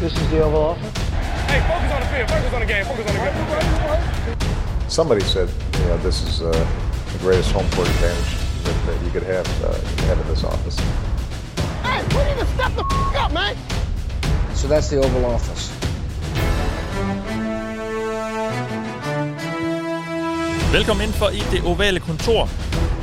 This is the Oval Office. Hey, focus on the field. Focus on the game. Focus on the game. Somebody said, you know, this is uh, the greatest home court advantage that, that you could have, uh, have in this office. Hey, we need to step the f- up, man. So that's the Oval Office. Velkommen ind for i det ovale kontor.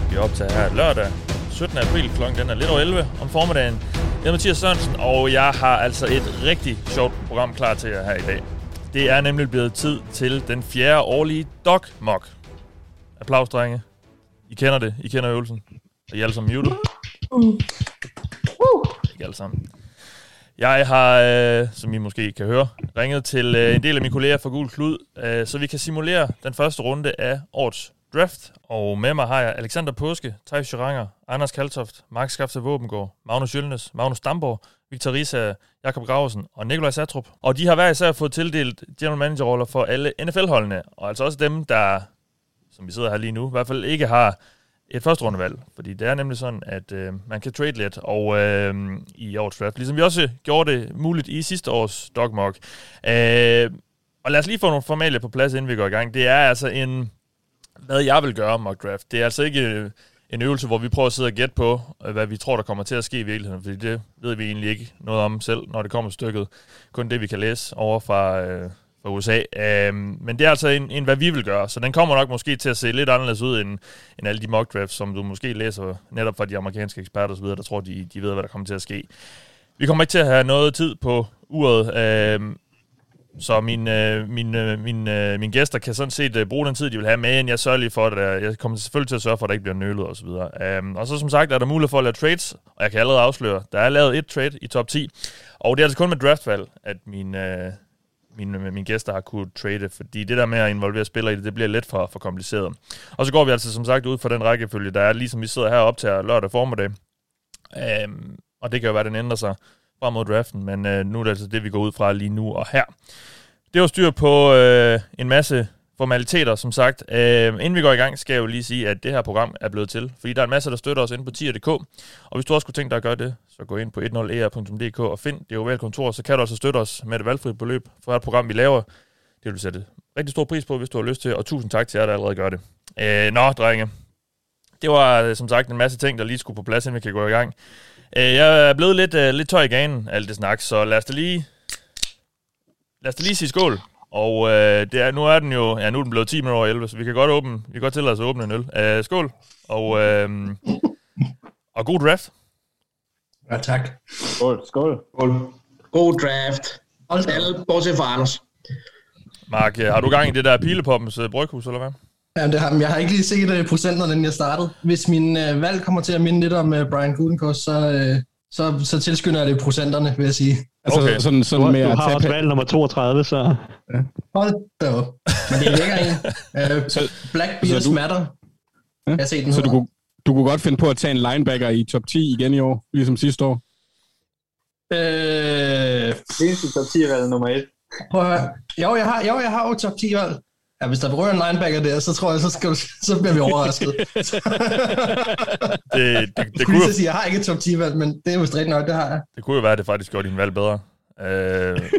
Vi er optaget her lørdag 17. april klokken den er lidt over 11 om formiddagen. Jeg er Mathias Sørensen, og jeg har altså et rigtig sjovt program klar til jer her i dag. Det er nemlig blevet tid til den fjerde årlige Dog Mock. Applaus, drenge. I kender det. I kender øvelsen. Og I er alle sammen muted. Ikke alle sammen. Jeg har, øh, som I måske kan høre, ringet til øh, en del af mine kolleger fra Gul Klud, øh, så vi kan simulere den første runde af årets draft. Og med mig har jeg Alexander Påske, Thijs Scheranger, Anders Kaltoft, Mark Skafte Våbengård, Magnus Jølnes, Magnus Damborg, Victor Risa, Jakob Grausen og Nikolaj Satrup. Og de har hver især fået tildelt general manager-roller for alle NFL-holdene, og altså også dem, der, som vi sidder her lige nu, i hvert fald ikke har et første rundevalg. Fordi det er nemlig sådan, at øh, man kan trade lidt og, øh, i årets draft, ligesom vi også gjorde det muligt i sidste års dogmok. Øh, og lad os lige få nogle formalier på plads, inden vi går i gang. Det er altså en, hvad jeg vil gøre mock draft. Det er altså ikke øh, en øvelse, hvor vi prøver at sidde og gætte på, øh, hvad vi tror, der kommer til at ske i virkeligheden, fordi det ved vi egentlig ikke noget om selv, når det kommer til stykket. Kun det, vi kan læse over fra, øh, fra USA. Øhm, men det er altså en, en, hvad vi vil gøre, så den kommer nok måske til at se lidt anderledes ud, end, end alle de mock drafts, som du måske læser netop fra de amerikanske eksperter osv., der tror, de, de ved, hvad der kommer til at ske. Vi kommer ikke til at have noget tid på uret, øhm, så min, øh, min, øh, min, øh, mine gæster kan sådan set øh, bruge den tid, de vil have med, men jeg sørger lige for, at der, jeg kommer selvfølgelig til at sørge for, at der ikke bliver nølet osv. Um, øhm, og så som sagt er der mulighed for at lave trades, og jeg kan allerede afsløre, der er lavet et trade i top 10, og det er altså kun med draftvalg, at min, øh, mine, øh, mine gæster har kunne trade, fordi det der med at involvere spillere i det, det bliver lidt for, for kompliceret. Og så går vi altså som sagt ud fra den rækkefølge, der er, ligesom vi sidder her op til lørdag formiddag. Um, og det kan jo være, at den ændrer sig frem mod draften, men øh, nu er det altså det, vi går ud fra lige nu og her. Det var styr på øh, en masse formaliteter, som sagt. Øh, inden vi går i gang, skal jeg jo lige sige, at det her program er blevet til, fordi der er en masse, der støtter os inde på tier.dk, og hvis du også kunne tænke dig at gøre det, så gå ind på 10er.dk e og find det ovale kontor, så kan du altså støtte os med et valgfrit beløb for hvert program, vi laver. Det vil du sætte rigtig stor pris på, hvis du har lyst til, og tusind tak til jer, der allerede gør det. Øh, nå, drenge. Det var øh, som sagt en masse ting, der lige skulle på plads, inden vi kan gå i gang. Uh, jeg er blevet lidt, uh, lidt tøj i ganen, alt det snak, så lad os da lige, lad os da lige sige skål. Og øh, det er, nu er den jo, ja nu er den blevet 10 minutter over 11, så vi kan godt åbne, vi kan godt tillade os at åbne en øl. Uh, skål, og, øh, og god draft. Ja, tak. Skål, skål. Skål. God draft. Hold alle, bortset fra Anders. Mark, har du gang i det der Pilepoppens bryghus, eller hvad? Ja, det har, jeg har ikke lige set uh, procenterne, inden jeg startede. Hvis min uh, valg kommer til at minde lidt om uh, Brian Gutenkos, så, uh, så, så tilskynder jeg det procenterne, vil jeg sige. Altså okay. sådan, sådan du, med du at har tage også valg nummer 32, så... Ja. Hold da op. Men det er lækker en. Uh, Så- Black Beers så du- matter. Ja? Jeg har set den Så du kunne, du kunne godt finde på at tage en linebacker i top 10 igen i år, ligesom sidste år. Øh, Seneste top 10 valg nummer 1. prøv at høre. Jo, jeg har, jo, jeg har jo top 10 valg. Ja, hvis der berører en linebacker der, så tror jeg, så, skal så bliver vi overrasket. Det, det, det, kunne, jo, sige, jeg har ikke et top 10 valg, men det er jo straight nok, det har jeg. det kunne jo være, at det faktisk gjorde din valg bedre. Øh,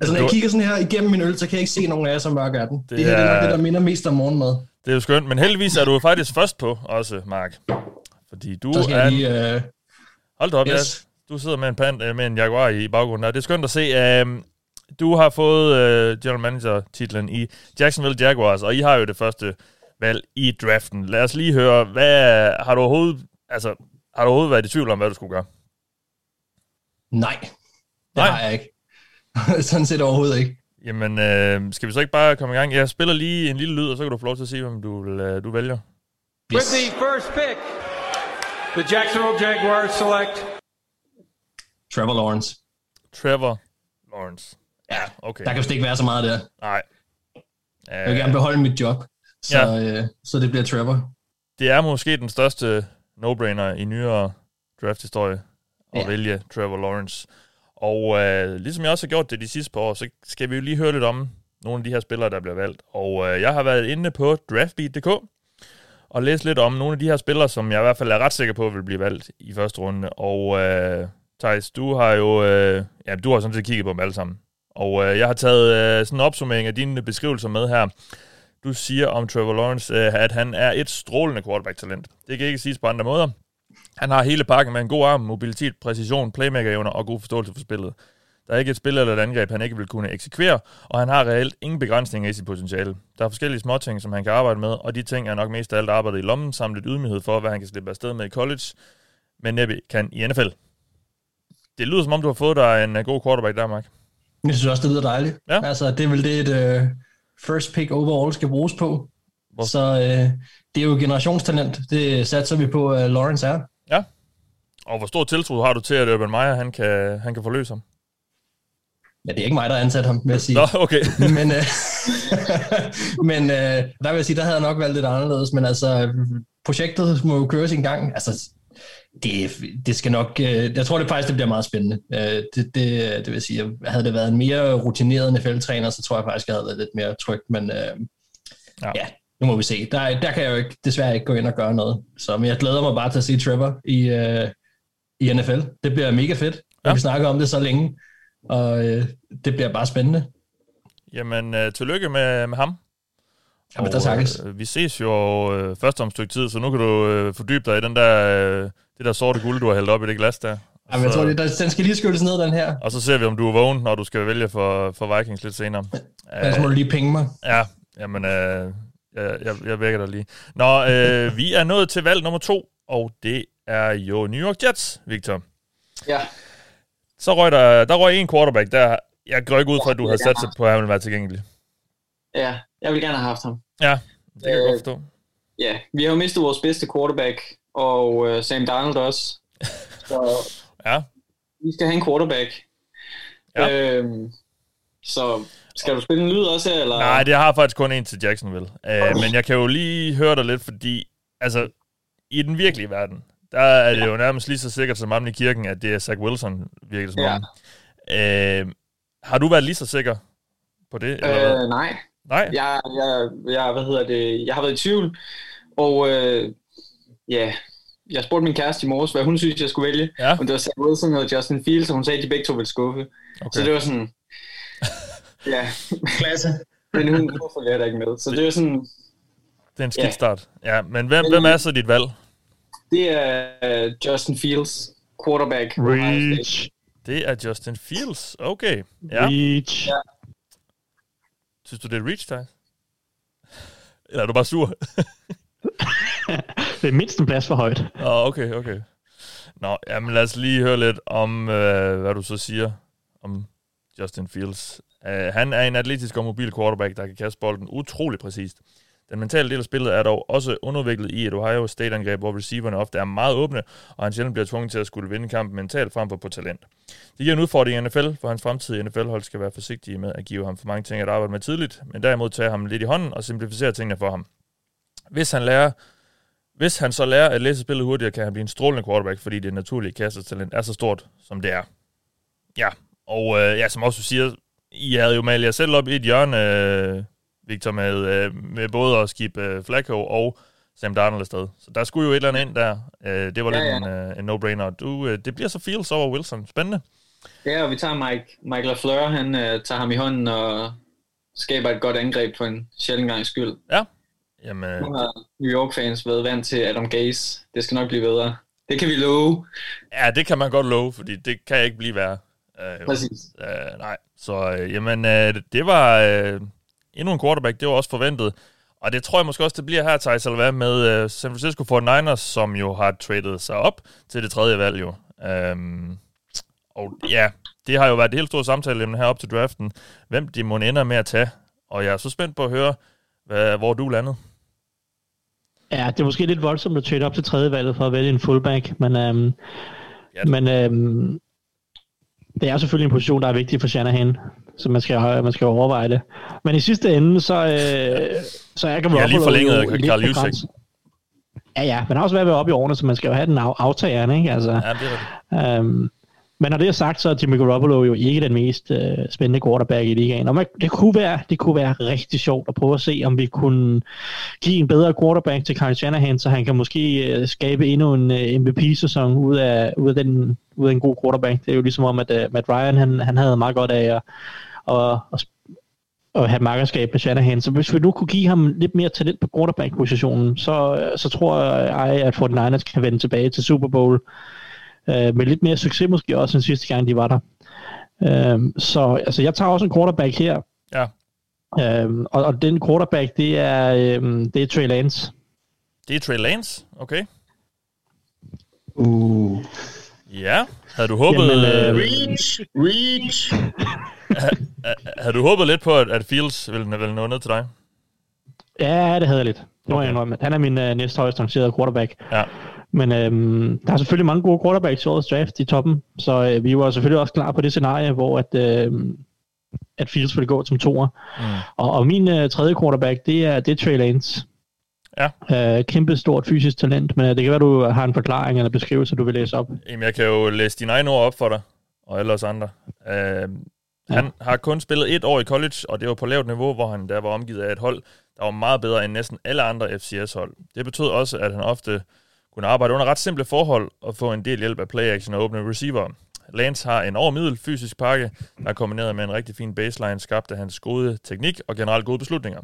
Altså, når jeg kigger sådan her igennem min øl, så kan jeg ikke se nogen af jer, som mørk er den. Det, Det her det er er- nok det, der minder mest om morgenmad. det er jo skønt, men heldigvis er du faktisk først på også, Mark. Fordi du er... lige... Øh, Hold da op, yes. ja. Du sidder med en, pan, øh, med en Jaguar i baggrunden der. Det er skønt at se. Um, du har fået uh, general manager-titlen i Jacksonville Jaguars, og I har jo det første valg i draften. Lad os lige høre, hvad har du overhovedet, altså, har du overhovedet været i tvivl om, hvad du skulle gøre? Nej, det Nej. har jeg ikke. sådan set overhovedet ikke. Jamen, øh, skal vi så ikke bare komme i gang? Jeg spiller lige en lille lyd, og så kan du få lov til at sige, hvem du, vil, øh, du vælger. With the first pick, the Jacksonville Jaguars select Trevor Lawrence. Trevor Lawrence. Ja, Okay. der kan vist ikke være så meget der. Nej. Jeg vil gerne beholde mit job, så, Ja. øh, så det bliver Trevor. Det er måske den største no-brainer i nyere draft-historie at Ja. vælge Trevor Lawrence. Og øh, ligesom jeg også har gjort det de sidste par år, så skal vi jo lige høre lidt om nogle af de her spillere, der bliver valgt. Og øh, jeg har været inde på draftbeat.dk og læst lidt om nogle af de her spillere, som jeg i hvert fald er ret sikker på vil blive valgt i første runde. Og øh, Thijs, du har jo øh, ja, du har sådan set kigget på dem alle sammen. Og øh, jeg har taget øh, sådan en opsummering af dine beskrivelser med her. Du siger om Trevor Lawrence, øh, at han er et strålende quarterback-talent. Det kan ikke siges på andre måder. Han har hele pakken med en god arm, mobilitet, præcision, playmaker-evner og god forståelse for spillet. Der er ikke et spil eller et angreb, han ikke vil kunne eksekvere, og han har reelt ingen begrænsninger i sit potentiale. Der er forskellige småting, som han kan arbejde med, og de ting er nok mest af alt arbejdet i lommen, samt lidt ydmyghed for, hvad han kan slippe afsted med i college, men næppe kan i NFL. Det lyder som om, du har fået dig en øh, god quarterback der, Mark. Jeg synes også, det lyder dejligt. Ja. Altså, det er vel det, et uh, first pick overall skal bruges på. Hvor- Så uh, det er jo generationstalent. Det satser vi på, at uh, Lawrence er. Ja. Og hvor stor tiltro har du til, at Urban Meyer han kan, han kan forløse ham? Ja, det er ikke mig, der har ansat ham, vil jeg sige. Nå, okay. men øh, men øh, der vil jeg sige, der havde jeg nok valgt lidt anderledes, men altså, projektet må jo køre sin gang. Altså, det, det skal nok, øh, jeg tror det faktisk, det bliver meget spændende. Øh, det, det, det vil sige, havde det været en mere rutineret NFL-træner, så tror jeg faktisk, jeg havde været lidt mere tryg, men øh, Ja. ja. nu må vi se. Der, der kan jeg jo ikke, desværre ikke gå ind og gøre noget. Så men jeg glæder mig bare til at se Trevor i, øh, i NFL. Det bliver mega fedt. Ja. Vi snakker om det så længe, og øh, det bliver bare spændende. Jamen, øh, tillykke med, med ham. Jamen, der takkes. øh, vi ses jo øh, først om et stykke tid, så nu kan du øh, fordybe dig i den der, øh, det der sorte guld, du har hældt op i det glas der. Jamen, jeg Så- tror, det, der, den skal lige skyldes ned, den her. Og så ser vi, om du er vågen, når du skal vælge for, for Vikings lidt senere. Ellers må du lige penge mig. Ja, jamen, øh, jeg, jeg, jeg vækker dig lige. Nå, øh, vi er nået til valg nummer to, og det er jo New York Jets, Victor. Ja. Så røg der, der røg en quarterback, der jeg går ikke ud fra, at du har sat sig på, at han vil være tilgængelig. Ja, jeg vil gerne have haft ham. Ja, det kan jeg Øh, godt forstå. Ja, vi har jo mistet vores bedste quarterback, og uh, Sam Darnold også. Så Ja, vi skal have en quarterback. Ja. Øhm, så skal du spille en lyd også, her, eller? nej, det har faktisk kun en til Jacksonville. Uh, men jeg kan jo lige høre dig lidt, fordi altså, i den virkelige verden, der er det jo nærmest lige så sikkert som om i kirken, at det er Zach Wilson, virker det som Ja. Uh, har du været lige så sikker på det? Eller? Øh, nej, Nej? jeg, jeg, jeg, hvad hedder det, jeg har været i tvivl, og øh, ja, jeg spurgte min kæreste i morges, hvad hun synes, jeg skulle vælge, Ja. om det var Sam Wilson eller Justin Fields, og hun sagde, at de begge to ville skuffe. Okay. Så det var sådan, ja, Klasse. men hun, følger jeg da ikke med. Så det var sådan, Det er en skidt Ja. start. Ja, men hvem, hvem er så dit valg? det er øh, Justin Fields, quarterback. Reach. Det er Justin Fields. Okay. Ja. Reach. Ja. Synes du, det er reach, Thijs? Eller er du bare sur? Det er mindst en plads for højt. Oh, okay, okay. Nå, jamen lad os lige høre lidt om, øh, hvad du så siger om Justin Fields. Uh, han er en atletisk og mobil quarterback, der kan kaste bolden utrolig præcist. Den mentale del af spillet er dog også underviklet i et Ohio State-angreb, hvor receiverne ofte er meget åbne, og han sjældent bliver tvunget til at skulle vinde kampen mentalt frem for på talent. Det giver en udfordring i NFL, for hans fremtidige NFL-hold skal være forsigtige med at give ham for mange ting at arbejde med tidligt, men derimod tage ham lidt i hånden og simplificere tingene for ham. Hvis han lærer hvis han så lærer at læse spillet hurtigere, kan han blive en strålende quarterback, fordi det naturlige kastetalent er så stort, som det er. Ja, og øh, ja, som også du siger, I havde jo malet jer selv op i et hjørne, øh, Victor, med, øh, med både at skibbe øh, Flacco og Sam Darnold afsted. Så der skulle jo et eller andet ind der. Øh, det var Ja, lidt ja. en, øh, en no-brainer. Du, øh, det bliver så Fields over Wilson. Spændende. Ja, og vi tager Mike, Mike LaFleur, han øh, tager ham i hånden og skaber et godt angreb for en sjældent gang skyld. Jamen, Nu har New York-fans været vant til Adam Gase. Det skal nok blive bedre. Det kan vi love. ja, det kan man godt love, fordi det kan ikke blive værre. Øh, Præcis. Øh, nej, så øh, jamen, øh, det var øh, endnu en quarterback, det var også forventet. Og det tror jeg måske også, det bliver her, Thijs, eller hvad, med øh, San Francisco 49ers, som jo har traded sig op til det tredje valg jo. Øhm, og ja, det har jo været et helt stort samtale her op til draften, hvem de må ender med at tage. Og jeg er så spændt på at høre, hvad, hvor du landede. Ja, det er måske lidt voldsomt at trade op til tredje valget for at vælge en fullback, men, øhm, Ja. men øhm, det er selvfølgelig en position, der er vigtig for Shanahan, så man skal, man skal overveje det. Men i sidste ende, så, øh, så er Garoppolo Jeg har lige forlænget Carl grænsen. Ja, ja, men har også været op i årene, så man skal jo have den af, aftageren, ikke? Altså, Ja, det er rigtigt. øhm, men når det er sagt, så er Jimmy Garoppolo jo ikke den mest øh, spændende quarterback i ligaen. Og man, det, kunne være, det kunne være rigtig sjovt at prøve at se, om vi kunne give en bedre quarterback til Kyle Shanahan, så han kan måske øh, skabe endnu en øh, MVP-sæson ud af, ud, af den, ud af en god quarterback. Det er jo ligesom om, at øh, Matt Ryan han, han havde meget godt af at, at, at, at have markerskab med Shanahan. Så hvis vi nu kunne give ham lidt mere talent på quarterback-positionen, så, øh, så tror jeg, at 49ers kan vende tilbage til Super Bowl øh, med lidt mere succes måske også end sidste gang, de var der. Øh, så altså, jeg tager også en quarterback her. Ja. Øh, og, og den quarterback, det er, øh, det er Trey Lance. Det er Trey Lance? Okay. Uh. Ja, havde du håbet... Jamen, øh, Reach! Reach! havde du håbet lidt på, at, at Fields ville, ville nå ned til dig? Ja, det havde jeg lidt. Det må Okay. jeg indrømme. Han er min øh, næste højst rangerede quarterback. Ja. Men øhm, der er selvfølgelig mange gode quarterbacks i årets draft i toppen, så øh, vi var selvfølgelig også klar på det scenarie, hvor at, øh, at Fields ville gå som toer. Mm. Og, og min øh, tredje quarterback, det er, det er Trey Lance. Ja. Øh, kæmpe stort fysisk talent, men øh, det kan være, du har en forklaring eller beskrivelse, du vil læse op. Jamen, jeg kan jo læse dine egne ord op for dig, og alle os andre. Uh, han har kun spillet et år i college, og det var på lavt niveau, hvor han der var omgivet af et hold, der var meget bedre end næsten alle andre FCS-hold. Det betød også, at han ofte kunne arbejde under ret simple forhold og få en del hjælp af play-action og åbne receiver. Lance har en overmiddel fysisk pakke, der er kombineret med en rigtig fin baseline, skabt af hans gode teknik og generelt gode beslutninger.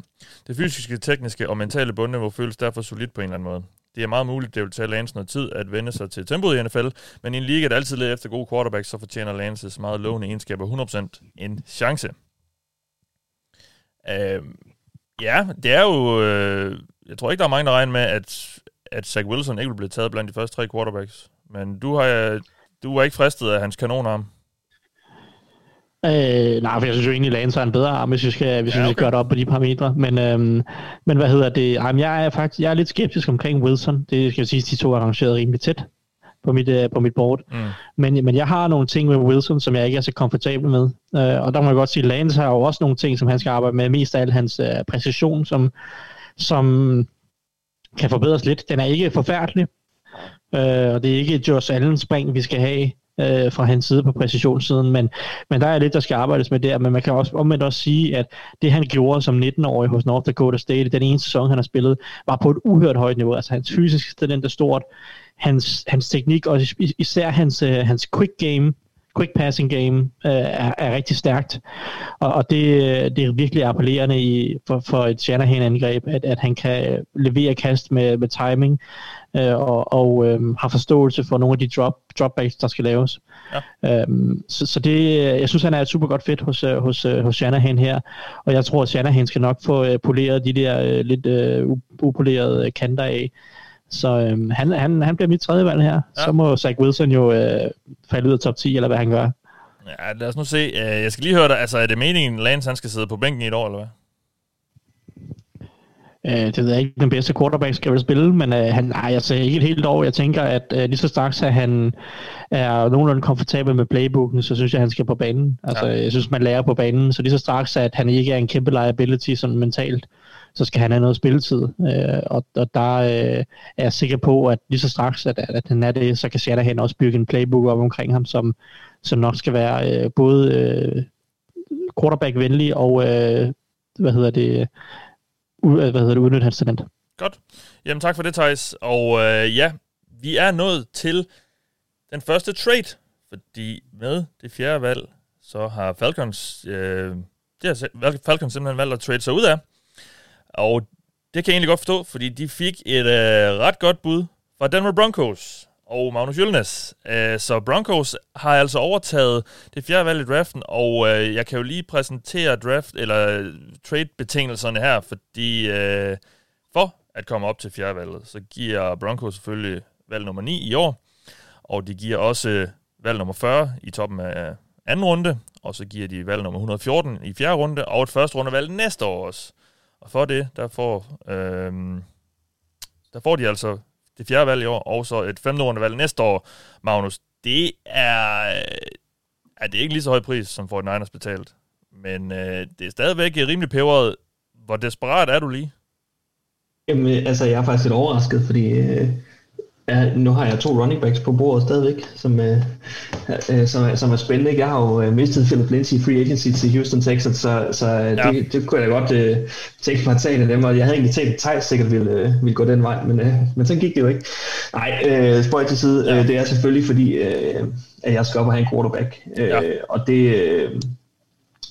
Det fysiske, tekniske og mentale bundniveau føles derfor solidt på en eller anden måde. Det er meget muligt, det vil tage Lance noget tid at vende sig til tempoet i NFL, men i en liga, der altid leder efter gode quarterbacks, så fortjener Lances meget lovende egenskaber 100% en chance. Øh, ja, det er jo... Øh, jeg tror ikke, der er mange, der regner med, at, at Zach Wilson ikke vil blive taget blandt de første tre quarterbacks. Men du har du er ikke fristet af hans kanonarm. Øh, nej, for jeg synes jo egentlig, Lance har en bedre arm, hvis vi skal, hvis ja, okay. vi skal gøre det op på de parametre. Men, øhm, men hvad hedder det? Jamen, jeg er faktisk jeg er lidt skeptisk omkring Wilson. Det skal jeg sige, de to er arrangeret rimelig tæt på mit, øh, på mit board. Mm. Men, men jeg har nogle ting med Wilson, som jeg ikke er så komfortabel med. Øh, og der må jeg godt sige, at Lance har jo også nogle ting, som han skal arbejde med. Mest af alt hans øh, præcision, som, som kan forbedres lidt. Den er ikke forfærdelig. Øh, og det er ikke Josh Allen spring, vi skal have øh, fra hans side på præcisionssiden, men, men der er lidt, der skal arbejdes med der, men man kan også omvendt også sige, at det han gjorde som 19-årig hos North Dakota State, den ene sæson, han har spillet, var på et uhørt højt niveau, altså hans fysiske talent er stort, hans, hans teknik, og især hans, øh, hans quick game, quick passing game øh, er, er rigtig stærkt, og, og det, det er virkelig appellerende i, for, for et Shanahan-angreb, at, at han kan levere kast med, med timing, øh, og, og øh, har forståelse for nogle af de drop, dropbacks, der skal laves. Ja. Øhm, så, så det, jeg synes, han er et super godt fedt hos, hos, hos Shanahan her, og jeg tror, at Shanahan skal nok få øh, poleret de der øh, lidt øh, upolerede kanter af. Så øhm, han, han, han bliver mit tredje valg her. Ja. Så må Zach Wilson jo øh, falde ud af top 10, eller hvad han gør. Ja, lad os nu se. Jeg skal lige høre dig. Altså, er det meningen, at Lance han skal sidde på bænken i et år, eller hvad? Øh, det ved jeg ikke, den bedste quarterback skal vel spille, men øh, han, nej, jeg ser ikke et helt år. Jeg tænker, at øh, lige så straks, at han er nogenlunde komfortabel med playbooken, så synes jeg, at han skal på banen. Altså, ja. jeg synes, man lærer på banen, så lige så straks, at han ikke er en kæmpe liability sådan mentalt, så skal han have noget spilletid. Øh, og, og der øh, er jeg sikker på, at lige så straks, at, at han er det, så kan Shanahan også bygge en playbook op omkring ham, som, som nok skal være øh, både øh, quarterback-venlig og, øh, hvad hedder det, øh, hvad hedder det, udnytte hans talent. Godt. Jamen tak for det, Thijs. Og øh, ja, vi er nået til den første trade, fordi med det fjerde valg, så har Falcons, øh, det har Falcons simpelthen valgt at trade sig ud af. Og det kan jeg egentlig godt forstå, fordi de fik et øh, ret godt bud fra Denver Broncos og Magnus Jølnes. Øh, så Broncos har altså overtaget det fjerde valg i draften, og øh, jeg kan jo lige præsentere draft eller øh, trade-betingelserne her, fordi øh, for at komme op til fjerde valget, så giver Broncos selvfølgelig valg nummer 9 i år, og de giver også øh, valg nummer 40 i toppen af anden runde, og så giver de valg nummer 114 i fjerde runde, og et første rundevalg næste år også. Og for det, der får, øh, der får de altså det fjerde valg i år, og så et femte valg næste år, Magnus. Det er, øh, er det ikke lige så høj pris, som Fort Niners betalt. Men øh, det er stadigvæk rimelig peberet. Hvor desperat er du lige? Jamen, altså, jeg er faktisk lidt overrasket, fordi øh, Ja, nu har jeg to running backs på bordet stadigvæk, som, øh, øh, som, er, som er spændende. Jeg har jo øh, mistet Philip Lindsay i free agency til Houston Texans, så, så øh, ja. det, det kunne jeg da godt øh, tænke mig at tage af dem, og jeg havde egentlig tænkt, at Thijs sikkert ville, øh, ville gå den vej, men, øh, men så gik det jo ikke. Nej, øh, spøj til side, ja. øh, det er selvfølgelig fordi, øh, at jeg skal op og have en quarterback, øh, ja. og det... Øh,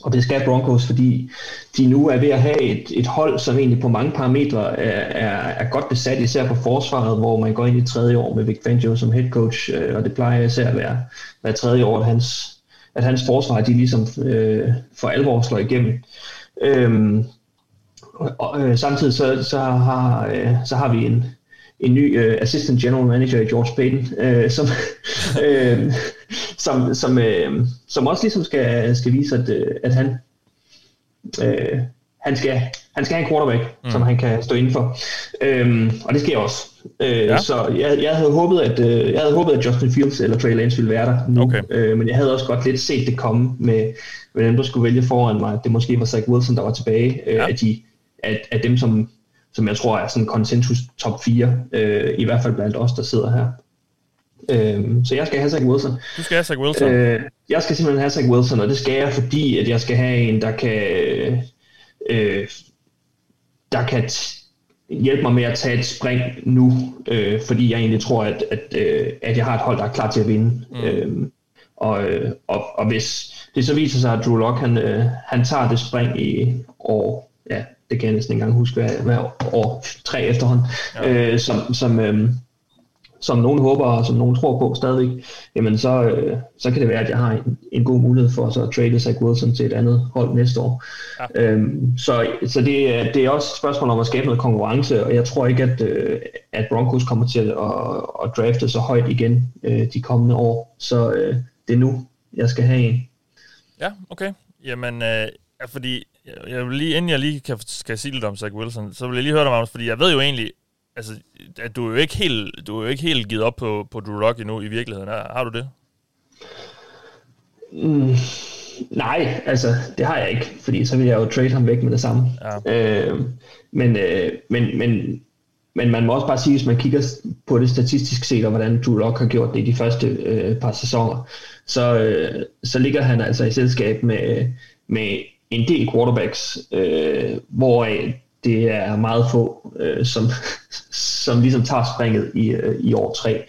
og det skal Broncos, fordi de nu er ved at have et, et hold, som egentlig på mange parametre er, er, er godt besat, især på forsvaret, hvor man går ind i tredje år med Vic Fangio som head coach, øh, og det plejer især at være, være tredje år, at hans, at hans forsvar de ligesom øh, for alvor slår igennem. Øhm, og, øh, samtidig så, så, har, øh, så har vi en, en ny øh, assistant general manager i George Payton, øh, som, øh, som, som, uh, som også ligesom skal, skal vise, at, uh, at han, uh, han, skal, han skal have en quarterback, mm. som han kan stå indenfor. Um, og det sker også. Uh, ja. Så jeg, jeg, havde håbet, at, uh, jeg havde håbet, at Justin Fields eller Trey Lance ville være der nu. Okay. Uh, men jeg havde også godt lidt set det komme med, med dem, der skulle vælge foran mig. Det måske var Zach Wilson, der var tilbage. Uh, ja. at, de, at, at dem, som som jeg tror er sådan konsensus top 4, øh, i hvert fald blandt os, der sidder her. Øh, så jeg skal have Zach Wilson. Du skal have Zach Wilson? Øh, jeg skal simpelthen have Zach Wilson, og det skal jeg, fordi at jeg skal have en, der kan, øh, der kan hjælpe mig med at tage et spring nu, øh, fordi jeg egentlig tror, at, at, øh, at jeg har et hold, der er klar til at vinde. Mm. Øh, og, og, og hvis det så viser sig, at Drew Lock, han, øh, han tager det spring i år, ja, det kan jeg næsten ikke engang huske, hvad, hvad år tre efterhånden, ja. øh, som, som, øh, som nogen håber og som nogen tror på stadigvæk, jamen så, øh, så kan det være, at jeg har en, en god mulighed for så at trade Zach Wilson til et andet hold næste år. Ja. Øhm, så så det, det er også et spørgsmål om at skabe noget konkurrence, og jeg tror ikke, at, øh, at Broncos kommer til at, at drafte så højt igen øh, de kommende år. Så øh, det er nu, jeg skal have en. Ja, okay. Jamen, øh, fordi jeg vil lige, inden jeg lige kan, skal sige lidt om Zach Wilson, så vil jeg lige høre dig, Magnus, fordi jeg ved jo egentlig, altså, du er jo ikke helt, du er jo ikke helt givet op på, på Drew Rock endnu i virkeligheden. Har du det? Mm, nej, altså, det har jeg ikke, fordi så vil jeg jo trade ham væk med det samme. Ja. Øh, men, øh, men, men, men man må også bare sige, hvis man kigger på det statistisk set, og hvordan Drew Lock har gjort det i de første øh, par sæsoner, så, øh, så ligger han altså i selskab med, med en del quarterbacks, øh, hvor det er meget få, øh, som, som ligesom tager springet i, øh, i år 3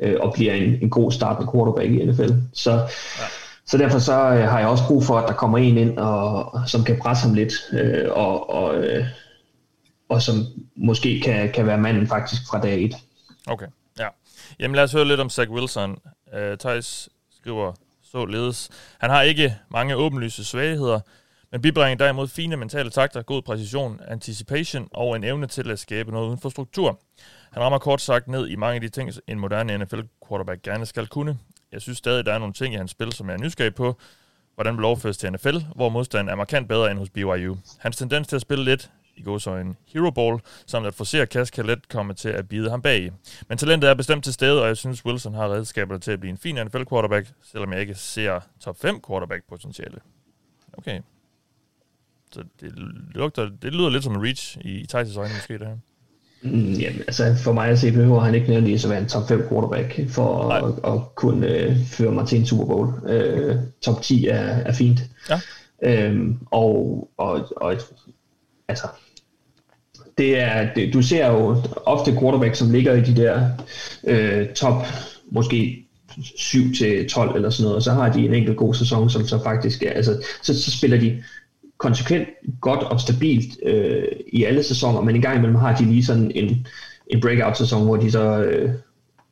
øh, og bliver en, en god startende quarterback i NFL. Så, ja. så derfor så øh, har jeg også brug for, at der kommer en ind, og, som kan presse ham lidt, øh, og, og, øh, og som måske kan, kan være manden faktisk fra dag 1. Okay, ja. Jamen lad os høre lidt om Zach Wilson. Uh, Thijs skriver således. Han har ikke mange åbenlyse svagheder, men bibringer derimod fine mentale takter, god præcision, anticipation og en evne til at skabe noget uden for struktur. Han rammer kort sagt ned i mange af de ting, en moderne NFL-quarterback gerne skal kunne. Jeg synes stadig, der er nogle ting i hans spil, som jeg er nysgerrig på. Hvordan vil overføres til NFL, hvor modstanden er markant bedre end hos BYU. Hans tendens til at spille lidt i går så en hero ball, samt at forsere kast kan let komme til at bide ham bag. Men talentet er bestemt til stede, og jeg synes, Wilson har redskaber til at blive en fin NFL-quarterback, selvom jeg ikke ser top 5 quarterback potentiale. Okay, så det, lugter, det lyder lidt som en reach i Thijs' øjne måske, det her. Mm, ja, altså for mig at se, behøver han ikke nødvendigvis at være en top 5 quarterback for at, at kunne øh, føre mig til en Super Bowl. Øh, top 10 er, er fint. Ja. Øhm, og, og, og altså, det er, det, du ser jo ofte quarterback, som ligger i de der øh, top, måske 7 til 12 eller sådan noget, og så har de en enkelt god sæson, som så faktisk er, altså, så, så spiller de konsekvent godt og stabilt øh, i alle sæsoner, men en gang imellem har de lige sådan en, en breakout-sæson, hvor de så, øh,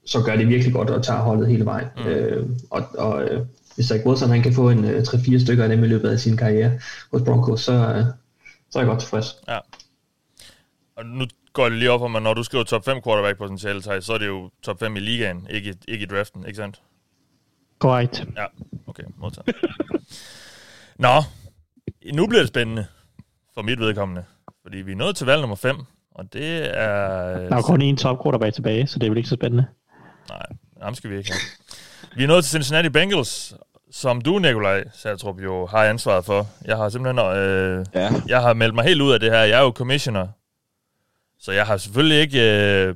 så gør det virkelig godt og tager holdet hele vejen. Mm. Øh, og og øh, hvis Zach Wilson han kan få en øh, 3-4 stykker af dem i løbet af sin karriere hos Broncos, så, øh, så er jeg godt tilfreds. Ja. Og nu går det lige op for mig, når du skriver top 5 quarterback potentiale, så er det jo top 5 i ligaen, ikke, ikke i draften, ikke sandt? Korrekt. Ja, okay, modtaget. Nå, nu bliver det spændende for mit vedkommende. Fordi vi er nået til valg nummer 5, og det er... Der er kun en top quarterback tilbage, så det er vel ikke så spændende. Nej, ham skal vi ikke have. Vi er nået til Cincinnati Bengals, som du, Nikolaj Saltrup, jo har ansvaret for. Jeg har simpelthen... Øh, ja. Jeg har meldt mig helt ud af det her. Jeg er jo commissioner. Så jeg har selvfølgelig ikke... Øh,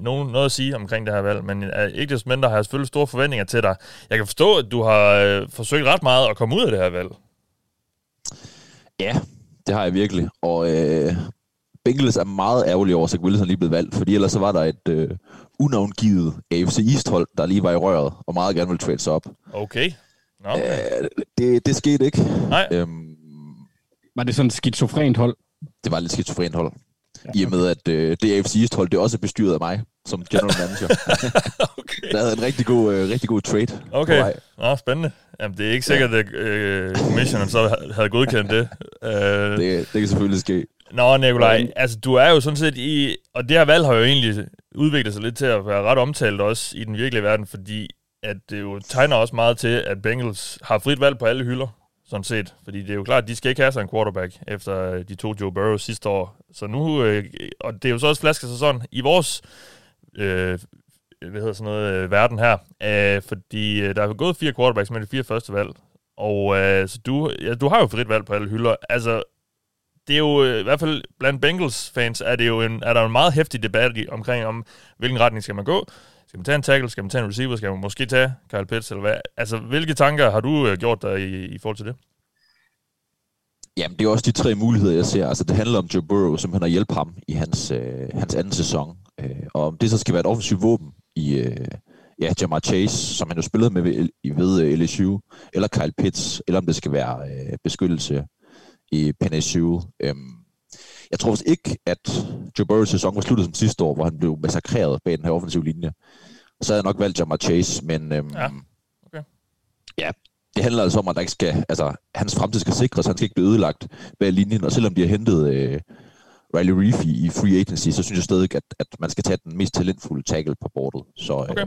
nogen, noget at sige omkring det her valg, men uh, ikke desto mindre har jeg selvfølgelig store forventninger til dig. Jeg kan forstå, at du har uh, forsøgt ret meget at komme ud af det her valg. Ja, det har jeg virkelig. Og øh, Bengals er meget ærgerlig over, at Zach Wilson lige blevet valgt, fordi ellers så var der et øh, unavngivet AFC East-hold, der lige var i røret, og meget gerne ville trade sig op. Okay. Nå, okay. Øh, det, det skete ikke. Nej. Øhm, Var det sådan et skizofrent hold? det var lidt skizofrent hold. I og med, at øh, det AFC East-hold, det er også bestyret af mig, som general manager. okay. Der havde en rigtig god, øh, rigtig god trade Okay. Nå, spændende. Jamen, det er ikke sikkert, at øh, commissionen så havde godkendt det. Uh, Det, det kan selvfølgelig ske. Nå, Nikolaj, altså du er jo sådan set i, og det her valg har jo egentlig udviklet sig lidt til at være ret omtalt også i den virkelige verden, fordi at det jo tegner også meget til, at Bengals har frit valg på alle hylder, sådan set. Fordi det er jo klart, at de skal ikke have sig en quarterback, efter de to Joe Burrow sidste år. Så nu, øh, og det er jo så også flaske sig sådan, i vores øh, hvad hedder sådan noget, øh, verden her, øh, fordi øh, der er gået fire quarterbacks med de fire første valg, og øh, så du, ja, du har jo frit valg på alle hylder. Altså, det er jo øh, i hvert fald blandt Bengals fans, er, det jo en, er der en meget hæftig debat omkring, om hvilken retning skal man gå. Skal man tage en tackle? Skal man tage en receiver? Skal man måske tage Kyle Pitts? Eller hvad? Altså, hvilke tanker har du øh, gjort dig i, i forhold til det? Jamen, det er også de tre muligheder, jeg ser. Altså, det handler om Joe Burrow, som han har hjælp ham i hans, øh, hans anden sæson. Øh, og om det så skal være et offensivt våben i øh, ja, Jamar Chase, som han jo spillede med ved, i- ved øh, LSU, eller Kyle Pitts, eller om det skal være øh, beskyttelse i Penny Sewell. Øhm, jeg tror også ikke, at Joe Burrows sæson var sluttet som sidste år, hvor han blev massakreret bag den her offensive linje. Så havde jeg nok valgt Jamar Chase, men øhm, Ja, okay. ja, det handler altså om, at der ikke skal, altså, hans fremtid skal sikres, han skal ikke blive ødelagt bag linjen, og selvom de har hentet øh, Riley Reef i, free agency, så synes jeg stadig, at, at man skal tage den mest talentfulde tackle på bordet. Så øh, Okay.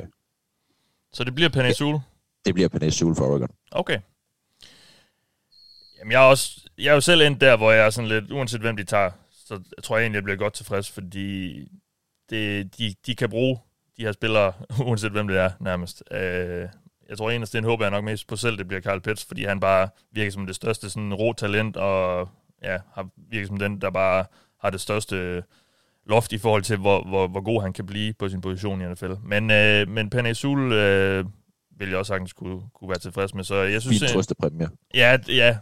Så det bliver Penny Sewell? det bliver Penny Sewell for Oregon. Okay. Jamen, jeg er, også, jeg er jo selv endt der, hvor jeg er sådan lidt, uanset hvem de tager, så jeg tror jeg egentlig, jeg bliver godt tilfreds, fordi det, de, de kan bruge de her spillere, uanset hvem det er, nærmest. Øh, jeg tror egentlig, den håber jeg nok mest på selv, det bliver Carl Pitts, fordi han bare virker som det største sådan, rå talent, og ja, har virker som den, der bare har det største loft i forhold til, hvor, hvor, hvor god han kan blive på sin position i NFL. Men, øh, men Penny Sewell øh, vil jeg også sagtens kunne, kunne være tilfreds med. Så jeg synes, Fin øh, trøstepræmie. Ja, ja,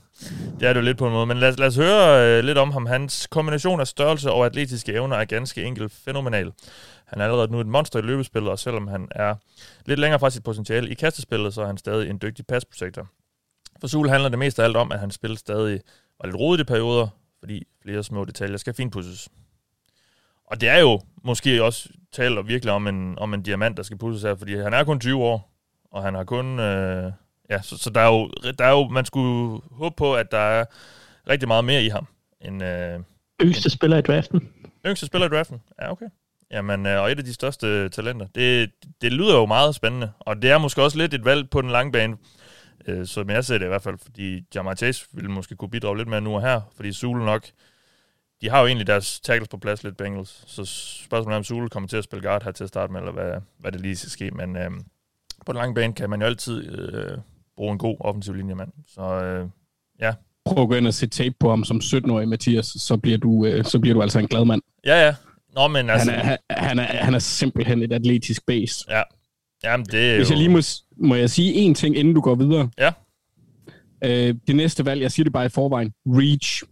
det er det jo lidt på en måde. Men lad, os- lad os høre øh, lidt om ham. Hans kombination af størrelse og atletiske evner er ganske enkelt fænomenal. Han er allerede nu et monster i løbespillet, og selvom han er lidt længere fra sit potentiale i kastespillet, så er han stadig en dygtig pass protector. For Sul handler det mest af alt om, at han spiller stadig var lidt rodet i perioder, fordi flere små detaljer skal finpudses. Og det er jo måske også talt virkelig om en, om en diamant, der skal pudses her, fordi han er kun 20 år, og han har kun... Øh, ja, så, så der, er jo, der er jo... Man skulle håbe på, at der er rigtig meget mere i ham. End, øh, Yngste spiller i draften. Yngste spiller i draften? Ja, okay. Jamen, øh, og et af de største talenter. Det, det lyder jo meget spændende, og det er måske også lidt et valg på den lange bane, øh, som jeg ser det i hvert fald, fordi Jamar Chase ville måske kunne bidrage lidt mere nu og her, fordi Zulu nok, de har jo egentlig deres tackles på plads lidt Bengals, så spørgsmålet er, om Zulu kommer til at spille guard her til at starte med, eller hvad, hvad det lige skal ske, men øh, på den lange bane kan man jo altid øh, bruge en god offensiv linjemand, så øh, ja. Prøv at gå ind og se tape på ham som 17-årig, Mathias, så bliver du, øh, så bliver du altså en glad mand. Ja, ja. Nå, men altså... Han er, han, han, er, han er simpelthen et atletisk base. Ja. Jamen, det er Hvis jeg lige må, må jeg sige en ting, inden du går videre. Ja. Øh, det næste valg, jeg siger det bare i forvejen. Reach.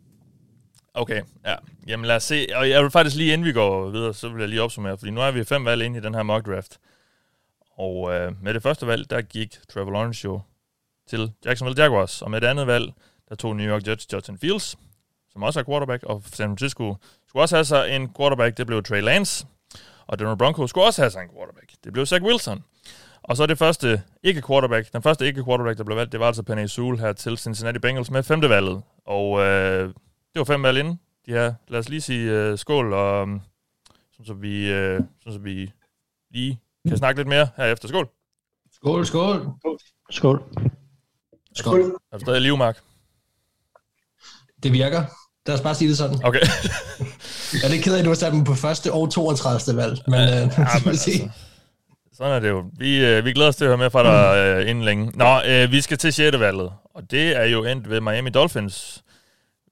Okay, ja. Jamen lad os se. Og jeg vil faktisk lige inden vi går videre, så vil jeg lige opsummere, fordi nu er vi fem valg inde i den her mock draft. Og øh, med det første valg, der gik Trevor Lawrence jo til Jacksonville Jaguars. Og med det andet valg, der tog New York Jets Justin Fields, som også er quarterback. Og San Francisco skulle også have sig en quarterback, det blev Trey Lance. Og Denver Broncos skulle også have sig en quarterback. Det blev Zach Wilson. Og så det første ikke quarterback, den første ikke quarterback, der blev valgt, det var altså Penny Sewell her til Cincinnati Bengals med femte valget. Og øh, det var fem valg inden. De her, lad os lige sige øh, skål, og um, sådan, så vi, øh, sådan, så vi lige kan snakke lidt mere herefter. Skål. Skål, skål. Skål. Skål. Er du stadig i live, Mark? Det virker. Lad os bare sige det sådan. Okay. jeg er lidt ked af, at du har sat dem på første og 32. valg, men øh, ja, men altså, sådan er det jo. Vi, øh, vi glæder os til at høre mere fra dig øh, inden længe. Nå, øh, vi skal til 6. valget, og det er jo endt ved Miami Dolphins.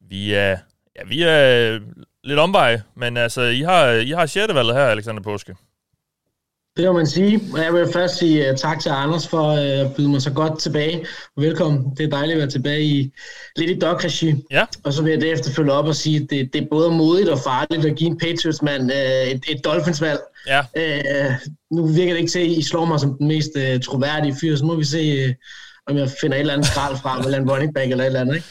Vi er, ja, vi er lidt omvej, men altså, I har, I har 6. valget her, Alexander Påske. Det må man sige. Jeg vil først sige uh, tak til Anders for uh, at byde mig så godt tilbage. Velkommen. Det er dejligt at være tilbage i lidt i dog Ja. Og så vil jeg derefter følge op og sige, at det, det er både modigt og farligt at give en Patriots-mand uh, et, et Dolphins-valg. Ja. Uh, nu virker det ikke til, at I slår mig som den mest uh, troværdige fyr, så må vi se, uh, om jeg finder et eller andet skrald frem, eller en running back eller et eller andet. Ikke?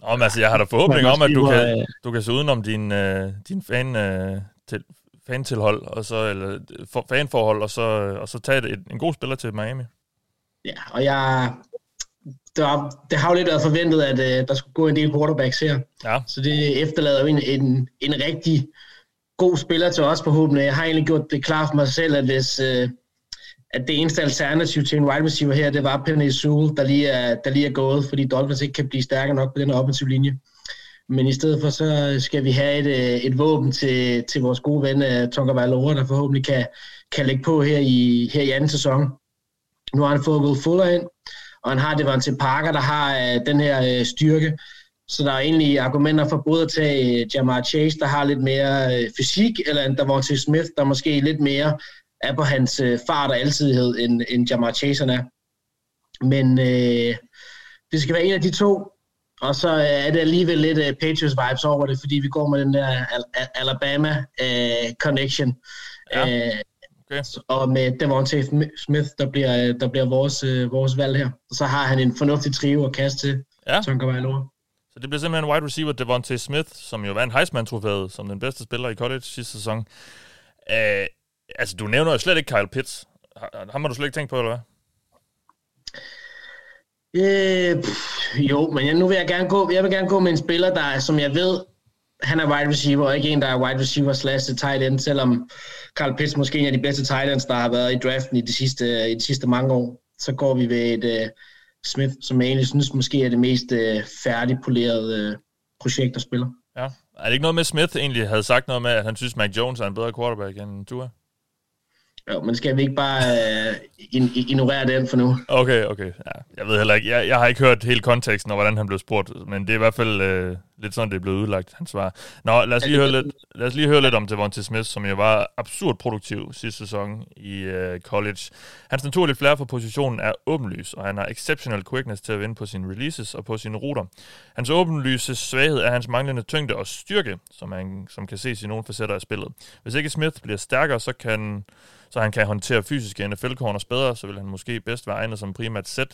Nå, men altså, jeg har da forhåbning om, at du kan, du kan se udenom din, uh, din fan, uh, til, fantilhold, og så, eller for, fanforhold, og så, og så tage et, en god spiller til Miami. Ja, og jeg, det, var, det har jo lidt været forventet, at uh, der skulle gå en del quarterbacks her. Ja. Så det efterlader jo en, en, en rigtig god spiller til os forhåbentlig. Jeg har egentlig gjort det klart for mig selv, at hvis uh, at det eneste alternativ til en wide receiver her, det var Penny Sewell, der lige, er, der lige er gået, fordi Dolphins ikke kan blive stærke nok på den offensive linje. Men i stedet for, så skal vi have et, øh, et våben til, til vores gode ven uh, Tonga Valora, der forhåbentlig kan, kan lægge på her i, her i anden sæson. Nu har han fået Will Fuller ind, og han har Devante Parker, der har øh, den her styrke. Så der er egentlig argumenter for både at tage Jamar Chase, der har lidt mere fysik, eller en Davante Smith, der måske lidt mere er på hans fart og altidighed, end, end Jamar Chase er. Men øh, det skal være en af de to, og så uh, er det alligevel lidt uh, Patriots-vibes over det, fordi vi går med den der Al- Alabama uh, connection. Ja. Uh, Okay. og med Devontae Smith, der bliver, der bliver vores, øh, vores valg her. Og så har han en fornuftig trio at kaste til, Ja. Tonka Valora. Så det bliver simpelthen wide receiver Devontae Smith, som jo vandt Heisman-trofæet som den bedste spiller i college sidste sæson. Uh, altså, du nævner jo slet ikke Kyle Pitts. Ham har du slet ikke tænkt på, eller hvad? Øh, pff, jo, men jeg, nu vil jeg gerne gå, jeg vil gerne gå med en spiller, der som jeg ved, han er wide receiver, og ikke en, der er wide receiver slash tight end, selvom Carl Pitts måske er en af de bedste tight ends, der har været i draften i de sidste, i de sidste mange år. Så går vi ved et uh, Smith, som jeg egentlig synes måske er det mest uh, færdigpolerede uh, projekt der spiller. Ja. Er det ikke noget med, Smith egentlig havde sagt noget med, at han synes, Mac Jones er en bedre quarterback end Tua? Jo, men skal vi ikke bare uh, in- ignorere den for nu? Okay, okay. Ja, jeg ved heller ikke. Jeg, jeg har ikke hørt hele konteksten og hvordan han blev spurgt, men det er i hvert fald øh, lidt sådan, det er blevet udlagt, hans svar. Nå, lad os lige høre lidt, lad os lige høre lidt om Devontae Smith, som jo var absurd produktiv sidste sæson i øh, college. Hans naturlige flere for positionen er åbenlys, og han har exceptional quickness til at vinde på sine releases og på sine ruter. Hans åbenlyse svaghed er hans manglende tyngde og styrke, som, han, som kan ses i nogle facetter af spillet. Hvis ikke Smith bliver stærkere, så kan så han kan håndtere fysiske NFL-corners bedre, så vil han måske bedst være egnet som primært set,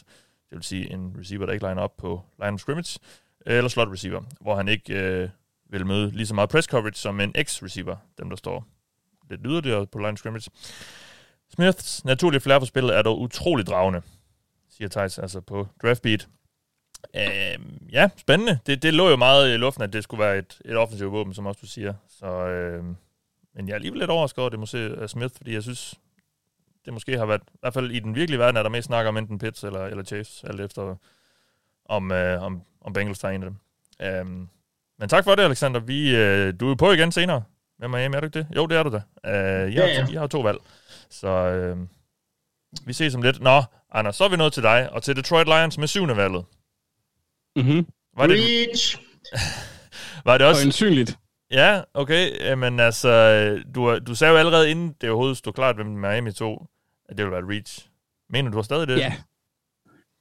det vil sige en receiver, der ikke liner op på line of scrimmage, øh, eller slot receiver, hvor han ikke øh, vil møde lige så meget press coverage som en X-receiver, dem der står lidt yderligere på line of scrimmage. Smiths naturlige flere for spillet er dog utrolig dragende, siger Thijs, altså på draftbeat. Øh, ja, spændende. Det, det lå jo meget i luften, at det skulle være et, et offensivt våben, som også du siger. Så, øh, men jeg er alligevel lidt overrasket over, det måske er Smith, fordi jeg synes, det måske har været, i hvert fald i den virkelige verden, er der mest snak om enten Pitts eller, eller Chase, alt efter om, øh, om, om Bengals tager en af dem. Um, men tak for det, Alexander. Vi, øh, du er på igen senere med Miami, er du ikke det? Jo, det er du da. Uh, I, har, Ja, ja. I har to valg. Så øh, vi ses om lidt. Nå, Anders, så er vi nået til dig, og til Detroit Lions med syvende valget. Mm-hmm. Var det, Reach! var det også... Øjensynligt. Ja, okay, men altså, du, du sagde jo allerede, inden det overhovedet stod klart, hvem Miami tog, at det ville være reach. Mener du stadig det? Ja.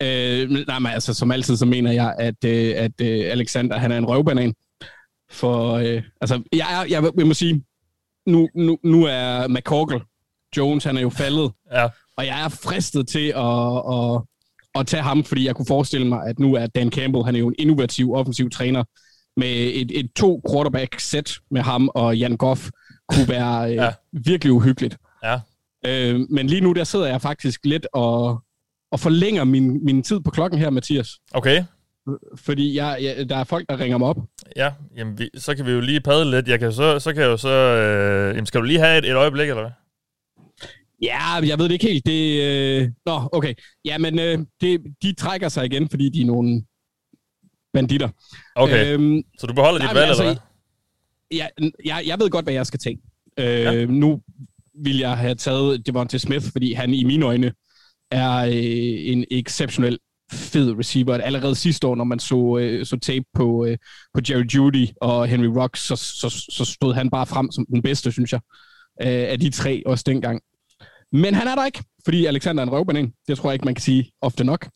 Øh, nej, men altså, som altid, så mener jeg, at, øh, at øh, Alexander, han er en røvbanan. For, øh, altså, jeg, er- jeg, jeg må sige, nu, nu, nu er McCorkle, Jones, han er jo faldet. Ja. Og jeg er fristet til at, at, at tage ham, fordi jeg kunne forestille mig, at nu er Dan Campbell, han er jo en innovativ offensiv træner, med et, et to quarterback sæt med ham og Jan Goff, kunne være øh, Ja. virkelig uhyggeligt. Ja. Øh, men lige nu, der sidder jeg faktisk lidt og, og forlænger min, min tid på klokken her, Mathias. Okay, Fordi jeg, jeg, der er folk, der ringer mig op. ja, jamen, vi, så kan vi jo lige padle lidt. Jeg kan så, så kan jeg jo så... Øh, jamen, skal du lige have et, et øjeblik, eller hvad? Ja, jeg ved det ikke helt. Det, øh... Nå, okay. Ja, men øh, det, de trækker sig igen, fordi de er nogle banditter. Okay, Øhm, så du beholder dit valg, altså, eller hvad? jeg, jeg, jeg ved godt, hvad jeg skal tage. Øh, Ja. Nu vil jeg have taget Devontae Smith, fordi han i mine øjne er øh, en exceptionel fed receiver. Allerede sidste år, når man så, øh, så tape på, øh, på Jerry Judy og Henry Rocks, så, så, så stod han bare frem som den bedste, synes jeg, øh, af de tre også dengang. Men han er der ikke, fordi Alexander er en røvbanan. Det tror jeg ikke, man kan sige ofte nok.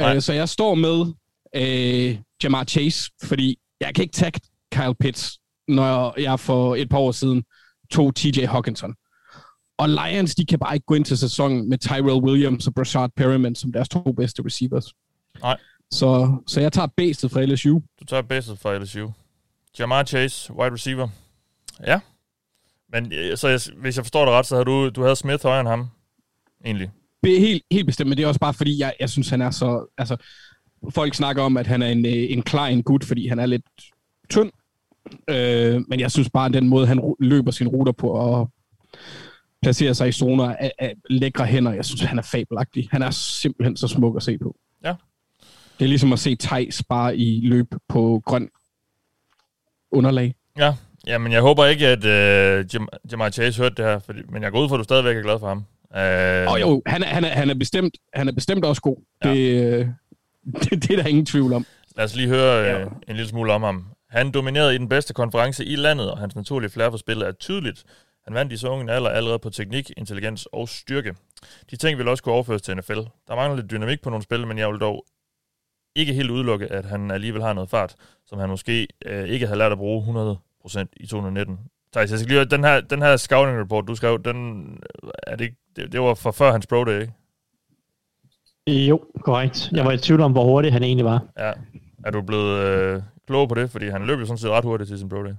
uh, så jeg står med uh, Jamar Chase, fordi jeg kan ikke tagge Kyle Pitts, når jeg for et par år siden tog TJ Hawkinson. Og Lions, de kan bare ikke gå ind til sæsonen med Tyrell Williams og Brashard Perriman som deres to bedste receivers. Nej. Så, så jeg tager bastet fra LSU. Du tager bastet fra LSU. Jamar Chase, wide receiver. Ja. Men øh, så jeg, hvis jeg forstår det ret, så havde du, du havde Smith højere end ham, egentlig. Det er helt, helt bestemt, men det er også bare fordi, jeg, jeg synes, han er så... Altså, folk snakker om, at han er en, øh, en klein gut, fordi han er lidt tynd. Øh, men jeg synes bare, at den måde, han løber sine ruter på og placerer sig i zoner af, af lækre hænder, jeg synes, han er fabelagtig. Han er simpelthen så smuk at se på. Ja. Det er ligesom at se Thijs bare i løb på grøn underlag. Ja, ja men jeg håber ikke, at uh, Jam- Jamar Chase hørte det her, fordi, men jeg går ud fra, at du stadigvæk er glad for ham. Uh, oh, jo, han er, han, er, han, er bestemt, han er bestemt også god. Ja. Det, det, det er der ingen tvivl om. Lad os lige høre ja. uh, en lille smule om ham. Han dominerede i den bedste konference i landet, og hans naturlige flere for spillet er tydeligt. Han vandt i så unge alder allerede på teknik, intelligens og styrke. De ting vil også kunne overføres til NFL. Der mangler lidt dynamik på nogle spil, men jeg vil dog ikke helt udelukke, at han alligevel har noget fart, som han måske øh, ikke har lært at bruge 100% i 2019. Thijs, jeg skal lige den her, den her scouting report, du skrev, den, er det, det, det var fra før hans pro day, ikke? Jo, korrekt. Jeg var i tvivl om, hvor hurtig han egentlig var. Ja. Er du blevet øh, klog på det? Fordi han løb jo sådan set ret hurtigt til sin pro day.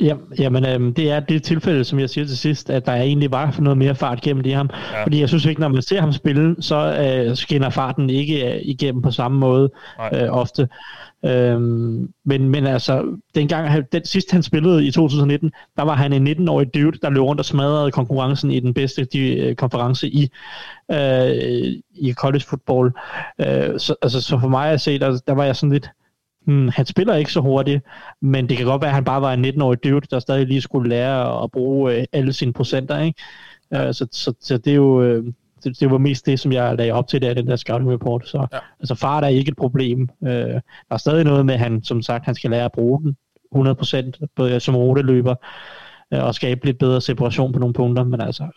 Ja, jamen, øhm, det er det tilfælde, som jeg siger til sidst, at der egentlig var noget mere fart gennem det ham. Ja. Fordi jeg synes ikke, når man ser ham spille, så øh, skinner farten ikke øh, igennem på samme måde øh, ofte. Øhm, men, men altså, dengang, den sidste han spillede i 2019, der var han en 19-årig dude, der løb rundt og smadrede konkurrencen i den bedste de, øh, konference i, øh, i college football. Øh, så, altså, så for mig at se, der, der var jeg sådan lidt, hmm, han spiller ikke så hurtigt, men det kan godt være, at han bare var en 19-årig dude, der stadig lige skulle lære at bruge øh, alle sine procenter. Ikke? Uh, så, så, så det er jo... Øh, det, det var mest det, som jeg lagde op til der, den der scouting report. Så ja. altså fart er ikke et problem. Øh, der er stadig noget med, at han, som sagt, han skal lære at bruge den 100% på, som ruteløber, øh, og skabe lidt bedre separation på nogle punkter, men altså,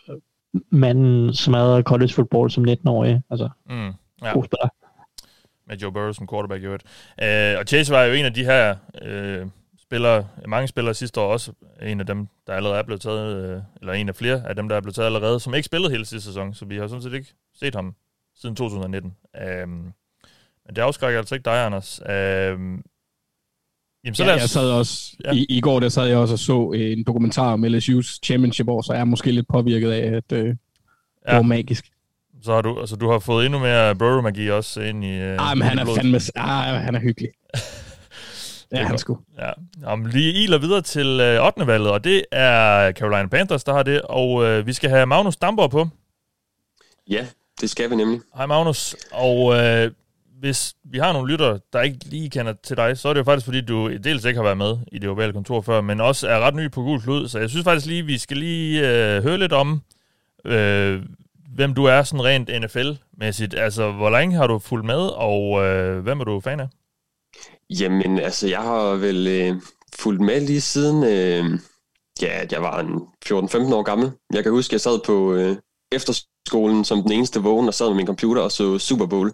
manden smadrer college football som 19-årig. Altså, mm, ja. god spiller med Joe Burrow som quarterback i øvrigt. Uh, og Chase var jo en af de her uh, spillere, mange spillere sidste år også, en af dem, der allerede er blevet taget, uh, eller en af flere af dem, der er blevet taget allerede, som ikke spillede hele sidste sæson, så vi har sådan set ikke set ham siden 2019. Uh, men det afskrækker altså ikke dig, Anders. Uh, Jamen, så ja, os... jeg sad også, ja. i, i går der sad jeg også og så en dokumentar om LSU's championship år, så jeg er måske lidt påvirket af, at uh, ja. det var magisk. Så har du, altså, du har fået endnu mere Burrow-magi også ind i... Øh, ah, men han er fandme... Ah, han er hyggelig. ja, han sgu. Ja. Jamen, lige iler videre til øh, 8. valget, og det er Carolina Panthers, der har det, og øh, vi skal have Magnus Damborg på. Ja, det skal vi nemlig. Hej Magnus, og øh, hvis vi har nogle lytter, der ikke lige kender til dig, så er det jo faktisk, fordi du dels ikke har været med i det ovale kontor før, men også er ret ny på Gul Klud, så jeg synes faktisk lige, vi skal lige øh, høre lidt om, øh, hvem du er sådan rent NFL-mæssigt. Altså, hvor længe har du fulgt med, og øh, hvem er du fan af? Jamen, altså, jeg har vel øh, fulgt med lige siden, øh, ja, jeg var 14-15 år gammel. Jeg kan huske, jeg sad på øh, efterskolen som den eneste vågen og sad med min computer og så Super Bowl.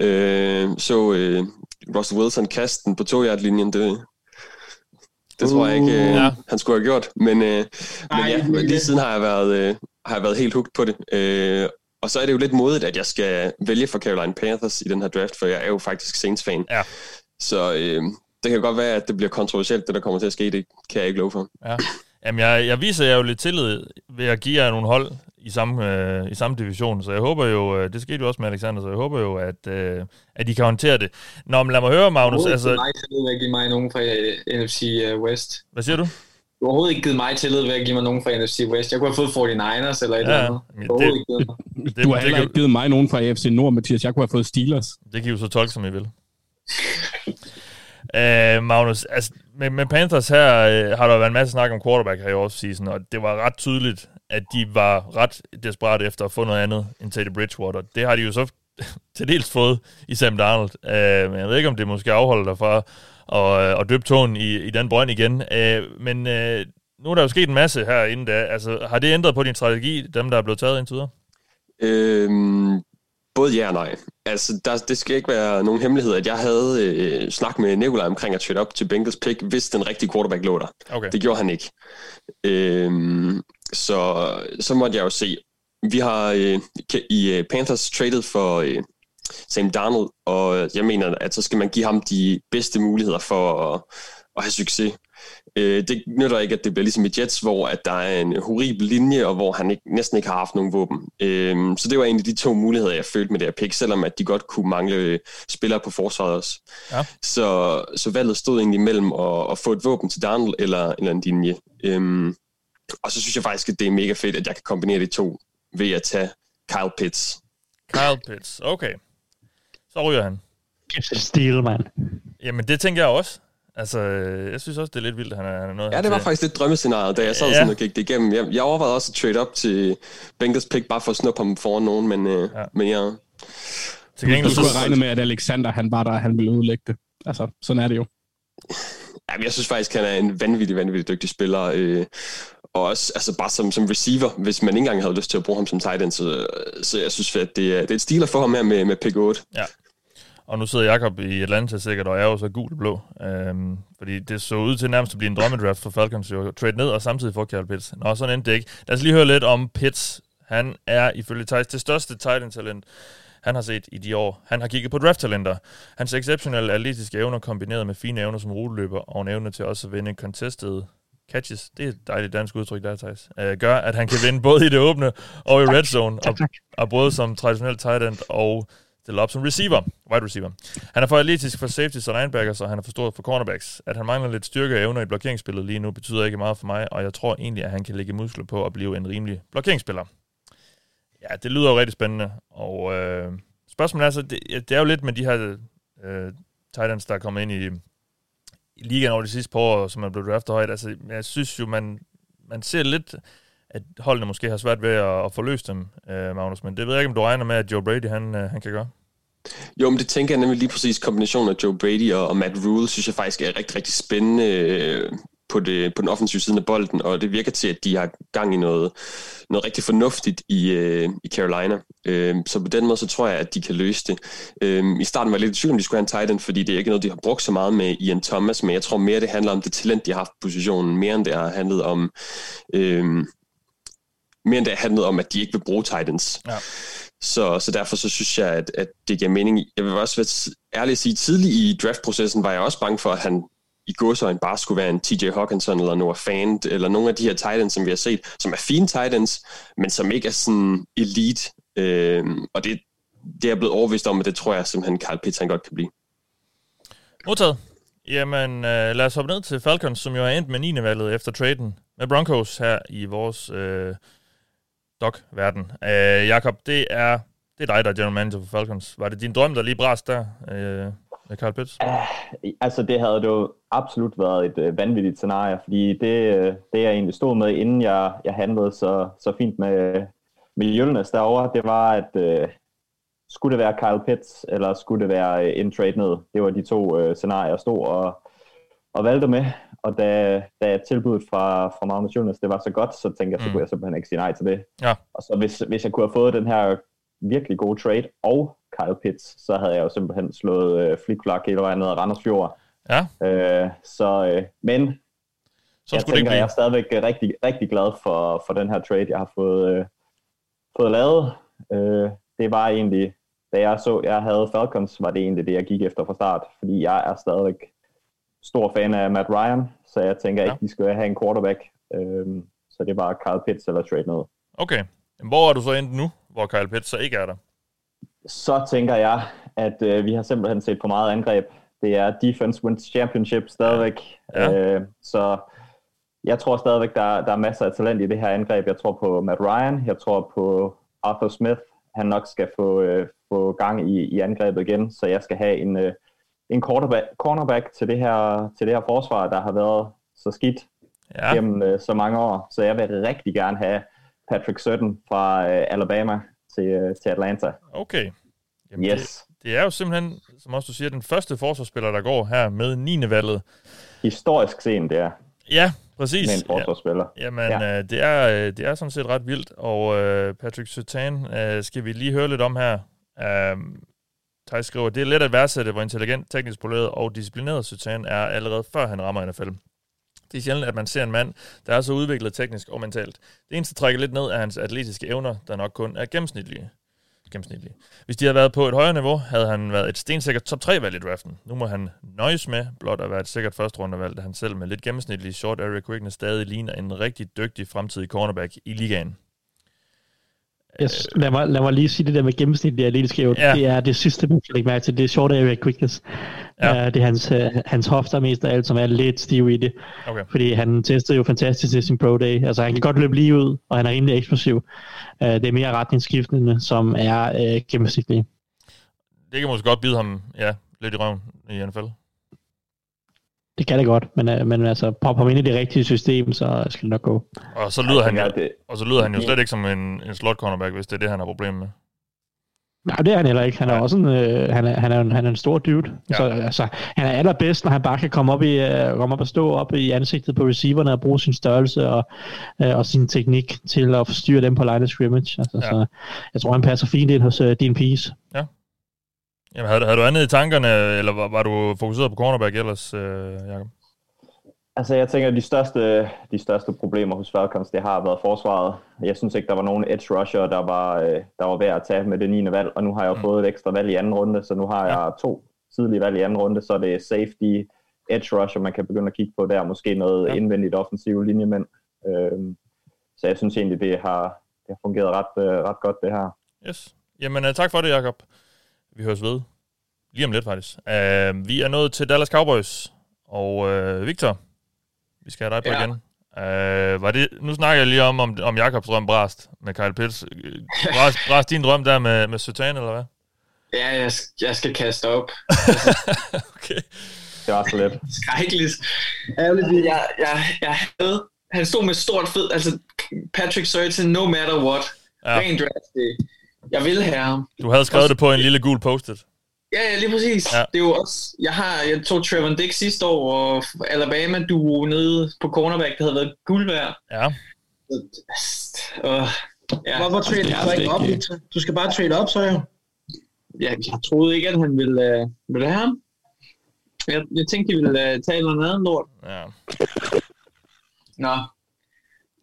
Øh, så øh, Russell Wilson kasten på to linjen det, det tror jeg ikke, øh, ja. han skulle have gjort. Men, øh, Ej, men ja, lige siden har jeg været, øh, har jeg været helt hooked på det. Øh, og så er det jo lidt modigt, at jeg skal vælge for Carolina Panthers i den her draft, for jeg er jo faktisk Saints-fan. Ja. Så øh, det kan godt være, at det bliver kontroversielt, det der kommer til at ske. Det kan jeg ikke love for. Ja. Jamen, jeg, jeg viser jer jo lidt tillid ved at give jer nogle hold i samme, øh, i samme division, så jeg håber jo, øh, det skete jo også med Alexander, så jeg håber jo, at, øh, at I kan håndtere det. Nå, men lad mig høre, Magnus. Altså... Du har ikke tillid ved at give mig nogen fra uh, NFC uh, West. Hvad siger du? Du har overhovedet ikke givet mig tillid ved at give mig nogen fra NFC West. Jeg kunne have fået 49ers eller et ja, eller andet. Du, det, ikke det, du har heller ikke givet mig nogen fra AFC Nord, Mathias. Jeg kunne have fået Steelers. Det kan I jo så tolke, som I vil. Uh, Magnus, altså, med, med Panthers her uh, har der været en masse snak om quarterback her i offseason, og det var ret tydeligt, at de var ret desperat efter at få noget andet end Teddy Bridgewater. Det har de jo så til dels fået i Sam Darnold. Uh, men jeg ved ikke, om det måske afholder dig fra at, at døbe tåen i, i den brønd igen. Uh, men uh, nu er der jo sket en masse her inden da. Altså, har det ændret på din strategi, dem der er blevet taget indtil videre? Øhm, både ja og nej. Altså, der, det skal ikke være nogen hemmelighed, at jeg havde øh, snakket med Nikolaj omkring at trade op til Bengals pick, hvis den rigtige quarterback lå der. Okay. Det gjorde han ikke. Øhm, så, så måtte jeg jo se. Vi har øh, i uh, Panthers traded for øh, Sam Darnold, og jeg mener, at så skal man give ham de bedste muligheder for at, at have succes. Øh, det nytter ikke, at det bliver ligesom i Jets, hvor at der er en horribel linje, og hvor han ikke, næsten ikke har haft nogen våben. Øh, så det var egentlig de to muligheder, jeg følte med det her pick, selvom at de godt kunne mangle spillere på forsvaret også. Ja. Så, så valget stod egentlig mellem at, at få et våben til Darnold eller, eller en linje. Øh, og så synes jeg faktisk, at det er mega fedt, at jeg kan kombinere de to ved at tage Kyle Pitts. Kyle Pitts, okay. Så ryger han. Kæft, stil, mand. Jamen, det tænker jeg også. Altså, jeg synes også, det er lidt vildt, at han er, han er noget Ja, det var faktisk lidt drømmescenariet, da jeg sad Ja. sådan og gik det igennem. Jeg, jeg overvejede også at trade op til Bengals pick, bare for at snuppe ham foran nogen, men, øh, ja. men jeg... Til Du skulle have regnet med, at Alexander han var der, han ville udlægge det. Altså, sådan er det jo. Jamen, jeg synes faktisk, han er en vanvittig, vanvittig dygtig spiller. Øh, og også altså bare som, som receiver, hvis man ikke engang havde lyst til at bruge ham som tight end. Så, så jeg synes, at det er, det er et stil at få ham her med, med pick 8. Ja. Og nu sidder Jakob i Atlanta sikkert, og er jo så gul og blå. Øhm, fordi det så ud til nærmest at blive en drømmedraft for Falcons, jo trade ned og samtidig få Kyle Pitts. Nå, sådan endte det ikke. Lad os lige høre lidt om Pitts. Han er ifølge Thijs det største tight end talent, han har set i de år. Han har kigget på draft-talenter. Hans exceptionelle atletiske evner kombineret med fine evner som ruteløber og en evne til også at vinde contested catches, det er et dejligt dansk udtryk der, Thijs, øh, gør, at han kan vinde både i det åbne og i red zone, og, og både som traditionel tight end og stille op som receiver, wide receiver. Han er for atletisk for safety og linebackers, og han er for stor for cornerbacks. At han mangler lidt styrke og evner i blokeringsspillet lige nu, betyder ikke meget for mig, og jeg tror egentlig, at han kan lægge muskler på at blive en rimelig blokeringsspiller. Ja, det lyder jo rigtig spændende, og øh, spørgsmålet er så, det, det er jo lidt med de her øh, Titans, der er kommet ind i, i ligaen over de sidste par år, som er blevet draftet højt. Altså, jeg synes jo, man, man ser lidt, at holdene måske har svært ved at, at forløse dem, øh, Magnus, men det ved jeg ikke, om du regner med, at Joe Brady, han, øh, han kan gøre. Jo, men det tænker jeg nemlig lige præcis kombinationen af Joe Brady og, og Matt Rule, synes jeg faktisk er rigtig, rigtig spændende øh, på, det, på den offensive side af bolden, og det virker til, at de har gang i noget, noget rigtig fornuftigt i, øh, i Carolina. Øh, så på den måde, så tror jeg, at de kan løse det. Øh, I starten var jeg lidt i tvivl, om de skulle have en tight end, fordi det er ikke noget, de har brugt så meget med Ian Thomas, men jeg tror mere, det handler om det talent, de har haft på positionen, mere end det har handlet om... Øh, mere end det har handlet om, at de ikke vil bruge Titans. Ja. Så, så derfor så synes jeg, at, at det giver mening. Jeg vil også være ærlig at sige, tidligt i draftprocessen var jeg også bange for, at han i godsøjne bare skulle være en TJ Hawkinson eller Noah Fant, eller nogle af de her Titans, som vi har set, som er fine Titans, men som ikke er sådan elite. Øhm, og det, det er jeg blevet overvist om, at det tror jeg simpelthen, Carl Pitts han godt kan blive. Modtaget. Jamen, øh, lad os hoppe ned til Falcons, som jo er endt med 9. valget efter traden med Broncos her i vores øh, dog-verden. Øh, Jakob, det er, det er dig, der er general manager for Falcons. Var det din drøm, der lige brast der øh, med Carl Pitts? Uh, altså, det havde jo absolut været et øh, vanvittigt scenarie, fordi det, øh, det, jeg egentlig stod med, inden jeg, jeg handlede så, så fint med, med Jølnes derovre, det var, at øh, skulle det være Kyle Pitts, eller skulle det være øh, en trade ned? Det var de to øh, scenarier, jeg stod og, og valgte med. Og da, da tilbuddet fra, fra Magnus Jonas, det var så godt, så tænkte jeg, så Mm. kunne jeg simpelthen ikke sige nej til det. Ja. Og så hvis, hvis jeg kunne have fået den her virkelig gode trade og Kyle Pitts, så havde jeg jo simpelthen slået øh, flikflak hele vejen ned ad Randers Fjord. Ja. Øh, så, øh, men Så jeg skulle det ikke tænker, jeg er stadigvæk rigtig, rigtig glad for, for den her trade, jeg har fået, øh, fået lavet. Øh, det var egentlig, da jeg så, jeg havde Falcons, var det egentlig det, jeg gik efter fra start, fordi jeg er stadigvæk stor fan af Matt Ryan, så jeg tænker ikke, de skal have en quarterback. Øh, så det var Kyle Pitts eller trade ned. Okay. Hvor er du så endt nu, hvor Kyle Pitts så ikke er der? Så tænker jeg, at øh, vi har simpelthen set for meget angreb. Det er defense wins championship stadigvæk. Ja. Øh, så jeg tror stadigvæk, der, der er masser af talent i det her angreb. Jeg tror på Matt Ryan. Jeg tror på Arthur Smith. Han nok skal få, øh, få gang i, i angrebet igen. Så jeg skal have en, øh, en cornerback, cornerback til, det her, til det her forsvar, der har været så skidt Ja. gennem øh, så mange år. Så jeg vil rigtig gerne have Patrick Sutton fra øh, Alabama til, øh, til Atlanta. Okay. Jamen, Yes. Det, det er jo simpelthen, som også du siger, den første forsvarsspiller, der går her med 9. valget. Historisk set, det er. Ja, Præcis. med en forsvarsspiller. Ja. Jamen, ja. Øh, det, er, øh, det er sådan set ret vildt, og øh, Patrick Sertan øh, skal vi lige høre lidt om her. Øh, Tej skriver, det er let at værdsætte, hvor intelligent, teknisk poleret og disciplineret Sutan er allerede før han rammer NFL. Det er sjældent, at man ser en mand, der er så udviklet teknisk og mentalt. Det eneste, der trækker lidt ned, er hans atletiske evner, der nok kun er gennemsnitlige. gennemsnitlige. Hvis de havde været på et højere niveau, havde han været et stensikkert top 3-valg i draften. Nu må han nøjes med blot at være et sikkert første rundevalg, da han selv med lidt gennemsnitlig short area quickness stadig ligner en rigtig dygtig fremtidig cornerback i ligaen. Yes, lad, mig, lad mig lige sige det der med gennemsnitlig atletisk evne. Ja. Det er det sidste, man kan lægge mærke til. Det er short area quickness. Ja. Uh, det er hans, uh, hans hofter mest af alt, som er lidt stiv i det. Okay. Fordi han testede jo fantastisk til sin pro day. Altså han kan godt løbe lige ud, og han er rimelig eksplosiv. Uh, det er mere retningsskiftende, som er uh, gennemsnitlige. Det kan måske godt bide ham ja, lidt i røven i NFL. Det kan det godt, men, uh, men altså, pop ham ind i det rigtige system, så skal det nok gå. Og så lyder, han, jo, og så lyder han jo slet ikke som en, en slot cornerback, hvis det er det, han har problemer med. Nej, det er han heller ikke. Han er også en, øh, han er, han er, en, han er en stor dude. Ja. Så, altså, han er allerbedst, når han bare kan komme op, i, uh, komme op og stå op i ansigtet på receiverne og bruge sin størrelse og, uh, og sin teknik til at forstyrre dem på line of scrimmage. Altså, ja. så, jeg tror, han passer fint ind hos uh, din piece. Ja. Jamen, havde, havde du andet i tankerne, eller var, var du fokuseret på cornerback ellers, øh, Jacob? Altså, jeg tænker, at de største, de største problemer hos Falcons, det har været forsvaret. Jeg synes ikke, der var nogen edge rusher, der var, øh, der var værd at tage med det 9. valg, og nu har jeg mm. fået et ekstra valg i anden runde, så nu har jeg to tidlige valg i anden runde, så det er safety, edge rusher, man kan begynde at kigge på der, måske noget ja. indvendigt offensiv linjemænd. Øhm, så jeg synes egentlig, det har, det har fungeret ret, øh, ret godt, det her. Yes. Jamen, uh, tak for det, Jacob. Vi høres ved. Lige om lidt, faktisk. Uh, vi er nået til Dallas Cowboys. Og uh, Victor, vi skal have dig på ja. igen. Uh, var det, nu snakker jeg lige om, om, om Jakobs drøm brast med Kyle Pitts. Brast, brast din drøm der med, med Sertan, eller hvad? Ja, jeg, jeg skal kaste op. okay. Det var så let. Skrækkeligt. Ærligt, jeg, jeg, jeg havde, han stod med stort fed, altså Patrick Sertan, no matter what. Ja. Ren draft Jeg vil have ham. Du havde skrevet det på en lille gul post-it. Ja, ja, lige præcis. Ja. Det er jo også, jeg har, jeg tog Trevor Dick sidste år, og Alabama duo nede på cornerback, det havde været guld værd. Ja. Uh, ja. Hvorfor trade du ikke op? Du skal bare trade op, så jo. Ja, jeg troede ikke, at han ville, uh, ville have ham. Jeg, jeg tænkte, de ville uh, tale noget andet lort. Ja. Nå.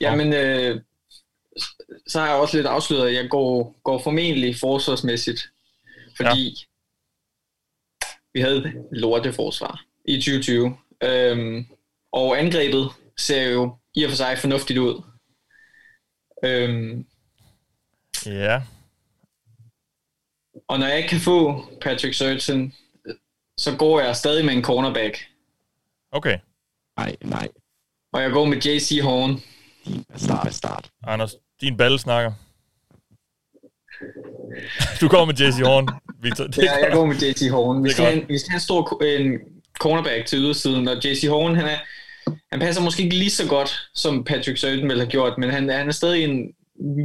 Jamen, øh, så har jeg også lidt afsløret, at jeg går, går formentlig forsvarsmæssigt. Fordi ja vi havde lorteforsvar i 2020. Øhm, og angrebet ser jo i og for sig fornuftigt ud. Øhm, ja. Og når jeg ikke kan få Patrick Surgeon, så går jeg stadig med en cornerback. Okay. Nej, nej. Og jeg går med JC Horn. Start, start. Anders, din balle snakker. Du går med JC Horn, Victor. Det ja, jeg går med JC Horn. Vi skal, have, vi skal have en stor en cornerback til ydersiden, og JC Horn, han, er, han passer måske ikke lige så godt, som Patrick Surgeon ville have gjort, men han, han er stadig en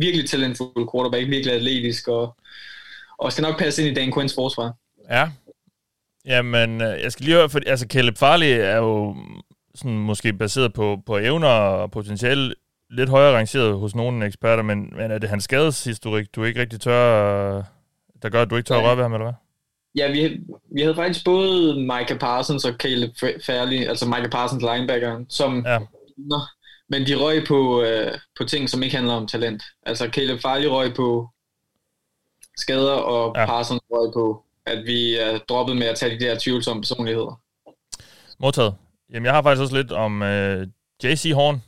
virkelig talentfuld quarterback, virkelig atletisk, og, og skal nok passe ind i Dan Quinns forsvar. Ja. Jamen, øh, jeg skal lige høre, for altså Caleb Farley er jo sådan måske baseret på, på evner og potentiale lidt højere rangeret hos nogle eksperter, men, men er det hans skadeshistorik, du ikke rigtig tør, der gør, at du ikke tør at røre ved ham, eller hvad? Ja, vi, vi havde faktisk både Micah Parsons og Caleb Fairley, altså Micah Parsons linebackeren, som, ja. men de røg på, øh, på ting, som ikke handler om talent. Altså Caleb Farley røg på skader, og ja. Parsons røg på, at vi er droppet med at tage de der tvivlsomme personligheder. Modtaget. Jamen, jeg har faktisk også lidt om øh, JC Horn,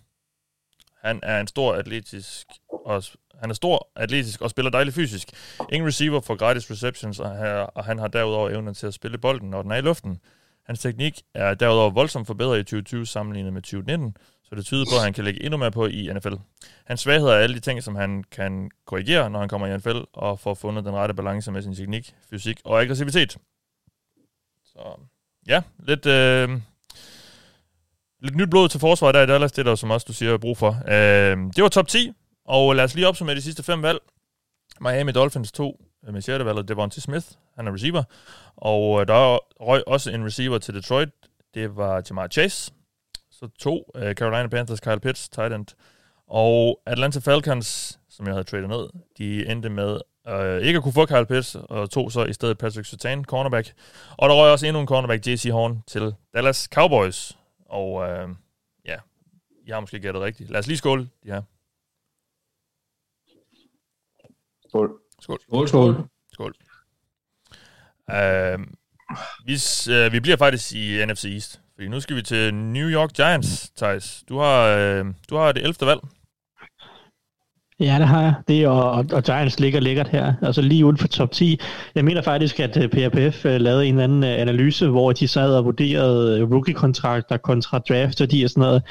han er en stor atletisk og han er stor, atletisk og spiller dejligt fysisk. Ingen receiver for gratis receptions, og han har derudover evnen til at spille bolden, når den er i luften. Hans teknik er derudover voldsomt forbedret i 2020 sammenlignet med 2019, så det tyder på, at han kan lægge endnu mere på i NFL. Hans svaghed er alle de ting, som han kan korrigere, når han kommer i NFL, og får fundet den rette balance med sin teknik, fysik og aggressivitet. Så ja, lidt, øh, lidt nyt blod til forsvaret der i Dallas, det er der som også du siger, er brug for. Øh, det var top 10, og lad os lige opsummere de sidste fem valg. Miami Dolphins 2 øh, med 6. valget, Devontae Smith, han er receiver. Og øh, der røg også en receiver til Detroit, det var Jamar Chase. så to uh, Carolina Panthers, Kyle Pitts, tight end. Og Atlanta Falcons, som jeg havde tradet ned, de endte med øh, ikke at kunne få Kyle Pitts, og tog så i stedet Patrick Sertan, cornerback. Og der røg også endnu en cornerback, J.C. Horn, til Dallas Cowboys. Og uh, ja, I har måske gættet rigtigt. Lad os lige skåle de her. Skål. Skål. Skål, skål. Skål. Uh, vi, uh, vi bliver faktisk i NFC East, fordi nu skal vi til New York Giants, Thijs. Du har, uh, du har det 11. valg. Ja, det har jeg. Det og, og, og Giants ligger lækkert her, altså lige uden for top 10. Jeg mener faktisk, at øh, PRPF øh, lavede en eller anden øh, analyse, hvor de sad og vurderede rookie-kontrakter kontra draft og de og sådan noget,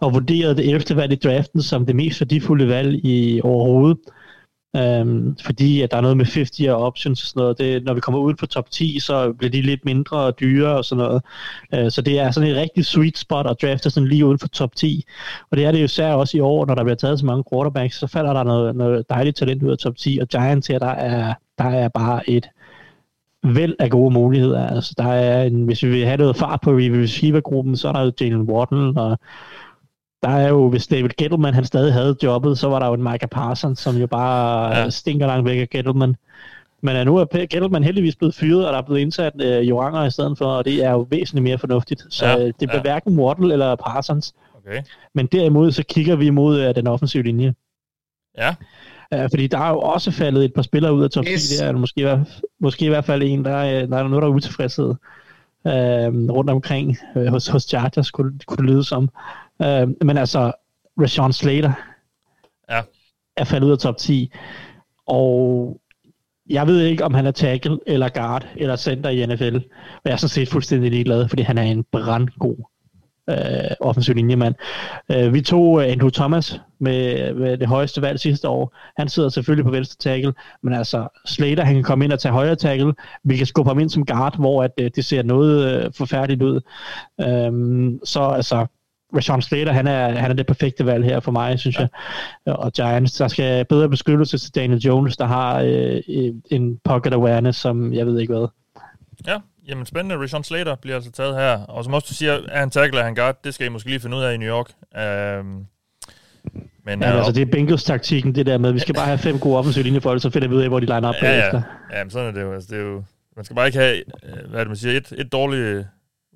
og vurderede det 11. valg i draften som det mest værdifulde valg i overhovedet. Øhm, fordi at der er noget med 50 og options og sådan noget. Det, når vi kommer ud på top 10, så bliver de lidt mindre og dyre og sådan noget. Øh, så det er sådan et rigtig sweet spot at drafte sådan lige uden for top 10. Og det er det jo især også i år, når der bliver taget så mange quarterbacks, så falder der noget, noget dejligt talent ud af top 10. Og Giants her, der er, der er bare et væld af gode muligheder. Altså, der er en, hvis vi vil have noget fart på receiver-gruppen, så er der jo Jalen Waddle og der er jo, hvis David Gettleman han stadig havde jobbet, så var der jo en Micah Parsons, som jo bare ja. stinker langt væk af Gettleman. Men nu er Gettleman heldigvis blevet fyret, og der er blevet indsat øh, Joranger i stedet for, og det er jo væsentligt mere fornuftigt. Så ja, det bliver ja. hverken Waddle eller Parsons. Okay. Men derimod så kigger vi mod øh, den offensive linje. Ja. Uh, fordi der er jo også faldet et par spillere ud af top 10 yes. der, eller måske, måske i hvert fald en, der, er, der er noget, der er utilfredshed uh, rundt omkring uh, hos, hos Chargers, kunne, kunne det lyde som. Uh, men altså, Rashawn Slater ja. er faldet ud af top 10, og jeg ved ikke, om han er tackle, eller guard, eller center i NFL, og jeg er sådan set fuldstændig ligeglad, fordi han er en brandgod øh, offensiv linjemand. Øh, vi tog uh, Andrew Thomas med, med det højeste valg sidste år. Han sidder selvfølgelig på venstre tackle, men altså Slater, han kan komme ind og tage højre tackle. Vi kan skubbe ham ind som guard, hvor at, uh, det ser noget uh, forfærdeligt ud. Um, så altså, Rashawn Slater, han er, han er det perfekte valg her for mig, synes jeg. Og Giants, der skal bedre beskyttelse til Daniel Jones, der har øh, en pocket awareness, som jeg ved ikke hvad. Ja, jamen spændende. Rashawn Slater bliver altså taget her. Og som også du siger, er han tackle, er han guard? Det skal I måske lige finde ud af i New York. Um, men, ja, uh, altså det er Bengals taktikken, det der med, vi skal bare have fem gode offensive linjefolk, så finder vi ud af, hvor de liner op ja, ja. Ja, men sådan er det jo. Altså, det er jo man skal bare ikke have, hvad er det, man siger, et, et dårligt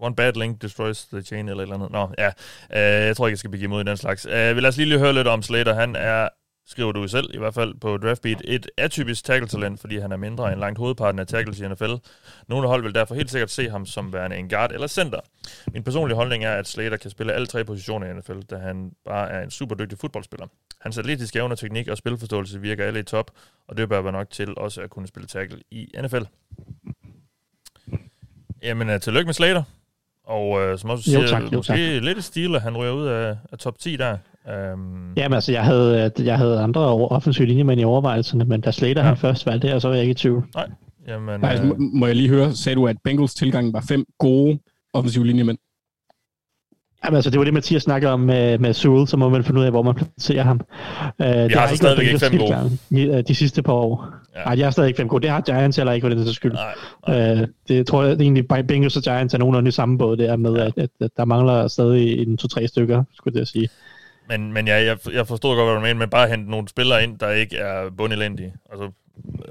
One bad link destroys the chain, eller et eller andet. Nå, ja. Uh, jeg tror ikke, jeg skal begive mod i den slags. Uh, lad os lige høre lidt om Slater. Han er, skriver du selv, i hvert fald på Draftbeat, et atypisk tackle-talent, fordi han er mindre end langt hovedparten af tackles i NFL. Nogle hold vil derfor helt sikkert se ham som værende en guard eller center. Min personlige holdning er, at Slater kan spille alle tre positioner i NFL, da han bare er en super dygtig fodboldspiller. Hans atletiske evner, teknik og spilforståelse virker alle i top, og det bør være nok til også at kunne spille tackle i NFL. Jamen, øh, tillykke med Slater. Og øh, som også siger, jo, tak, jo, måske tak. lidt i stil, at han ryger ud af, af top 10 der. Um... Jamen altså, jeg havde, jeg havde andre offensive linjemænd i overvejelserne, men da Slater ja. han først valgte det, så var jeg ikke i tvivl. Nej. Jamen, Nej, øh... må jeg lige høre, sagde du, at Bengals tilgang var fem gode offensive linjemænd? Jamen, altså, det var det, Mathias snakkede om med, med Sewell, så må man finde ud af, hvor man placerer ham. Uh, Vi har så stadigvæk ikke fem gode. De, de sidste par år. Ja. Nej, jeg har stadig ikke fem gode. Det har Giants heller ikke, for den skyld. Nej, nej. Uh, det tror jeg det egentlig, Bengals og Giants er nogenlunde i samme båd der med, ja. at, at, at, der mangler stadig en to-tre stykker, skulle jeg sige. Men, men ja, jeg, jeg forstod godt, hvad du mener, men bare hente nogle spillere ind, der ikke er bundelendige. Altså,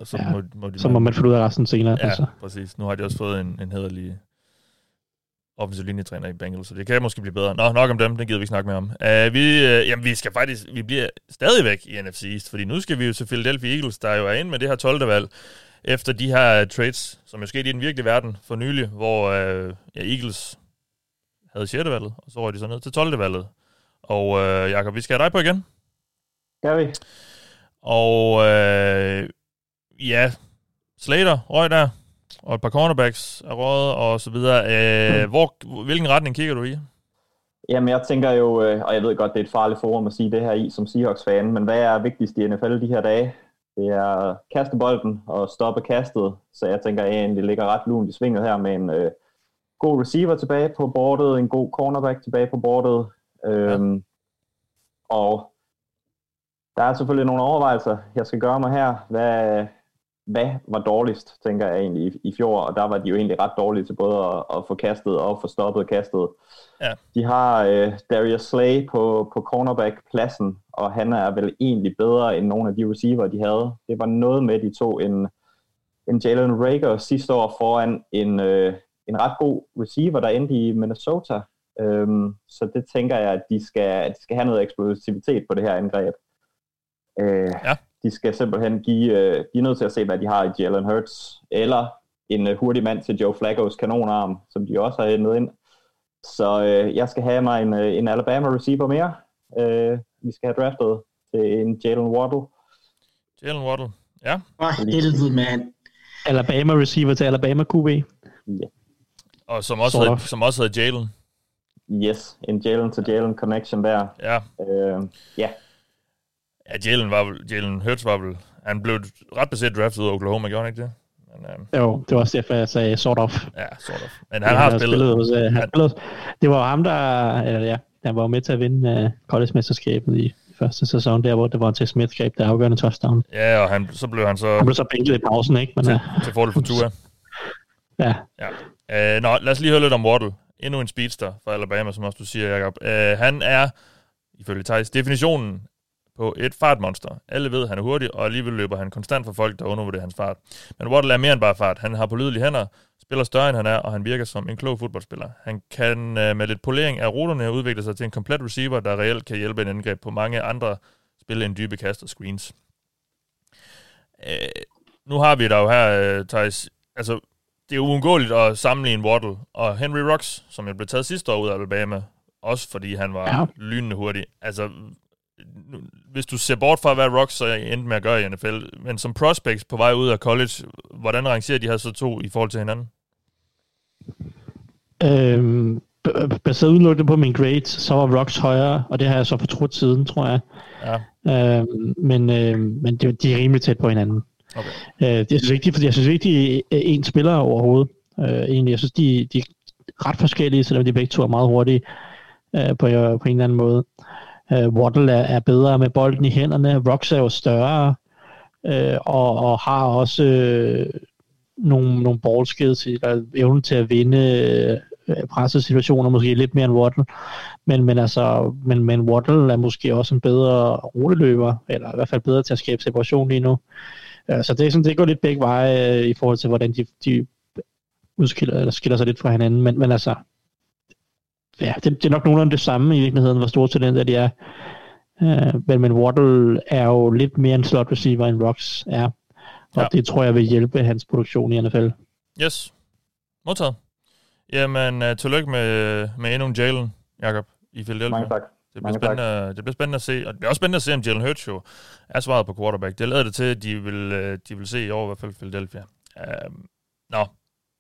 så, ja, må, må de så må man finde ud af resten senere. Ja, altså. præcis. Nu har de også fået en, en hederlig offensiv linjetræner i Bengals, så det kan måske blive bedre. Nå, nok om dem, det gider vi ikke snakke mere om. Uh, vi, uh, jamen, vi skal faktisk, vi bliver stadigvæk i NFC East, fordi nu skal vi jo til Philadelphia Eagles, der jo er inde med det her 12. valg, efter de her trades, som jo skete i den virkelige verden for nylig, hvor uh, ja, Eagles havde 6. valget, og så røg de så ned til 12. valget. Og uh, Jakob, vi skal have dig på igen. Skal vi. Og uh, ja, Slater røg der og et par cornerbacks er rådet og så videre. Øh, hvor, hvilken retning kigger du i? Jamen, jeg tænker jo, øh, og jeg ved godt, det er et farligt forum at sige det her i som Seahawks-fan, men hvad er vigtigst i NFL de her dage? Det er kaste bolden og stoppe kastet, så jeg tænker at det ligger ret lunt i svinget her med en øh, god receiver tilbage på bordet, en god cornerback tilbage på bordet, øhm, ja. og der er selvfølgelig nogle overvejelser, jeg skal gøre mig her. Hvad, hvad var dårligst, tænker jeg egentlig, i, i fjor, og der var de jo egentlig ret dårlige til både at, at få kastet og få stoppet kastet. Ja. De har øh, Darius Slay på, på cornerback-pladsen, og han er vel egentlig bedre end nogle af de receiver, de havde. Det var noget med, de to en, en Jalen Rager sidste år foran en, øh, en ret god receiver, der endte i Minnesota. Øhm, så det tænker jeg, at de skal, de skal have noget eksplosivitet på det her angreb. Øh, ja. De skal simpelthen give, øh, de er nødt til at se, hvad de har i Jalen Hurts, eller en øh, hurtig mand til Joe Flacco's kanonarm, som de også har hentet ind. Så øh, jeg skal have mig en, øh, en Alabama receiver mere. Øh, vi skal have draftet til en Jalen Waddle. Jalen Waddle, ja. Åh, helvede, mand. Alabama receiver til Alabama QB. Ja. Og som også, of. som også hedder Jalen. Yes, en Jalen til Jalen connection der. Ja. Øh, ja. Ja, Jalen, var Jalen Hurts var vel... Han blev ret baseret draftet ud af Oklahoma, gjorde han ikke det? Men, øh, Jo, det var også derfor, jeg sagde sort of. ja, sort of. Men han har spillet. hos, uh, han spillet. Det var ham, der... Eller ja, han var med til at vinde uh, college-mesterskabet i første sæson, der hvor det var til Smith greb det afgørende touchdown. Ja, og han, så blev han så... Han blev så bænket i pausen, ikke? Men, til, uh, til fordel for Tua. Ja. ja. Uh, nå, lad os lige høre lidt om Waddle. Endnu en speedster fra Alabama, som også du siger, Jacob. Uh, han er, ifølge Thijs, definitionen på et fartmonster. Alle ved, at han er hurtig, og alligevel løber han konstant for folk, der undervurderer hans fart. Men Waddle er mere end bare fart. Han har pålidelige hænder, spiller større end han er, og han virker som en klog fodboldspiller. Han kan uh, med lidt polering af ruterne udvikle sig til en komplet receiver, der reelt kan hjælpe en angreb på mange andre spil end dybe kast og screens. Uh, nu har vi der jo her, uh, Thijs, altså det er uundgåeligt at sammenligne Waddle og Henry Rocks, som jo blev taget sidste år ud af Alabama, også fordi han var ja. lynende hurtig. Altså, hvis du ser bort fra, hvad Rocks så endte med at gøre i NFL, men som prospects på vej ud af college, hvordan rangerer de her så to i forhold til hinanden? Øhm, baseret udelukkende på min grades, så var Rocks højere, og det har jeg så fortrudt siden, tror jeg. Ja. Øhm, men øhm, men det, de er rimelig tæt på hinanden. Okay. Øh, det er vigtigt, fordi jeg synes ikke, de er en spiller overhovedet. Øh, egentlig, jeg synes, de, de er ret forskellige, selvom de begge to er meget hurtige øh, på, på en eller anden måde. Øh, Øh, Waddle er, er bedre med bolden i hænderne. Rocks er jo større, øh, og, og har også øh, nogle, nogle ballskills, eller evnen til at vinde øh, pressesituationer, måske lidt mere end Waddle. Men, men, altså, men, men Waddle er måske også en bedre rulleløber, eller i hvert fald bedre til at skabe separation lige nu. Øh, så det, er sådan, det går lidt begge veje øh, i forhold til, hvordan de, de udskiller, eller skiller sig lidt fra hinanden. Men, men altså, ja, det, det er nok nogenlunde det samme i virkeligheden, hvor store talenter de er. Uh, men, men Waddle er jo lidt mere en slot receiver, end Rocks er. Og ja. det tror jeg vil hjælpe hans produktion i NFL. Yes. Modtaget. Jamen, uh, tillykke med, med endnu en Jalen, Jakob, i Philadelphia. Mange tak. Det bliver, spændende, det bliver spændende at se, og det bliver også spændende at se, om Jalen Hurts jo er svaret på quarterback. Det lader det til, at de vil, øh, de vil se i år, i hvert fald Philadelphia. Uh, nå,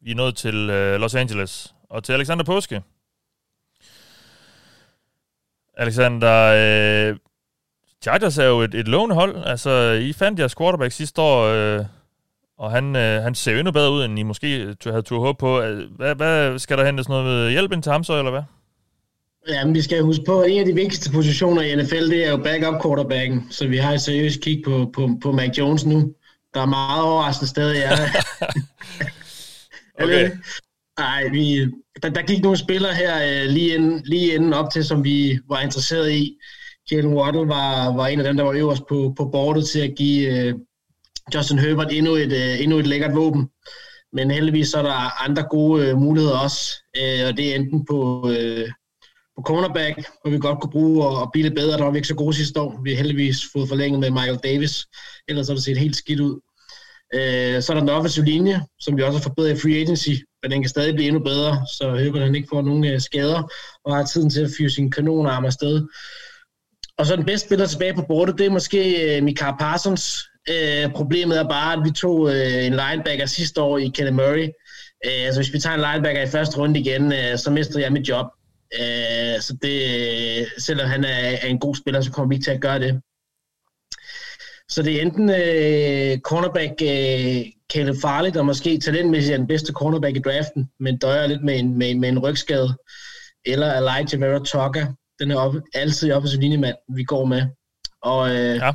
vi er nået til uh, Los Angeles, og til Alexander Påske. Alexander, øh, Chargers er jo et, et lovende hold. Altså, I fandt jeres quarterback sidste år, øh, og han, øh, han ser jo endnu bedre ud, end I måske havde tur håb på. Hvad, hvad skal der hentes noget hjælp ind til ham så, eller hvad? Ja, men vi skal huske på, at en af de vigtigste positioner i NFL, det er jo backup quarterbacken. Så vi har et seriøst kig på, på, på Mac Jones nu. Der er meget overraskende stadig, ja. okay. Nej, vi, der, der gik nogle spillere her øh, lige, inden, lige inden op til, som vi var interesseret i. Jalen Waddle var, var en af dem, der var øverst på, på bordet til at give øh, Justin Herbert endnu et, øh, endnu et lækkert våben. Men heldigvis så er der andre gode øh, muligheder også, øh, og det er enten på, øh, på cornerback, hvor vi godt kunne bruge og, og blive lidt bedre. Der var vi ikke så gode sidste år. Vi har heldigvis fået forlænget med Michael Davis, ellers har det set helt skidt ud. Øh, så er der den offensive linje, som vi også har forbedret i free agency, men den kan stadig blive endnu bedre, så Høber han ikke får nogen øh, skader, og har tiden til at fyre sin kanonarm afsted. Og så den bedste spiller tilbage på bordet, det er måske øh, Mikael Parsons. Øh, problemet er bare, at vi tog øh, en linebacker sidste år i Kenny Murray. Øh, altså hvis vi tager en linebacker i første runde igen, øh, så mister jeg mit job. Øh, så det, øh, selvom han er, er en god spiller, så kommer vi ikke til at gøre det. Så det er enten øh, cornerback øh, Caleb Farley, der måske talentmæssigt er den bedste cornerback i draften, men døjer lidt med en, med, med en rygskade, eller Elijah Vera Tucker, den er op, altid offensiv linjemand, vi går med. Og øh, ja.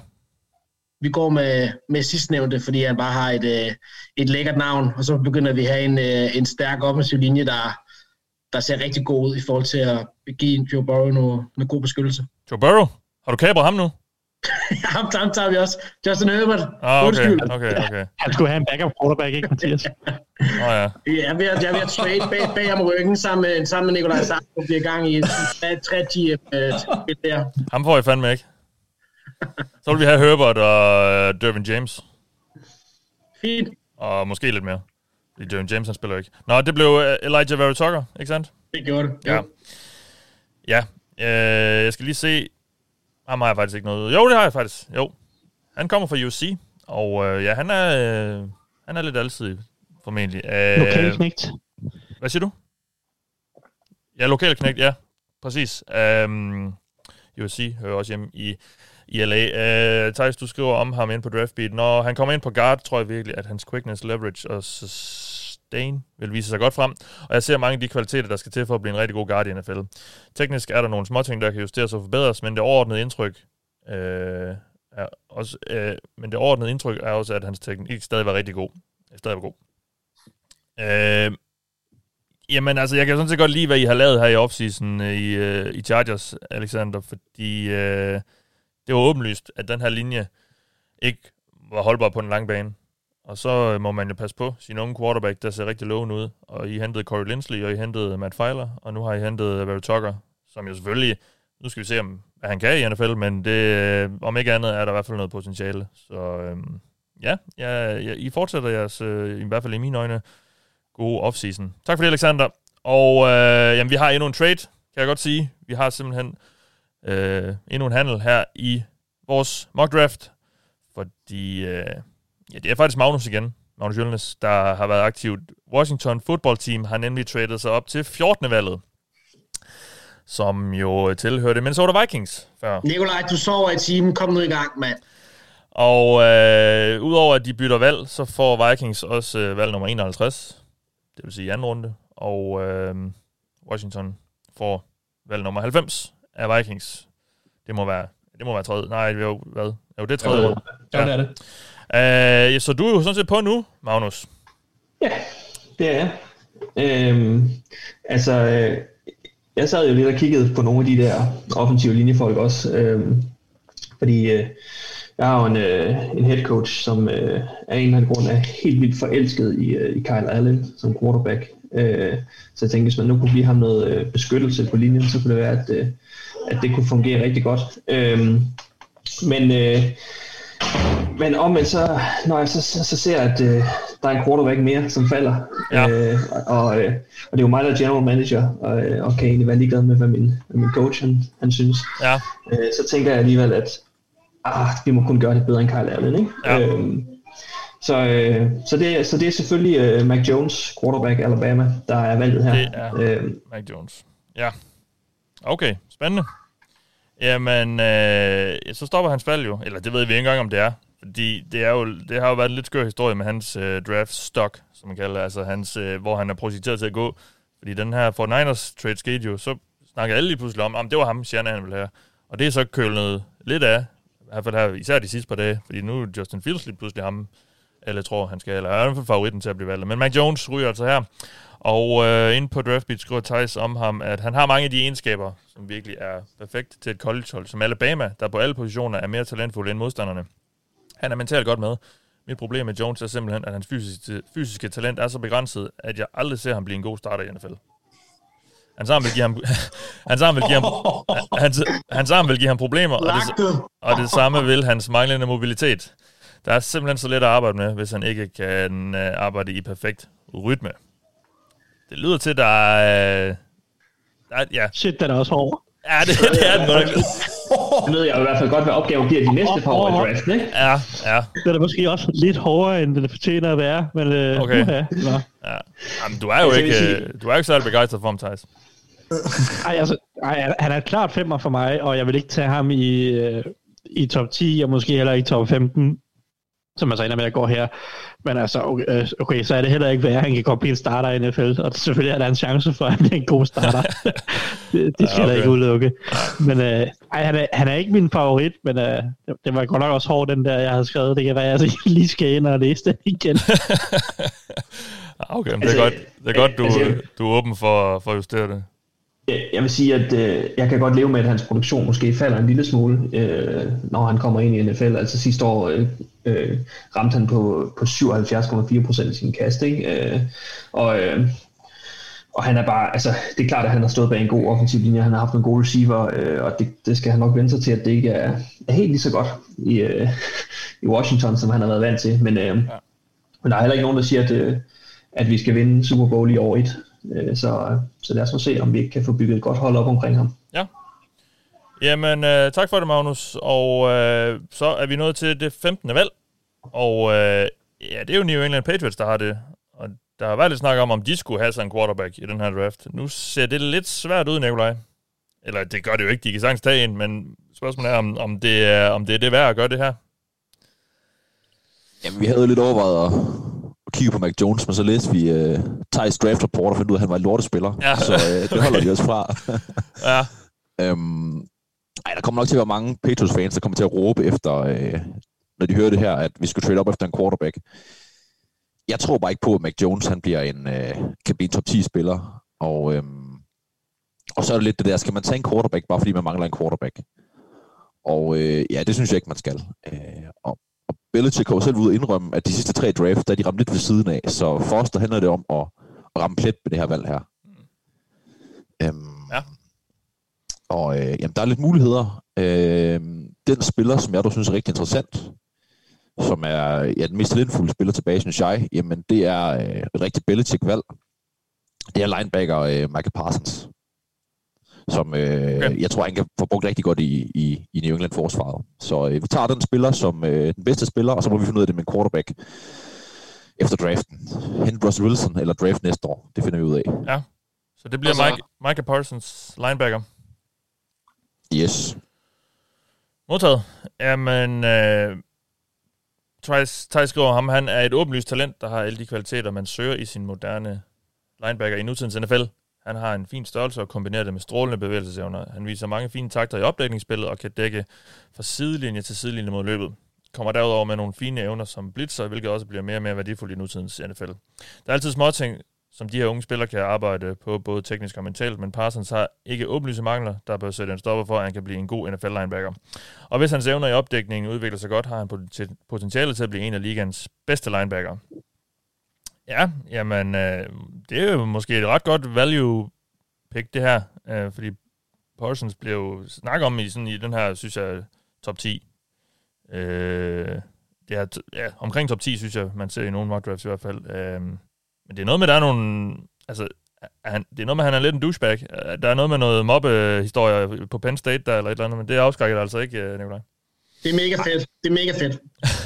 vi går med, med sidstnævnte, fordi han bare har et, øh, et lækkert navn, og så begynder vi at have en, øh, en stærk offensiv linje, der, der ser rigtig god ud i forhold til at give Joe Burrow noget, noget god beskyttelse. Joe Burrow? Har du kabret ham nu? ham, ham tager vi også. Justin Herbert. Ah, okay, okay, okay. Han skulle have en backup quarterback, ikke Mathias? Åh oh, ja. Jeg er ved at, jeg er ved at trade bag, bag om ryggen sammen med, sammen med Nikolaj Sarko. Vi er i gang i 3 GF øh, der. Ham får I fandme ikke. Så vil vi have Herbert og uh, Dervin James. Fint. Og måske lidt mere. Fordi Dervin James, han spiller ikke. Nå, det blev uh, Elijah Vera Tucker, ikke sandt? Det gjorde det. Ja. Ja. Øh, jeg skal lige se. Ham har jeg faktisk ikke noget. Jo, det har jeg faktisk. Jo. Han kommer fra UC. Og øh, ja, han er, øh, han er lidt altid formentlig. Øh, Lokalknægt. Hvad siger du? Ja, lokalknægt, ja. Præcis. Um, USC hører også hjemme i, i LA. Uh, Thijs, du skriver om ham ind på draftbeat. Når han kommer ind på guard, tror jeg virkelig, at hans quickness, leverage og Dane vil vise sig godt frem. Og jeg ser mange af de kvaliteter, der skal til for at blive en rigtig god guard i NFL. Teknisk er der nogle småting, der kan justeres og forbedres, men det overordnede indtryk øh, er også, øh, men det overordnede indtryk er også, at hans teknik stadig var rigtig god. Øh, stadig var god. Øh, Jamen altså, jeg kan sådan set godt lide, hvad I har lavet her i offseason øh, i, øh, i Chargers, Alexander, fordi øh, det var åbenlyst, at den her linje ikke var holdbar på den lange bane. Og så øh, må man jo passe på sin unge quarterback, der ser rigtig lovende ud. Og I hentede Corey Lindsley, og I hentede Matt Feiler, og nu har I hentet øh, Barry Tucker, som jo selvfølgelig, nu skal vi se, om, hvad han kan i NFL, men det, øh, om ikke andet er der i hvert fald noget potentiale. Så øhm, ja, ja, ja, I fortsætter jeres, øh, i hvert fald i mine øjne, gode offseason. Tak for det, Alexander. Og øh, jamen, vi har endnu en trade, kan jeg godt sige. Vi har simpelthen øh, endnu en handel her i vores mock draft, fordi øh, ja, det er faktisk Magnus igen, Magnus Jølnes, der har været aktivt. Washington Football Team har nemlig tradet sig op til 14. valget, som jo tilhørte Minnesota Vikings før. Nikolaj, du sover i timen. Kom nu i gang, mand. Og øh, udover at de bytter valg, så får Vikings også øh, valg nummer 51, det vil sige i anden runde, og øh, Washington får valg nummer 90 af Vikings. Det må være, det må være tredje. Nej, det er jo, hvad? Jo, det er tredje runde. Ja, det er det. Øh, så du er jo sådan set på nu, Magnus. Ja, det er jeg. Øhm, altså, øh, jeg sad jo lidt og kiggede på nogle af de der offensive linjefolk også, øhm, fordi øh, jeg har jo en, øh, en head coach, som øh, af en eller anden grund er helt vildt forelsket i, øh, i Kyle Allen som quarterback. Øh, så jeg tænkte, hvis man nu kunne give ham noget øh, beskyttelse på linjen, så kunne det være, at, øh, at det kunne fungere rigtig godt. Øh, men øh, men omvendt så, når jeg så, så, så ser, at øh, der er en quarterback mere, som falder, ja. øh, og, øh, og det er jo mig, der er general manager, og, øh, og kan egentlig være ligeglad med, hvad min, hvad min coach han, han synes, ja. øh, så tænker jeg alligevel, at ah, vi må kun gøre det bedre end Kyle Allen, ikke? Ja. Øhm, så, øh, så, det, så det er selvfølgelig øh, Mac Jones, quarterback Alabama, der er valget her. Det er øh, Mac Jones. Ja. Okay, spændende. Jamen, øh, så stopper hans fald jo. Eller det ved vi ikke engang, om det er. Fordi det, er jo, det har jo været en lidt skør historie med hans øh, draft stock, som man kalder. Altså hans, øh, hvor han er projekteret til at gå. Fordi den her 49ers trade skete jo, så snakker alle lige pludselig om, at det var ham, Shanahan ville have. Og det er så kølnet lidt af, i hvert fald her, især de sidste par dage, fordi nu er Justin Fields lige pludselig ham, alle tror, han skal, eller er i hvert fald favoritten til at blive valgt. Men Mac Jones ryger altså her, og øh, inde på DraftBeat skriver Thijs om ham, at han har mange af de egenskaber, som virkelig er perfekt til et collegehold, som Alabama, der på alle positioner er mere talentfulde end modstanderne. Han er mentalt godt med. Mit problem med Jones er simpelthen, at hans fysiske, fysiske talent er så begrænset, at jeg aldrig ser ham blive en god starter i NFL. Hans arm vil give ham, hans arm vil give ham, hans, hans arm vil give ham problemer, og det, og det samme vil hans manglende mobilitet. Der er simpelthen så let at arbejde med, hvis han ikke kan øh, arbejde i perfekt rytme. Det lyder til, der er... Der er ja. Shit, den er også hård. Ja, det, det er den godt. Det ved jeg jo i hvert fald godt, hvad opgaven bliver de næste par år i draften, ikke? Ja, ja. Den er måske også lidt hårdere, end den fortjener at være, men øh, Okay. uha, nå. ja. Jamen, du er jo ikke, vil øh, du er ikke særlig begejstret for ham, Thijs. Ej, altså, ej, han er klart femmer for mig, og jeg vil ikke tage ham i, øh, i top 10, og måske heller i top 15. som man så ender med at gå her. Men altså, okay, øh, okay, så er det heller ikke værd, at han kan godt blive en starter i NFL, og selvfølgelig er der en chance for, at han bliver en god starter. det, det skal ja, okay. jeg ikke udelukke. Men øh, ej, han, er, han er ikke min favorit, men øh, det, det var godt nok også hårdt, den der, jeg havde skrevet. Det kan være, at jeg lige skal ind og læse den igen. okay, men det er godt, det er godt du, altså, du er åben for, for at justere det. Jeg vil sige, at øh, jeg kan godt leve med, at hans produktion måske falder en lille smule, øh, når han kommer ind i NFL. Altså sidste år øh, øh, ramte han på, på 77,4% af sin kast, ikke? Øh, og, øh, og han er bare, altså det er klart, at han har stået bag en god offensiv linje, han har haft en god receiver, øh, og det, det skal han nok vente sig til, at det ikke er, er helt lige så godt i, øh, i Washington, som han har været vant til. Men, øh, ja. men der er heller ikke nogen, der siger, at, øh, at vi skal vinde Super Bowl i år 1. Øh, så, så lad os nu se, om vi ikke kan få bygget et godt hold op omkring ham. Ja. Jamen, øh, tak for det, Magnus. Og øh, så er vi nået til det 15. valg. Og øh, ja, det er jo New England Patriots, der har det. Og der har været lidt snak om, om de skulle have sådan en quarterback i den her draft. Nu ser det lidt svært ud, Nikolaj. Eller det gør det jo ikke, de kan sagtens tage en, men spørgsmålet er, om, om, det, er, om det er det værd at gøre det her. Jamen, vi havde lidt overvejet at, at kigge på Mac Jones, men så læste vi uh, Thijs draft report og fandt ud af, at han var en lortespiller. Ja. Så uh, det holder vi os fra. ja. Øhm, der kommer nok til at være mange Patriots-fans, der kommer til at råbe efter, øh, når de hører det her, at vi skal trade op efter en quarterback. Jeg tror bare ikke på, at Mac Jones han bliver en, øh, kan blive en top 10-spiller. Og, øhm, og så er det lidt det der, skal man tage en quarterback, bare fordi man mangler en quarterback? Og øh, ja, det synes jeg ikke, man skal. Øh, og, og Belichick har selv ud indrømme, at de sidste tre drafts, der er de ramt lidt ved siden af. Så for os, der handler det om at, at ramme plet med det her valg her. Mm. Øhm. Og øh, jamen, der er lidt muligheder. Øh, den spiller, som jeg dog synes er rigtig interessant, som er ja, den mest talentfulde spiller tilbage, synes jeg, jamen det er øh, et rigtig Belichick-valg. Det er linebacker øh, Michael Parsons, som øh, okay. jeg tror, han kan få brugt rigtig godt i, i, i New England-forsvaret. Så øh, vi tager den spiller som øh, den bedste spiller, og så må vi finde ud af det med en quarterback efter draften. Hente Russell Wilson eller draft næste år. Det finder vi ud af. Ja, så det bliver altså, Mike, Michael Parsons linebacker. Yes. Modtaget. Jamen, øh, Thijs skriver ham, han er et åbenlyst talent, der har alle de kvaliteter, man søger i sin moderne linebacker i nutidens NFL. Han har en fin størrelse og kombinerer det med strålende bevægelsesevner. Han viser mange fine takter i opdækningsspillet og kan dække fra sidelinje til sidelinje mod løbet. Kommer derudover med nogle fine evner som blitzer, hvilket også bliver mere og mere værdifuldt i nutidens NFL. Der er altid små ting, som de her unge spillere kan arbejde på både teknisk og mentalt, men Parsons har ikke åbenlyse mangler, der bør sætte en stopper for, at han kan blive en god NFL-linebacker. Og hvis hans evner i opdækningen udvikler sig godt, har han potentiale til at blive en af ligans bedste linebacker. Ja, jamen, øh, det er jo måske et ret godt value pick, det her, øh, fordi Parsons blev snakket om i, sådan, i den her, synes jeg, top 10. Øh, det er, ja, omkring top 10, synes jeg, man ser i nogle mock drafts i hvert fald. Øh, men det er noget med, der er nogle... Altså, han, det er noget med, at han er lidt en douchebag. Der er noget med noget mobbehistorie på Penn State der, eller et eller andet, men det afskrækker altså ikke, øh, Nikolaj. Det er mega fedt. Det er mega fedt.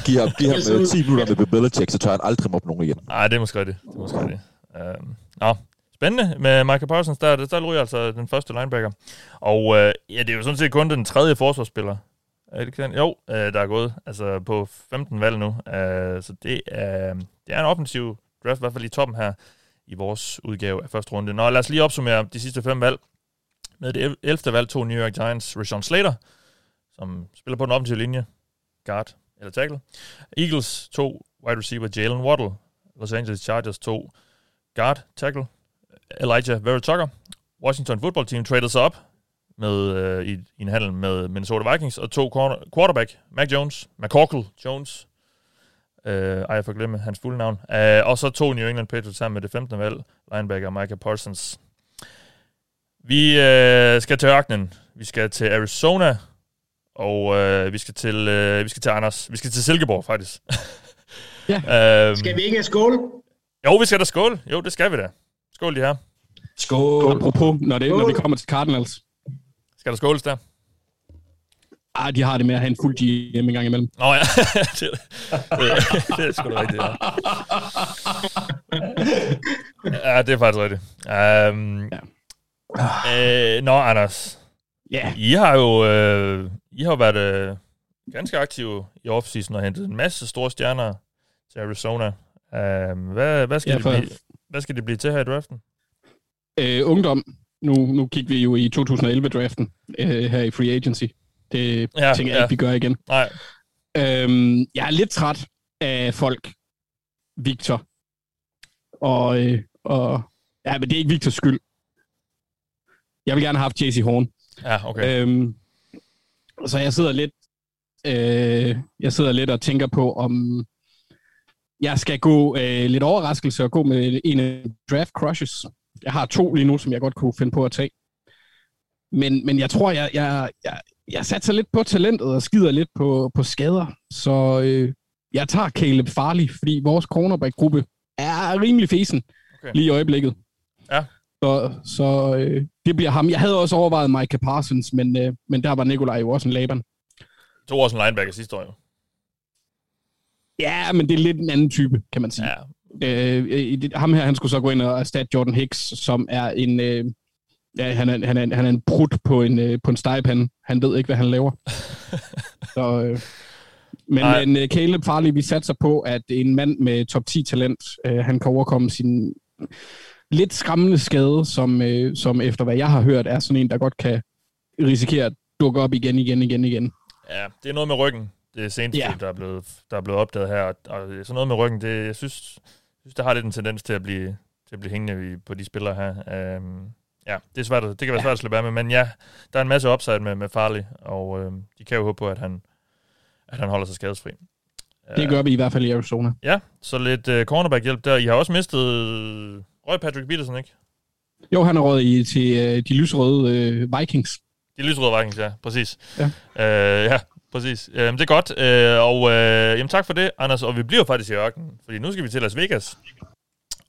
Giv ham, giv ham 10 minutter med Bill Belichick, så tør han aldrig mobbe nogen igen. Nej, det er måske det. Det er måske det. Uh, nå, spændende med Michael Parsons. Der, der ryger altså den første linebacker. Og uh, ja, det er jo sådan set kun den tredje forsvarsspiller. Er det ikke Jo, uh, der er gået altså på 15 valg nu. Uh, så det er, det er en offensiv draft, i hvert fald i toppen her i vores udgave af første runde. Nå, lad os lige opsummere de sidste fem valg. Med det 11. valg tog New York Giants Rashawn Slater, som spiller på den offensive linje, guard eller tackle. Eagles to wide receiver Jalen Waddle. Los Angeles Chargers to guard, tackle Elijah Vera Tucker. Washington Football Team traded sig op med, øh, i, i en handel med Minnesota Vikings, og to quarterback, Mac Jones, McCorkle Jones, Øh, ej, jeg får glemme hans fulde navn. Øh, og så to New England Patriots sammen med det 15. valg, linebacker Micah Parsons. Vi øh, skal til ørkenen. Vi skal til Arizona, og øh, vi skal til øh, vi skal til Anders. Vi skal til Silkeborg, faktisk. ja. øhm, skal vi ikke have skål? Jo, vi skal da skål. Jo, det skal vi da. Skål, de her. Skål. Apropos, når, det, skål. når vi kommer til Cardinals. Skal der skåles der? Ah, de har det med at have en fuld GM en gang imellem. Nå ja, det, det, det, det er sgu da rigtigt, ja. ja, det er faktisk rigtigt. Um, ja. øh, nå, Anders. Ja. I har jo, øh, I har været, øh, ganske aktive i offseason og hentet en masse store stjerner til Arizona. Uh, hvad, hvad, skal Ja, det for- blive, hvad skal det blive til her i draften? Øh, ungdom. Nu, nu kigger vi jo i 2011-draften øh, her i Free Agency. Det Ja, tænker jeg ja. ikke, vi gør igen. Nej. Øhm, jeg er lidt træt af folk. Victor. Og, øh, og ja, men det er ikke Victors skyld. Jeg vil gerne have haft JC Horn. Ja, okay. Øhm, så jeg sidder lidt øh, jeg sidder lidt og tænker på, om jeg skal gå øh, lidt overraskelse og gå med en af draft crushes. Jeg har to lige nu, som jeg godt kunne finde på at tage. Men, men jeg tror, jeg, jeg, jeg, jeg satser lidt på talentet og skider lidt på, på skader. Så øh, jeg tager Caleb Farley, fordi vores cornerback-gruppe er rimelig fesen Okay. lige i øjeblikket. Ja. Så, så øh, det bliver ham. Jeg havde også overvejet Micah Parsons, men, øh, men der var Nikolaj jo også en laban. To år som linebacker sidste år jo. Ja, men det er lidt en anden type, kan man sige. Ja. Øh, øh, ham her, han skulle så gå ind og erstatte Jordan Hicks, som er en... Øh, ja, han er, han er, han er en brud på en, øh, på en stegepande. Han ved ikke, hvad han laver. så, øh, men Nej. men øh, Caleb Farley, vi satser på, at en mand med top 10 talent, øh, han kan overkomme sin lidt skræmmende skade, som, øh, som efter hvad jeg har hørt, er sådan en, der godt kan risikere at dukke op igen, igen, igen, igen. Ja, det er noget med ryggen. Det seneste, Ja. der, er blevet, der er blevet opdaget her. Og sådan noget med ryggen, det, jeg synes, synes, det har lidt en tendens til at blive, til at blive hængende på de spillere her. Um, ja, det, er svært, at- det kan være svært at slippe af med, men ja, der er en masse upside med, med Farley, og øhm, de kan jo håbe på, at han, at han holder sig skadesfri. Det gør vi i hvert fald i Arizona. Ja, så lidt uh, cornerback-hjælp der. I har også mistet... Røg Patrick Peterson, ikke? Jo, han er råd i til øh, de lysrøde øh, Vikings. De lyserøde Vikings, ja, præcis. Ja. Øh, ja, præcis. Øh, det er godt, øh, og øh, jamen, tak for det, Anders. Og vi bliver faktisk i ørkenen, fordi nu skal vi til Las Vegas.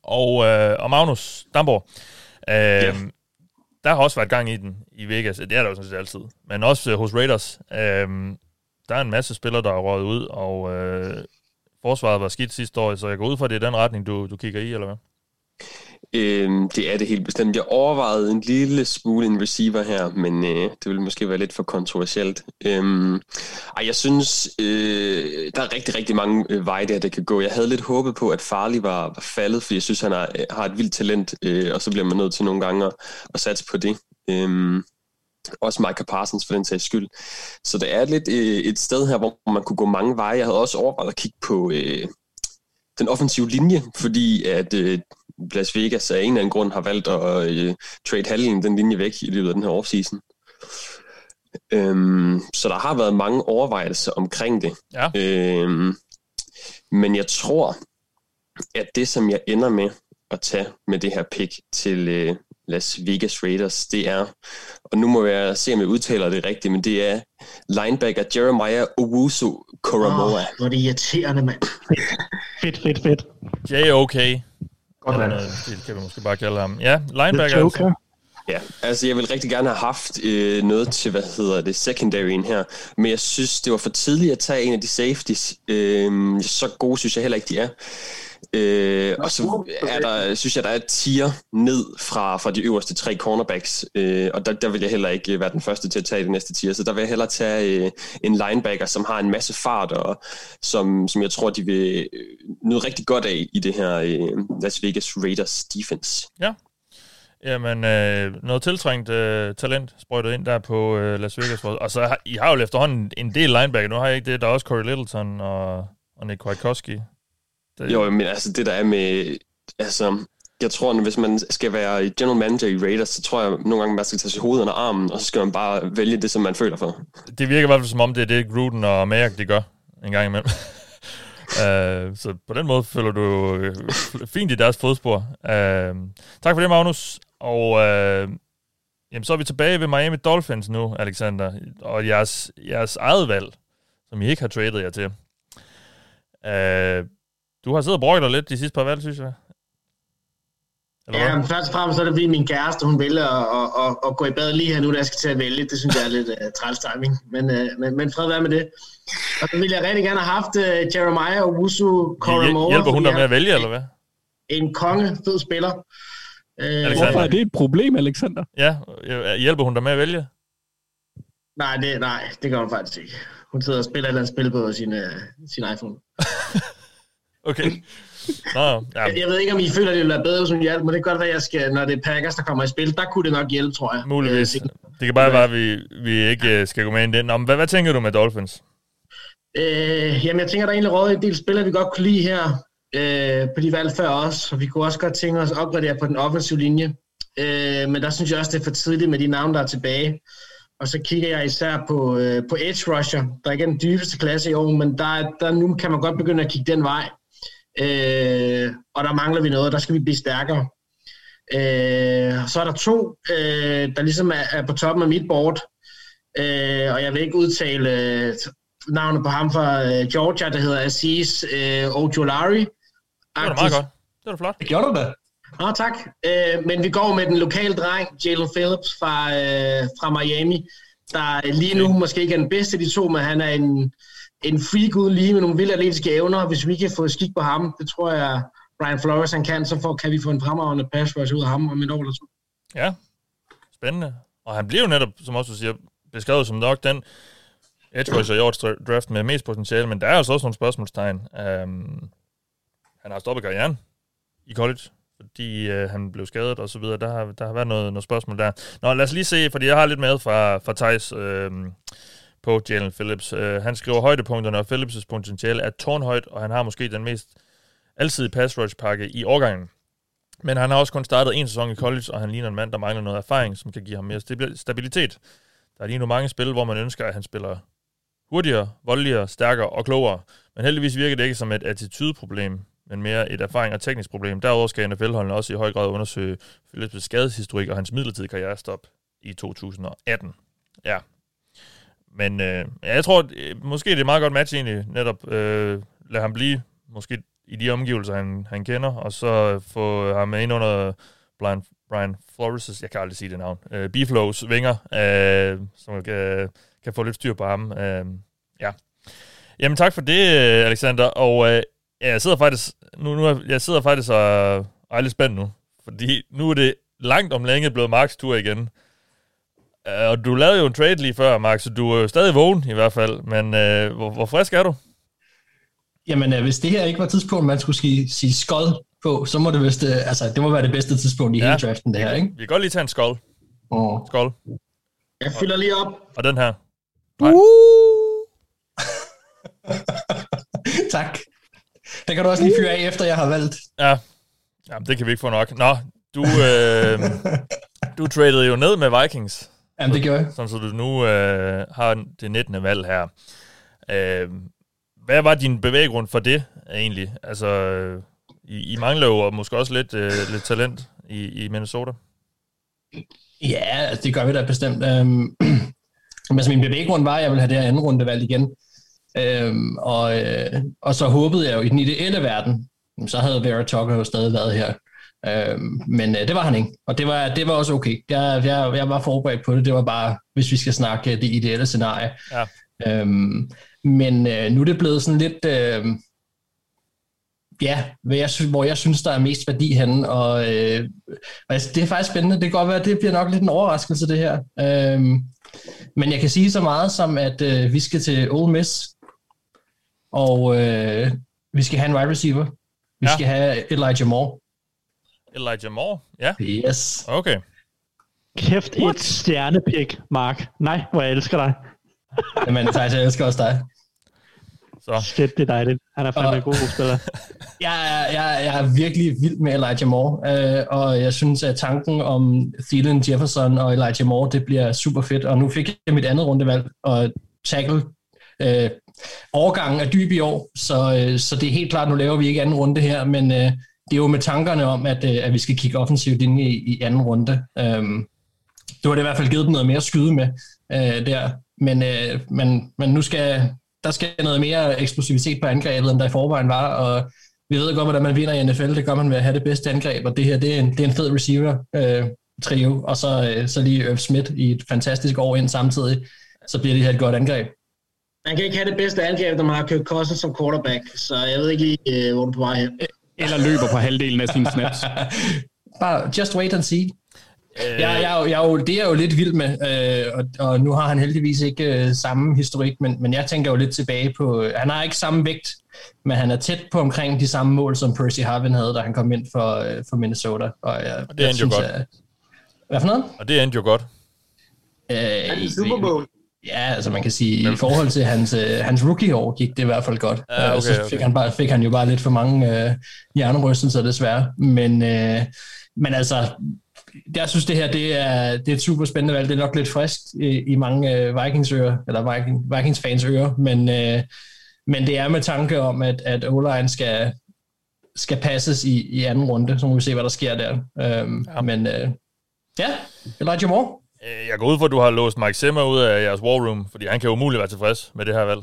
Og, øh, og Magnus Damborg, øh, ja der har også været gang i den i Vegas. Det er der jo sådan set altid. Men også øh, hos Raiders. Øh, der er en masse spillere, der er røget ud, og øh, forsvaret var skidt sidste år, så jeg går ud fra, at det er den retning, du, du kigger i, eller hvad? Øhm, det er det helt bestemt. Jeg overvejede en lille smule en receiver her, men øh, det ville måske være lidt for kontroversielt. Øhm, ej, jeg synes, øh, der er rigtig, rigtig mange øh, veje der, det kan gå. Jeg havde lidt håbet på, at Farley var, var faldet, fordi jeg synes, han har, øh, har et vildt talent, øh, og så bliver man nødt til nogle gange at, at satse på det. Øhm, også Micah Parsons for den sags skyld. Så det er lidt øh, et sted her, hvor man kunne gå mange veje. Jeg havde også overvejet at kigge på øh, den offensive linje, fordi at øh, Las Vegas af en eller anden grund har valgt at øh, trade halvdelen den linje væk i løbet af den her offseason. Øhm, så der har været mange overvejelser omkring det. Ja. Øhm, men jeg tror, at det, som jeg ender med at tage med det her pick til øh, Las Vegas Raiders, det er, og nu må jeg se, om jeg udtaler det rigtigt, men det er linebacker Jeremiah Owusu Koromoa. Åh, hvor er det irriterende, mand. Fedt, fedt, fedt. J.O.K. Godt Eller noget, Det kan vi måske bare kalde ham. Ja, linebacker. altså. Ja, altså jeg vil rigtig gerne have haft øh, noget til, hvad hedder det, secondaryen her, men jeg synes, det var for tidligt at tage en af de safeties. Øh, så gode synes jeg heller ikke, de er. Øh, og så er der, synes jeg, der er et tier ned fra, fra de øverste tre cornerbacks, øh, og der, der vil jeg heller ikke være den første til at tage det næste tier, så der vil jeg hellere tage øh, en linebacker, som har en masse fart, og som, som jeg tror, de vil øh, nyde rigtig godt af i det her øh, Las Vegas Raiders defense. Ja. Jamen, øh, noget tiltrængt øh, talent sprøjtet ind der på øh, Las Vegas. Og så har, I har jo efterhånden en del linebacker. Nu har jeg ikke det. Der er også Corey Littleton og, og Nick Kwiatkowski. Det, Jo, men altså det der er med, altså, jeg tror, at hvis man skal være general manager i Raiders, så tror jeg nogle gange, man skal tage sig hovedet under armen, og så skal man bare vælge det, som man føler for. det virker i hvert fald som om, det er det, Gruden og Mayak, de gør en gang imellem. uh, så på den måde følger du øh, fint i deres fodspor. Uh, tak for det, Magnus. Og uh, jamen, så er vi tilbage ved Miami Dolphins nu, Alexander. Og jeres, jeres eget valg, som I ikke har traded jer til. Uh, du har siddet og brokket dig lidt de sidste par valg, synes jeg. Eller Ja, men først og fremmest så er det fordi min kæreste, hun vælger at, at, at, at gå i bad lige her nu, da jeg skal til at vælge. Det synes jeg er lidt uh, træls timing, men, uh, men, men fred være med det. Og så ville jeg rigtig gerne have haft uh, Jeremiah Owusu Koromoa. Hjælper hun dig med at vælge, eller hvad? En konge, fed spiller. Uh, Hvorfor er det et problem, Alexander? Ja, hjælper hun dig med at vælge? Nej, det, nej, det gør hun faktisk ikke. Hun sidder og spiller et eller andet spil på sin, uh, sin iPhone. okay. Nå, ja. jeg, ved ikke, om I føler, det ville være bedre, hun hjælper, men det kan godt være, jeg skal, når det er Packers, der kommer i spil, der kunne det nok hjælpe, tror jeg. Muligvis. Det kan bare være, at vi, vi ikke skal gå med ind i den. Nå, men hvad, hvad tænker du med Dolphins? Øh, jamen, jeg tænker, der er egentlig råd en del spillere, vi godt kunne lide her øh, på de valg før os, og vi kunne også godt tænke os at opgradere på den offensive linje. Øh, men der synes jeg også, det er for tidligt med de navne, der er tilbage. Og så kigger jeg især på, øh, på Edge Rusher, der er ikke den dybeste klasse i år, men der, der nu kan man godt begynde at kigge den vej. Øh, og der mangler vi noget, der skal vi blive stærkere. Øh, så er der to, øh, der ligesom er, er på toppen af mit board, øh, og jeg vil ikke udtale øh, navnet på ham fra øh, Georgia, der hedder Aziz øh, Ojolari. Det var meget godt. Det var flot. Det gjorde du da. Nå, tak. Øh, men vi går med den lokale dreng, Jalen Phillips fra, øh, fra Miami, der lige nu okay. måske ikke er den bedste af de to, men han er en, en freak uden lige med nogle vilde atletiske evner. Hvis vi kan få skik på ham, det tror jeg, Brian Flores han kan, så får, kan vi få en fremragende pass rush ud af ham om et år eller to. Ja, spændende. Og han bliver jo netop, som også du siger, beskrevet som nok den edge rusher i årets draft med mest potentiale, men der er altså også nogle spørgsmålstegn. Um, han har stoppet karrieren i college, fordi øh, han blev skadet og så videre. Der har, der har været noget, noget spørgsmål der. Nå, lad os lige se, fordi jeg har lidt med fra, fra Thijs Øh, på Jalen Phillips. Øh, han skriver højdepunkterne, og Phillips' potentiale er tårnhøjt, og han har måske den mest altid pass rush pakke i årgangen. Men han har også kun startet en sæson i college, og han ligner en mand, der mangler noget erfaring, som kan give ham mere stabilitet. Der er lige nu mange spil, hvor man ønsker, at han spiller hurtigere, voldeligere, stærkere og klogere. Men heldigvis virker det ikke som et attitudeproblem, men mere et erfaring og teknisk problem. Derudover skal NFL-holdene også i høj grad undersøge Philips skadeshistorik og hans midlertidige karrierestop i 2018. Ja. Men øh, ja, jeg tror, øh, måske det er meget godt match egentlig, netop øh, lade ham blive måske i de omgivelser, han, han kender, og så få ham ind under Brian, Brian Flores' jeg kan aldrig sige det navn, øh, Biflows vinger, øh, som kan, kan få lidt styr på ham. Øh, ja. Jamen tak for det, øh, Alexander, og øh, jeg sidder faktisk, nu, nu jeg sidder faktisk og, og er lidt spændt nu, fordi nu er det langt om længe blevet Marks tur igen. Øh, og du lavede jo en trade lige før, Mark, så du er jo stadig vågen i hvert fald, men øh, hvor, hvor frisk er du? Jamen, øh, hvis det her ikke var tidspunkt, man skulle sige, sige skod på, så må det vist, øh, altså, det må være det bedste tidspunkt i ja. hele draften, det her, ikke? Vi kan godt lige tage en skål. Oh. Skål. Jeg fylder lige op. Og den her. Uh! tak. Den kan du også lige fyre af, efter jeg har valgt. Ja. Jamen, det kan vi ikke få nok. Nå, du, øh, du tradede jo ned med Vikings. Jamen, det gjorde jeg. Sådan, så du nu øh, har det 19. valg her. Øh, hvad var din bevæggrund for det, egentlig? Altså, I, I mangler jo måske også lidt, øh, lidt talent i, i Minnesota. Ja, altså, det gør vi da bestemt. Øhm, altså, min bevæggrund var, at jeg ville have det her anden runde valgt igen. Øhm, og, øh, og så håbede jeg jo i den ideelle verden, så havde Vera Tucker jo stadig været her. Øhm, men øh, det var han ikke, og det var, det var også okay. Jeg, jeg, jeg var forberedt på det, det var bare, hvis vi skal snakke det ideelle scenarie. Ja. Øhm, men øh, nu er det blevet sådan lidt, øh, ja, hvad jeg, hvor jeg synes, der er mest værdi henne, og øh, altså, det er faktisk spændende. Det kan godt være, det bliver nok lidt en overraskelse, det her. Øh, men jeg kan sige så meget som, at øh, vi skal til Ole Miss, og øh, vi skal have en wide receiver. Vi ja. skal have Elijah Moore. Elijah Moore? Ja. Yes. Okay. Kæft et stjernepik, Mark. Nej, hvor jeg elsker dig. Jamen, Thijs, jeg elsker også dig. Så. Shit, det er dejligt. Han er fandme en god spiller. jeg, jeg, jeg er virkelig vild med Elijah Moore, øh, og jeg synes, at tanken om Thielen Jefferson og Elijah Moore, det bliver super fedt. Og nu fik jeg mit andet rundevalg, og tackle øh, overgangen er dyb i år, så, øh, så det er helt klart, nu laver vi ikke anden runde her, men øh, det er jo med tankerne om, at, øh, at vi skal kigge offensivt ind i, i anden runde. Øh, det var det i hvert fald givet dem noget mere at skyde med øh, der. Men, øh, men, men nu skal der skal noget mere eksplosivitet på angrebet, end der i forvejen var, og vi ved godt, hvordan man vinder i NFL. Det gør man ved at have det bedste angreb, og det her det er en, det er en fed receiver øh, trio, og så, øh, så lige Irv Smith i et fantastisk år ind samtidig, så bliver det her et godt angreb. Man kan ikke have det bedste angreb, når man har Kirk Cousins som quarterback, så jeg ved ikke lige, øh, hvor du på vej hen. Eller løber på halvdelen af sine snaps. Bare just wait and see. Øh. Jeg, jeg, jeg, jeg, det er jo lidt vild med, øh, og, og nu har han heldigvis ikke øh, samme historik, men, men jeg tænker jo lidt tilbage på, øh, han har ikke samme vægt, men han er tæt på omkring de samme mål, som Percy Harvin havde, da han kom ind for, øh, for Minnesota. Og, jeg, og det endte jo godt. Jeg, hvad for noget? Og det endte jo godt. Øh, Super Bowl. Ja, altså man kan sige, Men... i forhold til hans, øh, hans rookie-år gik det i hvert fald godt. Ja, okay, så fik, okay. han bare, fik han jo bare lidt for mange øh, hjernerystelser desværre. Men, øh, men altså, jeg synes det her, det er, det er et super spændende valg. Det er nok lidt frisk i, i mange øh, Vikings ører, eller Viking, Vikings fans ører, men, øh, men det er med tanke om, at, at o skal, skal passes i, i anden runde, så må vi se, hvad der sker der. Øhm, ja. Men øh, ja, Elijah Moore. Øh, jeg går ud for, at du har låst Mike Zimmer ud af jeres war room, fordi han kan umuligt være tilfreds med det her valg.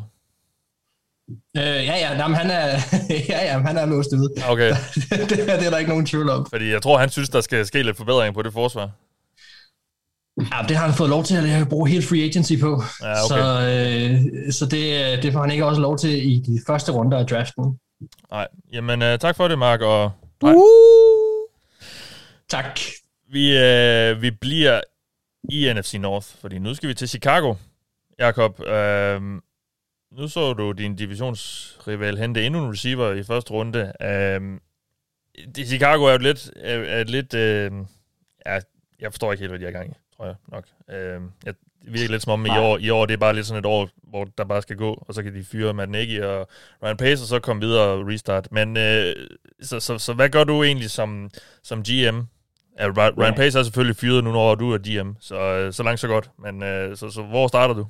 Øh, ja, ja, jamen, han er, ja, ja, han er låst ud. Okay. det, det, er der ikke nogen tvivl om. Fordi jeg tror, han synes, der skal ske lidt forbedring på det forsvar. Ja, det har han fået lov til at bruge helt free agency på. Ja, okay. Så, øh, så det, det får han ikke også lov til i de første runder af draften. Nej, jamen uh, tak for det, Mark. Og, nej. Uh! Tak. Vi, uh, vi bliver i NFC North, fordi nu skal vi til Chicago. Jakob, øh, nu så du din divisionsrival hente endnu en receiver i første runde. Øh, det, Chicago er jo lidt, er, er lidt øh, ja, jeg forstår ikke helt, hvad de er gang i, tror jeg nok. Øh, jeg, det virker lidt som om i år, i år, det er bare lidt sådan et år, hvor der bare skal gå, og så kan de fyre Matt Nagy og Ryan Pace, og så komme videre og restart. Men øh, så, så, så, hvad gør du egentlig som, som GM Ja, Ryan ja. Pace er selvfølgelig fyret nu, når du er DM, så, øh, så langt så godt. Men øh, så, så hvor starter du?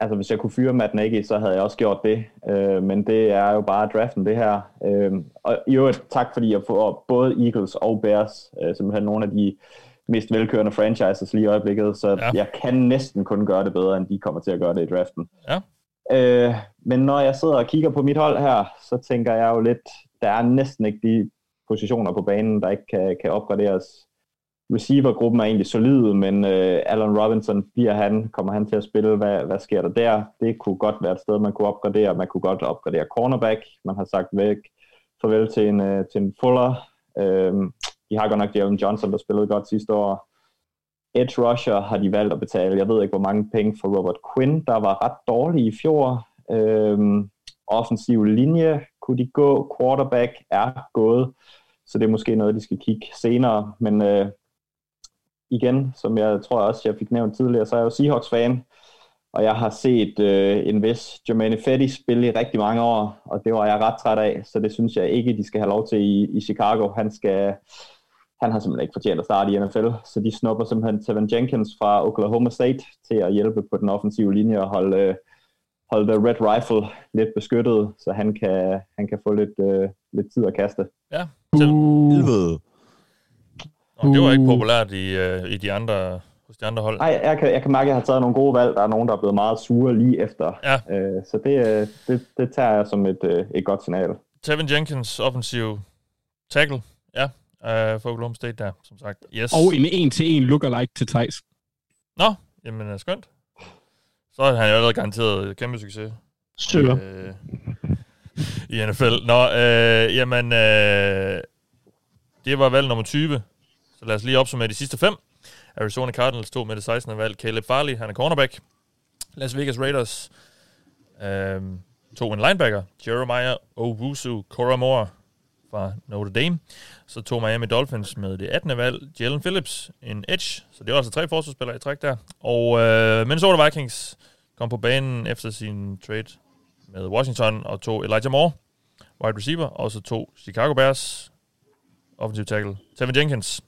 Altså, hvis jeg kunne fyre Matt Nagy, så havde jeg også gjort det. Øh, men det er jo bare draften, det her. Øh, og i øvrigt, tak fordi jeg får både Eagles og Bears, øh, simpelthen nogle af de mest velkørende franchises lige i øjeblikket, så ja. jeg kan næsten kun gøre det bedre, end de kommer til at gøre det i draften. Ja. Øh, men når jeg sidder og kigger på mit hold her, så tænker jeg jo lidt, der er næsten ikke de positioner på banen, der ikke kan, kan opgraderes receivergruppen er egentlig solid, men øh, Allen Robinson, bliver han, kommer han til at spille, hvad, hvad sker der der? Det kunne godt være et sted, man kunne opgradere. Man kunne godt opgradere cornerback. Man har sagt væk farvel til en, øh, til en Fuller. Øh, de har godt nok Jalen Johnson, der spillede godt sidste år. Edge rusher har de valgt at betale, jeg ved ikke hvor mange penge for Robert Quinn, der var ret dårlig i fjor. Øh, offensiv linje kunne de gå, quarterback er gået, så det er måske noget, de skal kigge senere. Men øh, igen, som jeg tror også, jeg fik nævnt tidligere, så er jeg jo Seahawks-fan, og jeg har set øh, en vis Jermaine Fetty spille i rigtig mange år, og det var jeg ret træt af, så det synes jeg ikke, de skal have lov til i, i Chicago. Han skal han har simpelthen ikke fortjent at starte i NFL, så de snupper simpelthen Tevin Jenkins fra Oklahoma State til at hjælpe på den offensive linje og holde, øh, holde The Red Rifle lidt beskyttet, så han kan, han kan få lidt, øh, lidt tid at kaste. Ja, til helvede. Og det var ikke populært i, uh, i de andre, hos de andre hold. Nej, jeg kan, jeg kan mærke, at jeg har taget nogle gode valg. Der er nogen, der er blevet meget sure lige efter. Ja. Uh, så det, øh, det, det tager jeg som et, uh, et godt signal. Tevin Jenkins, offensiv tackle. Ja, uh, for Oklahoma State der, som sagt. Yes. Og en en-til-en lookalike til Thijs. Nå, jamen skønt. Så har han jo allerede garanteret kæmpe succes. Søger. Øh, I NFL. Nå, øh, jamen, øh, det var valg nummer 20. Så lad os lige opsummere de sidste fem. Arizona Cardinals tog med det 16. valg Caleb Farley, han er cornerback. Las Vegas Raiders øhm, tog en linebacker, Jeremiah Owusu Koramore fra Notre Dame. Så tog Miami Dolphins med det 18. valg, Jalen Phillips, en edge. Så det var altså tre forsvarsspillere i træk der. Og øh, Minnesota Vikings kom på banen efter sin trade med Washington og tog Elijah Moore, wide receiver, og så tog Chicago Bears, offensive tackle, Tevin Jenkins.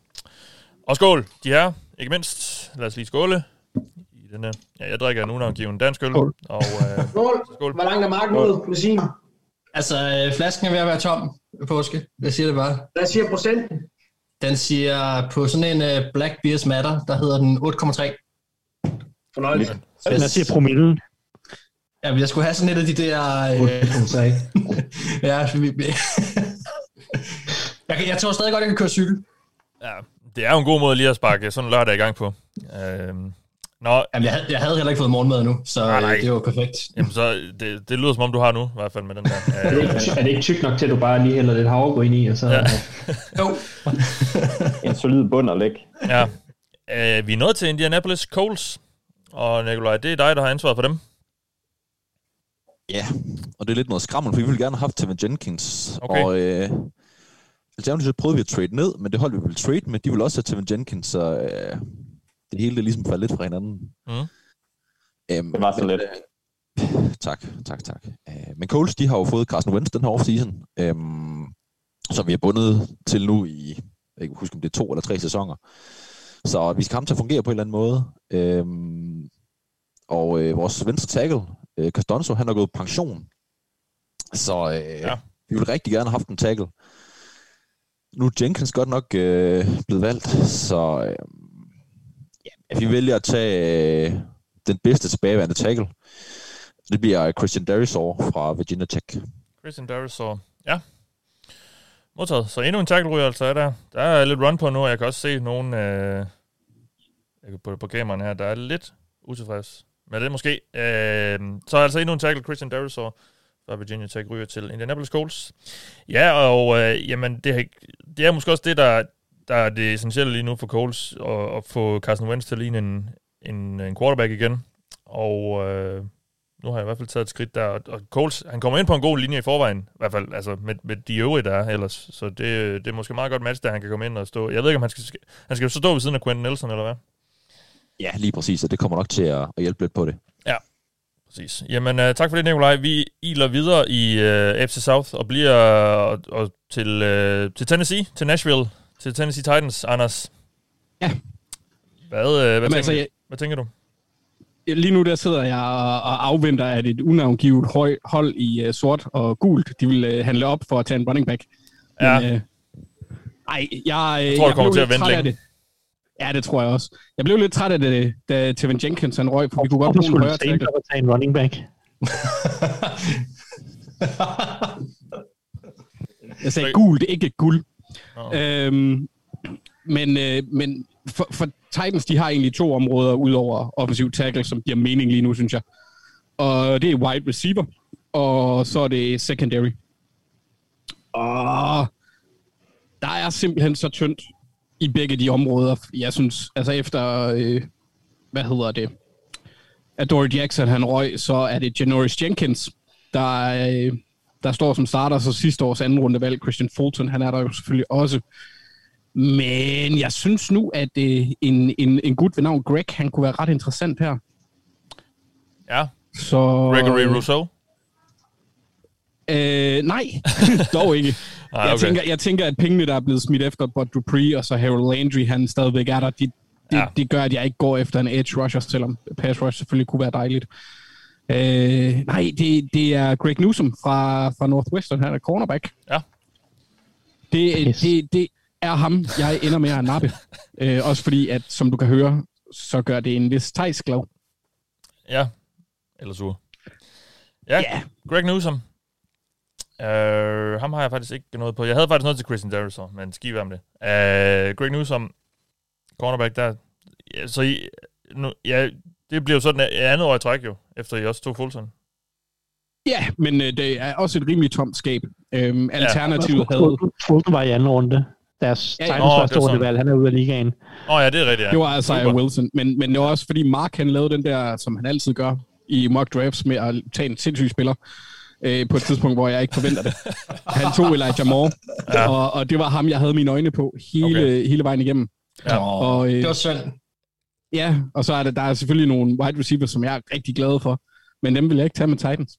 Og skål, de her, ikke mindst. Lad os lige skåle. I denne, ja, jeg drikker nu en dansk øl. Skål. Og, øh, skål. skål. Hvor langt er marken ud, Lusin? Altså, øh, flasken er ved at være tom påske. Jeg siger det bare. Hvad siger procenten? Den siger på sådan en uh, Black Beers Matter, der hedder den 8,3. Fornøjeligt. Hvad siger promillen? Ja, jeg skulle have sådan et af de der... Øh, ja, jeg, jeg tror stadig godt, jeg kan køre cykel. Ja, det er jo en god måde lige at sparke sådan en lørdag i gang på. Øhm, Nå, Jamen, jeg, havde, jeg havde heller ikke fået morgenmad nu, så nej, nej. det var perfekt. Jamen, så det, det lyder som om, du har nu, i hvert fald med den der. er, det ikke, er det ikke tyk nok til, at du bare lige hælder lidt havregryn i, og så... Ja. jo. en solid bund at lægge. Ja. øh, vi er nået til Indianapolis Colts. Og Nikolaj, det er dig, der har ansvaret for dem. Ja, og det er lidt noget skrammel, for vi ville gerne have haft Tevin Jenkins. Okay. Og øh, alternativt prøvede vi at trade ned, men det holdt vi vel trade med. De ville også have Tevin Jenkins, så øh, det hele det ligesom faldt lidt fra hinanden. Mm. Øhm, Det var så lidt. Øh, tak, tak, tak. Øh, men Coles, de har jo fået Carson Wentz den her offseason, øhm, som vi er bundet til nu i, jeg kan ikke huske, om det er to eller tre sæsoner. Så vi skal ham til at fungere på en eller anden måde. Øhm, og øh, vores venstre tackle, øh, Castonzo, han er gået pension. Så øh, ja. vi vil rigtig gerne have haft en tackle. Nu er Jenkins godt nok øh, blevet valgt, så øh, ja, vi vælger at tage øh, den bedste tilbageværende tackle. Det bliver Christian Darisor fra Virginia Tech. Christian Darisor. Ja. Modtaget. Så endnu en tackle altså er der. Der er lidt run på nu, og jeg kan også se nogle øh, jeg kan på, på gameren her, der er lidt utilfreds med det måske. Øh, så er altså endnu en tackle, Christian Darisor fra Virginia Tech ryger til Indianapolis Colts. Ja, og øh, jamen, det, det er måske også det, der, der er det essentielle lige nu for Colts, at, at få Carson Wentz til at ligne en, en, en quarterback igen. Og øh, nu har jeg i hvert fald taget et skridt der, og, og Coles, han kommer ind på en god linje i forvejen, i hvert fald altså med, med de øvrige, der er ellers, så det, det er måske meget godt match, der han kan komme ind og stå. Jeg ved ikke, om han skal, han skal så stå ved siden af Quentin Nelson, eller hvad? Ja, lige præcis, og det kommer nok til at, at hjælpe lidt på det. Ja, præcis. Jamen, uh, tak for det, Nikolaj. Vi iler videre i uh, FC South og bliver og, og til, uh, til Tennessee, til Nashville, til Tennessee Titans, Anders. Ja. Hvad, uh, hvad, Jamen, tænker, altså, jeg- hvad tænker du? Lige nu der sidder jeg og afventer, at et unavngivet høj, hold i uh, sort og gult, de vil uh, handle op for at tage en running back. Ja. Men, uh, ej, jeg, Jeg tror, det kommer blev til at vente længe. det. Ja, det tror jeg også. Jeg blev lidt træt af det, da Tevin Jenkins han røg, for vi kunne godt Hvorfor bruge en du tackle. at tage en running back? Jeg sagde gult, ikke guld. Øhm, men øh, men for, for Titans, de har egentlig to områder ud over offensiv tackle, som giver mening lige nu, synes jeg. Og det er wide receiver, og så er det secondary. Og der er simpelthen så tyndt i begge de områder. Jeg synes, altså efter, øh, hvad hedder det, at Dory Jackson han røg, så er det Janoris Jenkins, der, øh, der står som starter, så sidste års anden runde valg, Christian Fulton, han er der jo selvfølgelig også. Men jeg synes nu, at øh, en, en, en gut ved navn Greg, han kunne være ret interessant her. Ja. Så, Gregory Rousseau? Øh, nej, dog ikke. Jeg, okay. tænker, jeg tænker, at pengene, der er blevet smidt efter Bud Dupree, og så Harold Landry, han stadigvæk er der, de, det, Ja. ja. det gør, at jeg ikke går efter en edge rusher, selvom pass rush selvfølgelig kunne være dejligt. Øh, nej, det, det er Greg Newsom fra, fra Northwestern, han er cornerback. Ja. Det, det, det er ham, jeg ender med at nappe. øh, også fordi, at som du kan høre, så gør det en vis Thijs glad. Ja. Eller sur. Ja, yeah. Greg Newsom. Uh, ham har jeg faktisk ikke noget på. Jeg havde faktisk noget til Christian Darrison, men skidt om det. Uh, Greg Newsom, cornerback der. Ja, så I, nu, ja, det bliver jo sådan et andet år i træk jo, efter I også tog Fulton. Ja, men øh, det er også et rimelig tomt skab. Øhm, alternativet havde... Fulton, var i anden runde. Deres Ja, ja, ja. Første er rundevalg, han er ude af ligaen. Åh oh, ja, det er rigtigt, ja. Det var altså Super. Wilson, men, men det var også fordi Mark han lavede den der, som han altid gør i mock drafts med at tage en sindssyg spiller øh, på et tidspunkt, hvor jeg ikke forventer det. Han tog Elijah Moore, Ja. og, og det var ham, jeg havde mine øjne på hele, okay. hele vejen igennem. Ja. Og, øh, Det var synd. Ja, og så er der, der er selvfølgelig nogle wide receivers, som jeg er rigtig glad for, men dem vil jeg ikke tage med Titans.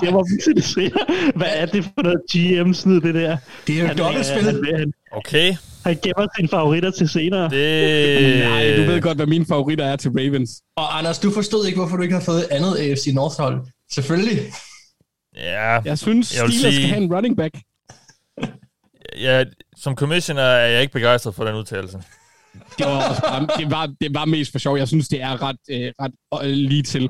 Det var vildt, det siger. Hvad er det for noget GM-snyd, det der? Det er jo dobbeltspil. Han, han, Okay. han gemmer sine favoritter til senere. Det... Nej, du ved godt, hvad mine favoritter er til Ravens. Og Anders, du forstod ikke, hvorfor du ikke har fået et andet AFC North-hold. Selvfølgelig. Ja, Jeg synes, jeg Steelers sige- skal have en running back. ja, som commissioner er jeg ikke begejstret for den udtalelse. Det var, også bare, det var, det var mest for sjov. Jeg synes, det er ret, øh, ret øh, lige til,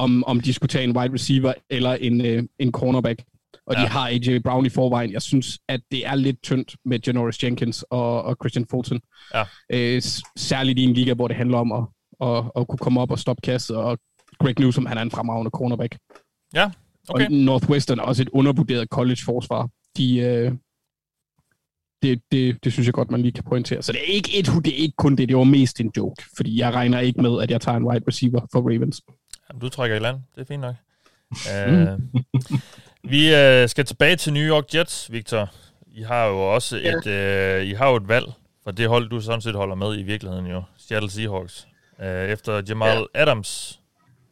om, om de skulle tage en wide receiver eller en, øh, en cornerback. Og ja. De har AJ Brown i forvejen. Jeg synes, at det er lidt tyndt med Janoris Jenkins og, og Christian Fulton. Ja. Øh, særligt i en liga, hvor det handler om at, at, at kunne komme op og stoppe kastet. Og Greg Newsom, han er en fremragende cornerback. Ja, okay. Og Northwestern er også et undervurderet college-forsvar. De, øh, det, det, det synes jeg godt, man lige kan pointere. Så det er ikke, et, det er ikke kun det, det var mest en joke, fordi jeg regner ikke med, at jeg tager en wide receiver for Ravens. Jamen, du trækker i land, det er fint nok. uh, vi uh, skal tilbage til New York Jets, Victor. I har jo også et, uh, I har jo et valg for det hold, du sådan set holder med i virkeligheden jo. Seattle Seahawks. Uh, efter Jamal ja. Adams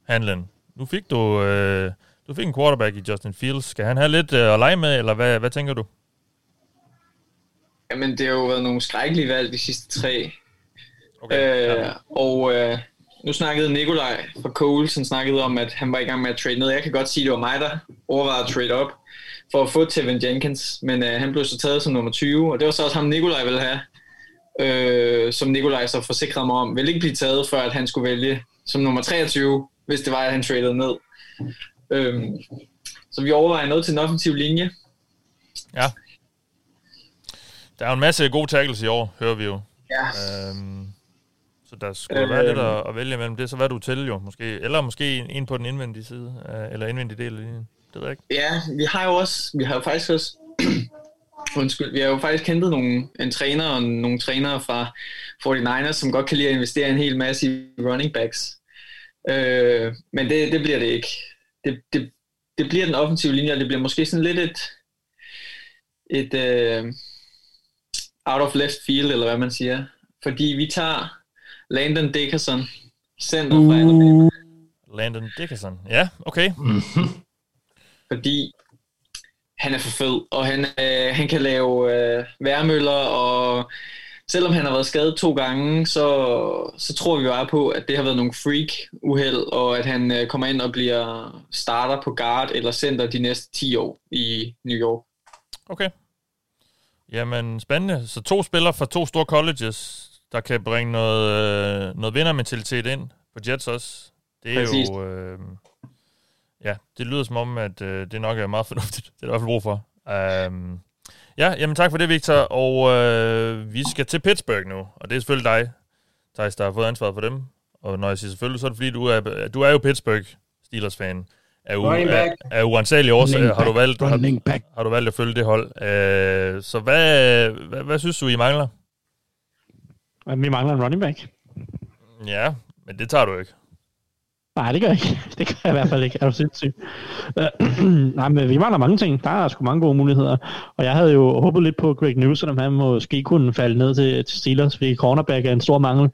handlen. Nu fik du, uh, du fik en quarterback i Justin Fields. Skal han have lidt uh, at lege med, eller hvad, hvad tænker du? Jamen, det har jo været nogle skrækkelige valg de sidste tre. Okay, øh, ja. Og øh, nu snakkede Nikolaj fra Coles, han snakkede om, at han var i gang med at trade ned. Jeg kan godt sige, at det var mig, der overvejede at trade op for at få Tevin Jenkins, men øh, han blev så taget som nummer 20, og det var så også ham, Nikolaj ville have, øh, som Nikolaj så forsikrede mig om, ville ikke blive taget, før at han skulle vælge som nummer 23, hvis det var, at han traded ned. Øh, så vi overvejer noget til en offensiv linje. Ja. Der er jo en masse gode tackles i år, hører vi jo. Ja. Øhm, så der skulle øh, være lidt at, at vælge mellem det, så hvad du til jo, måske. Eller måske en, på den indvendige side, øh, eller indvendige del af linjen. Det ved jeg ikke. Ja, vi har jo også, vi har jo faktisk også, undskyld, vi har jo faktisk kentet nogle, en træner og nogle trænere fra 49ers, som godt kan lide at investere en hel masse i running backs. Øh, men det, det bliver det ikke. Det, det, det bliver den offensive linje, og det bliver måske sådan lidt et, et, øh, out of left field, eller hvad man siger. Fordi vi tager Landon Dickerson, center fra Alabama. Landon Dickerson, ja, okay. Fordi han er for fed, og han, øh, han kan lave øh, værmøller, og selvom han har været skadet to gange, så, så tror vi jo på, at det har været nogle freak-uheld, og at han øh, kommer ind og bliver starter på guard eller center de næste 10 år i New York. Okay. Jamen, spændende. Så to spillere fra to store colleges, der kan bringe noget, øh, noget vindermentalitet ind på Jets også. Det er Præcis. jo... Øh, ja, det lyder som om, at øh, det nok er meget fornuftigt. Det er der i hvert fald brug for. Um, ja, jamen tak for det, Victor. Og øh, vi skal til Pittsburgh nu, og det er selvfølgelig dig, Thijs, der har fået ansvaret for dem. Og når jeg siger selvfølgelig, så er det fordi, du er, du er jo Pittsburgh Steelers-fan af, u- af, af uansagelige årsager har du valgt, har, har du valgt at følge det hold. Uh, så hvad, hvad, hvad synes du, I mangler? Vi mangler en running back. Ja, men det tager du ikke. Nej, det gør jeg ikke. Det gør jeg i hvert fald ikke. Er du sindssyg? Nej, men vi mangler mange ting. Der er sgu mange gode muligheder. Og jeg havde jo håbet lidt på Greg Newsom, om han måske kunne falde ned til, til Steelers, fordi cornerback er en stor mangel.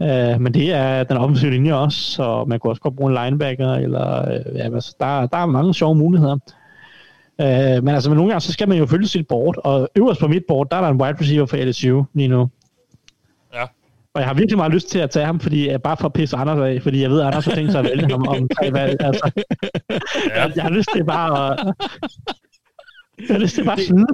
Uh, men det er den offensive linje også, så man kunne også godt bruge en linebacker, eller uh, ja, altså, der, der er mange sjove muligheder. Uh, men altså, men nogle gange, så skal man jo følge sit board, og øverst på mit board, der er der en wide receiver for LSU lige nu. Og jeg har virkelig meget lyst til at tage ham, fordi bare for at pisse Anders af, fordi jeg ved, at Anders har tænkt sig at vælge ham om tre valg. Altså, ja. jeg, jeg har lyst til bare at... Jeg har lyst til bare at smide,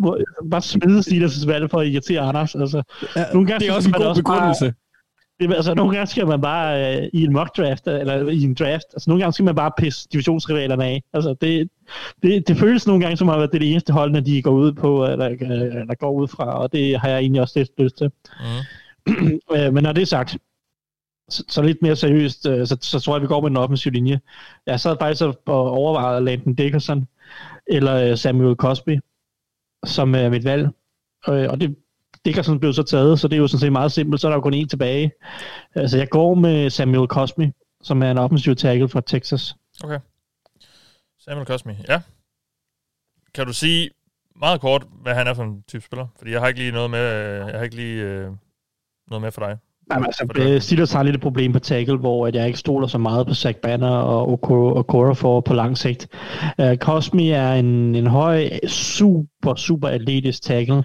bare smide Steelers valg for at irritere Anders. Altså, ja, nogle gange, det er også en god begrundelse. Bare, det, altså, nogle gange skal man bare øh, i en mock draft, eller i en draft, altså nogle gange skal man bare pisse divisionsrivalerne af. Altså, det, det, det føles nogle gange som om, at det er det eneste hold, når de går ud på, eller, eller går ud fra, og det har jeg egentlig også lidt lyst til. Mm. Øh, men når det er sagt, så, så lidt mere seriøst, øh, så, så tror jeg, vi går med en offensiv linje. Jeg sad faktisk og overvejede Landon Dickerson, eller øh, Samuel Cosby, som er mit valg. Og det, Dickerson blev så taget, så det er jo sådan set meget simpelt, så er der jo kun én tilbage. Altså jeg går med Samuel Cosby, som er en offensiv tackle fra Texas. Okay. Samuel Cosby, ja. Kan du sige meget kort, hvad han er for en type spiller? Fordi jeg har ikke lige noget med, jeg har ikke lige øh, noget med for dig. Jamen, altså, øh, Steelers har lidt et problem på tackle, hvor at jeg ikke stoler så meget på Zach Banner og Okoro for på lang sigt. Uh, Cosmi er en, en høj, super, super atletisk tackle.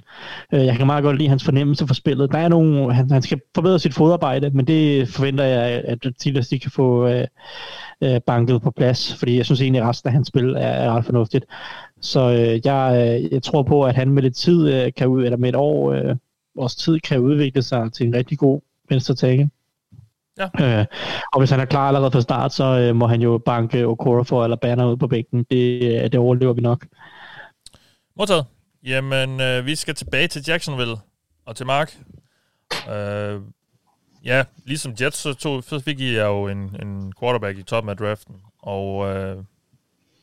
Uh, jeg kan meget godt lide hans fornemmelse for spillet. Der er nogle, han, han skal forbedre sit fodarbejde, men det forventer jeg, at Steelers de kan få uh, uh, banket på plads, fordi jeg synes egentlig, at resten af hans spil er, er ret fornuftigt. Så uh, jeg, jeg tror på, at han med lidt tid uh, kan ud, eller med et år, uh, vores tid kan udvikle sig til en rigtig god venstre tackle. Ja. Øh, og hvis han er klar allerede fra start, så øh, må han jo banke Okora for eller Banner ud på bænken. Det, øh, det overlever vi nok. Modtaget. Jamen, øh, vi skal tilbage til Jacksonville og til Mark. Øh, ja, ligesom Jets, så, tog, så fik I jo en, en quarterback i toppen af draften. Og øh,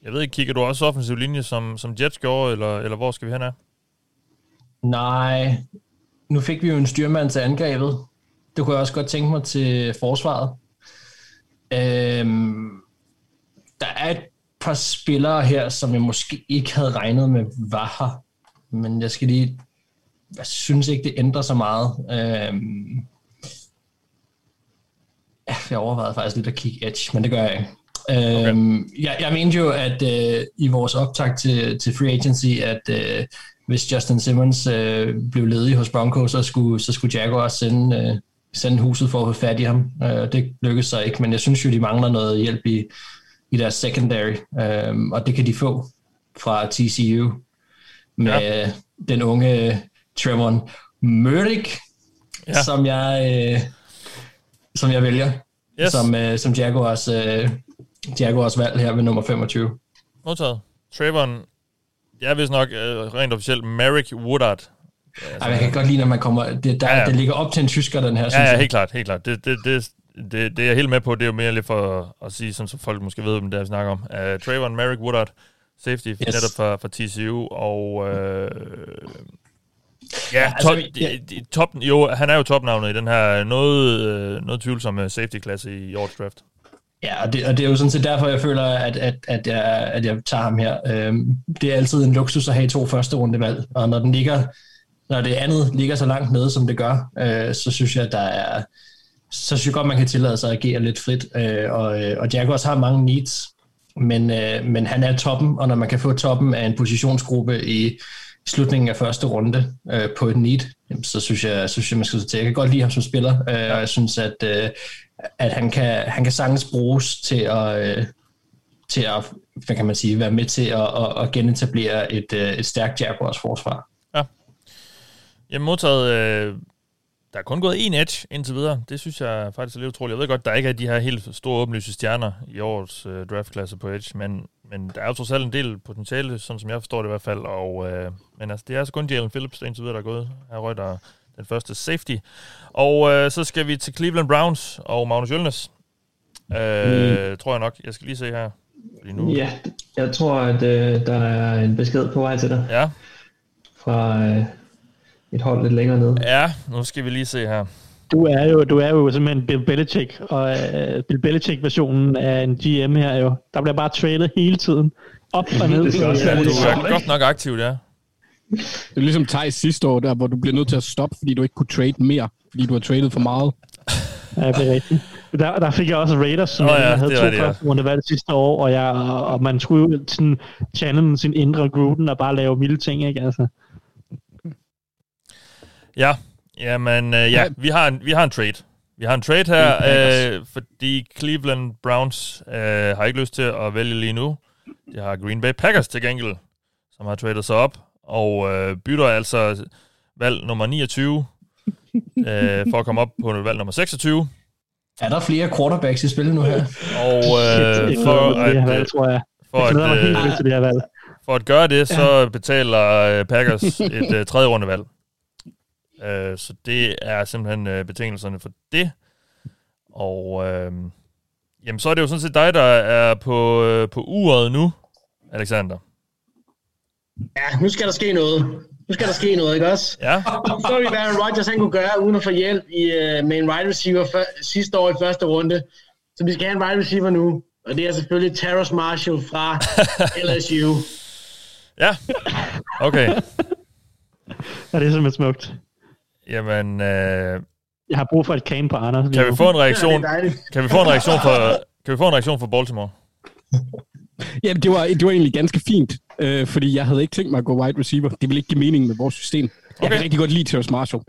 jeg ved ikke, kigger du også offensiv linje, som, som Jets gjorde, eller, eller hvor skal vi hen af? Nej, nu fik vi jo en styrmand til angrebet. Det kunne jeg også godt tænke mig til forsvaret. Øhm, der er et par spillere her, som jeg måske ikke havde regnet med var her. Men jeg skal lige... Jeg synes ikke, det ændrer så meget. Øhm, jeg overvejede faktisk lidt at kigge Edge, men det gør jeg ikke. Okay. Øhm, jeg, jeg mente jo, at øh, i vores optag til, til Free Agency, at øh, hvis Justin Simmons øh, blev ledig hos Broncos, så skulle, så skulle Jaguars sende, øh, sende huset for at få fat i ham. Øh, det lykkedes så ikke, men jeg synes jo, de mangler noget hjælp i, i deres secondary, øh, og det kan de få fra TCU med ja. den unge Trevon Murdick, ja. som jeg øh, som jeg vælger yes. som, øh, som Jaguars, øh, Jaguars valg her ved nummer 25. Modtaget. Trevon, jeg vist nok øh, rent officielt Merrick Woodard. Altså, Ej, jeg kan godt lide, når man kommer... Det, der, ja, ja. det ligger op til en tysker, den her, ja, synes ja, jeg. helt klart, helt klart. Det, det, det, det, det er jeg helt med på. Det er jo mere lidt for at sige, sådan, så folk måske ved, hvem det er, vi snakker om. Uh, Trayvon Merrick Woodard, safety, yes. netop fra, fra TCU, og... Uh, ja, top, altså, ja. top, jo, han er jo topnavnet i den her noget, noget tvivlsomme safety-klasse i årets draft. Ja, og det, og det er jo sådan set derfor, jeg føler, at, at, at, jeg, at jeg tager ham her. Øhm, det er altid en luksus at have to første rundevalg, og når den ligger, når det andet ligger så langt nede, som det gør, øh, så synes jeg, at der er, så synes jeg godt, man kan tillade sig at agere lidt frit, øh, og, øh, og Jaguars har mange needs, men, øh, men han er toppen, og når man kan få toppen af en positionsgruppe i slutningen af første runde øh, på et need, så synes jeg, så synes jeg, man skal til. Jeg kan godt lide ham som spiller, øh, og jeg synes, at, øh, at han, kan, han kan sagtens bruges til at, øh, til at hvad kan man sige, være med til at, at, at genetablere et, øh, et stærkt Jaguars forsvar. Ja. Jamen modtaget, øh, der er kun gået en edge indtil videre. Det synes jeg faktisk er lidt utroligt. Jeg ved godt, der ikke er de her helt store åbenlyse stjerner i årets øh, draftklasse på edge, men, men der er jo trods alt en del potentiale, sådan som jeg forstår det i hvert fald. Og, øh, men altså, det er altså kun Jalen Phillips, der indtil videre, der er gået. Her røg der den første safety. Og øh, så skal vi til Cleveland Browns og Magnus Jølnes. Øh, mm. Tror jeg nok. Jeg skal lige se her. Fordi nu... Ja, jeg tror, at øh, der er en besked på vej til dig. Ja. Fra øh, et hold lidt længere nede. Ja, nu skal vi lige se her. Du er jo, du er jo simpelthen Bill Belichick, og uh, Bill Belichick-versionen af en GM her jo. Der bliver bare trailet hele tiden. Op og ned. det skal også være du er godt nok aktiv, ja. Det er ligesom Thijs sidste år, der, hvor du bliver nødt til at stoppe, fordi du ikke kunne trade mere, fordi du har tradet for meget. Ja, det er rigtigt. Der, der fik jeg også Raiders, som oh, ja, jeg havde to det, første runde valg sidste år, og, jeg, og man skulle jo sådan channel sin indre Gruden og bare lave milde ting, ikke? Altså. Ja, jamen, øh, ja, vi har, en, vi har en trade. Vi har en trade her, øh, fordi Cleveland Browns øh, har ikke lyst til at vælge lige nu. De har Green Bay Packers til gengæld, som har tradet sig op, og øh, bytter altså valg nummer 29 øh, for at komme op på valg nummer 26. Er der flere quarterbacks i spil nu her? Og øh, for, at, valg, tror jeg. For at, øh, det her valg. for at gøre det, så betaler øh, Packers et øh, tredje rundevalg. Øh, så det er simpelthen øh, betingelserne for det. Og øh, jamen, så er det jo sådan set dig, der er på, øh, på uret nu, Alexander. Ja, nu skal der ske noget. Nu skal der ske noget, ikke også? Ja. Så vi, hvad Rodgers han kunne gøre, uden at få hjælp i, uh, med en wide receiver for, sidste år i første runde. Så vi skal have en wide receiver nu. Og det er selvfølgelig Terrace Marshall fra LSU. Ja, okay. ja, det er simpelthen smukt. Jamen, øh... Jeg har brug for et kane på Anders. Kan vi få en reaktion? Ja, kan vi få en reaktion for, kan vi få en reaktion for Baltimore? Ja, det var, det var egentlig ganske fint, øh, fordi jeg havde ikke tænkt mig at gå wide receiver. Det ville ikke give mening med vores system. Okay. Jeg kan rigtig godt lide Terrence Marshall.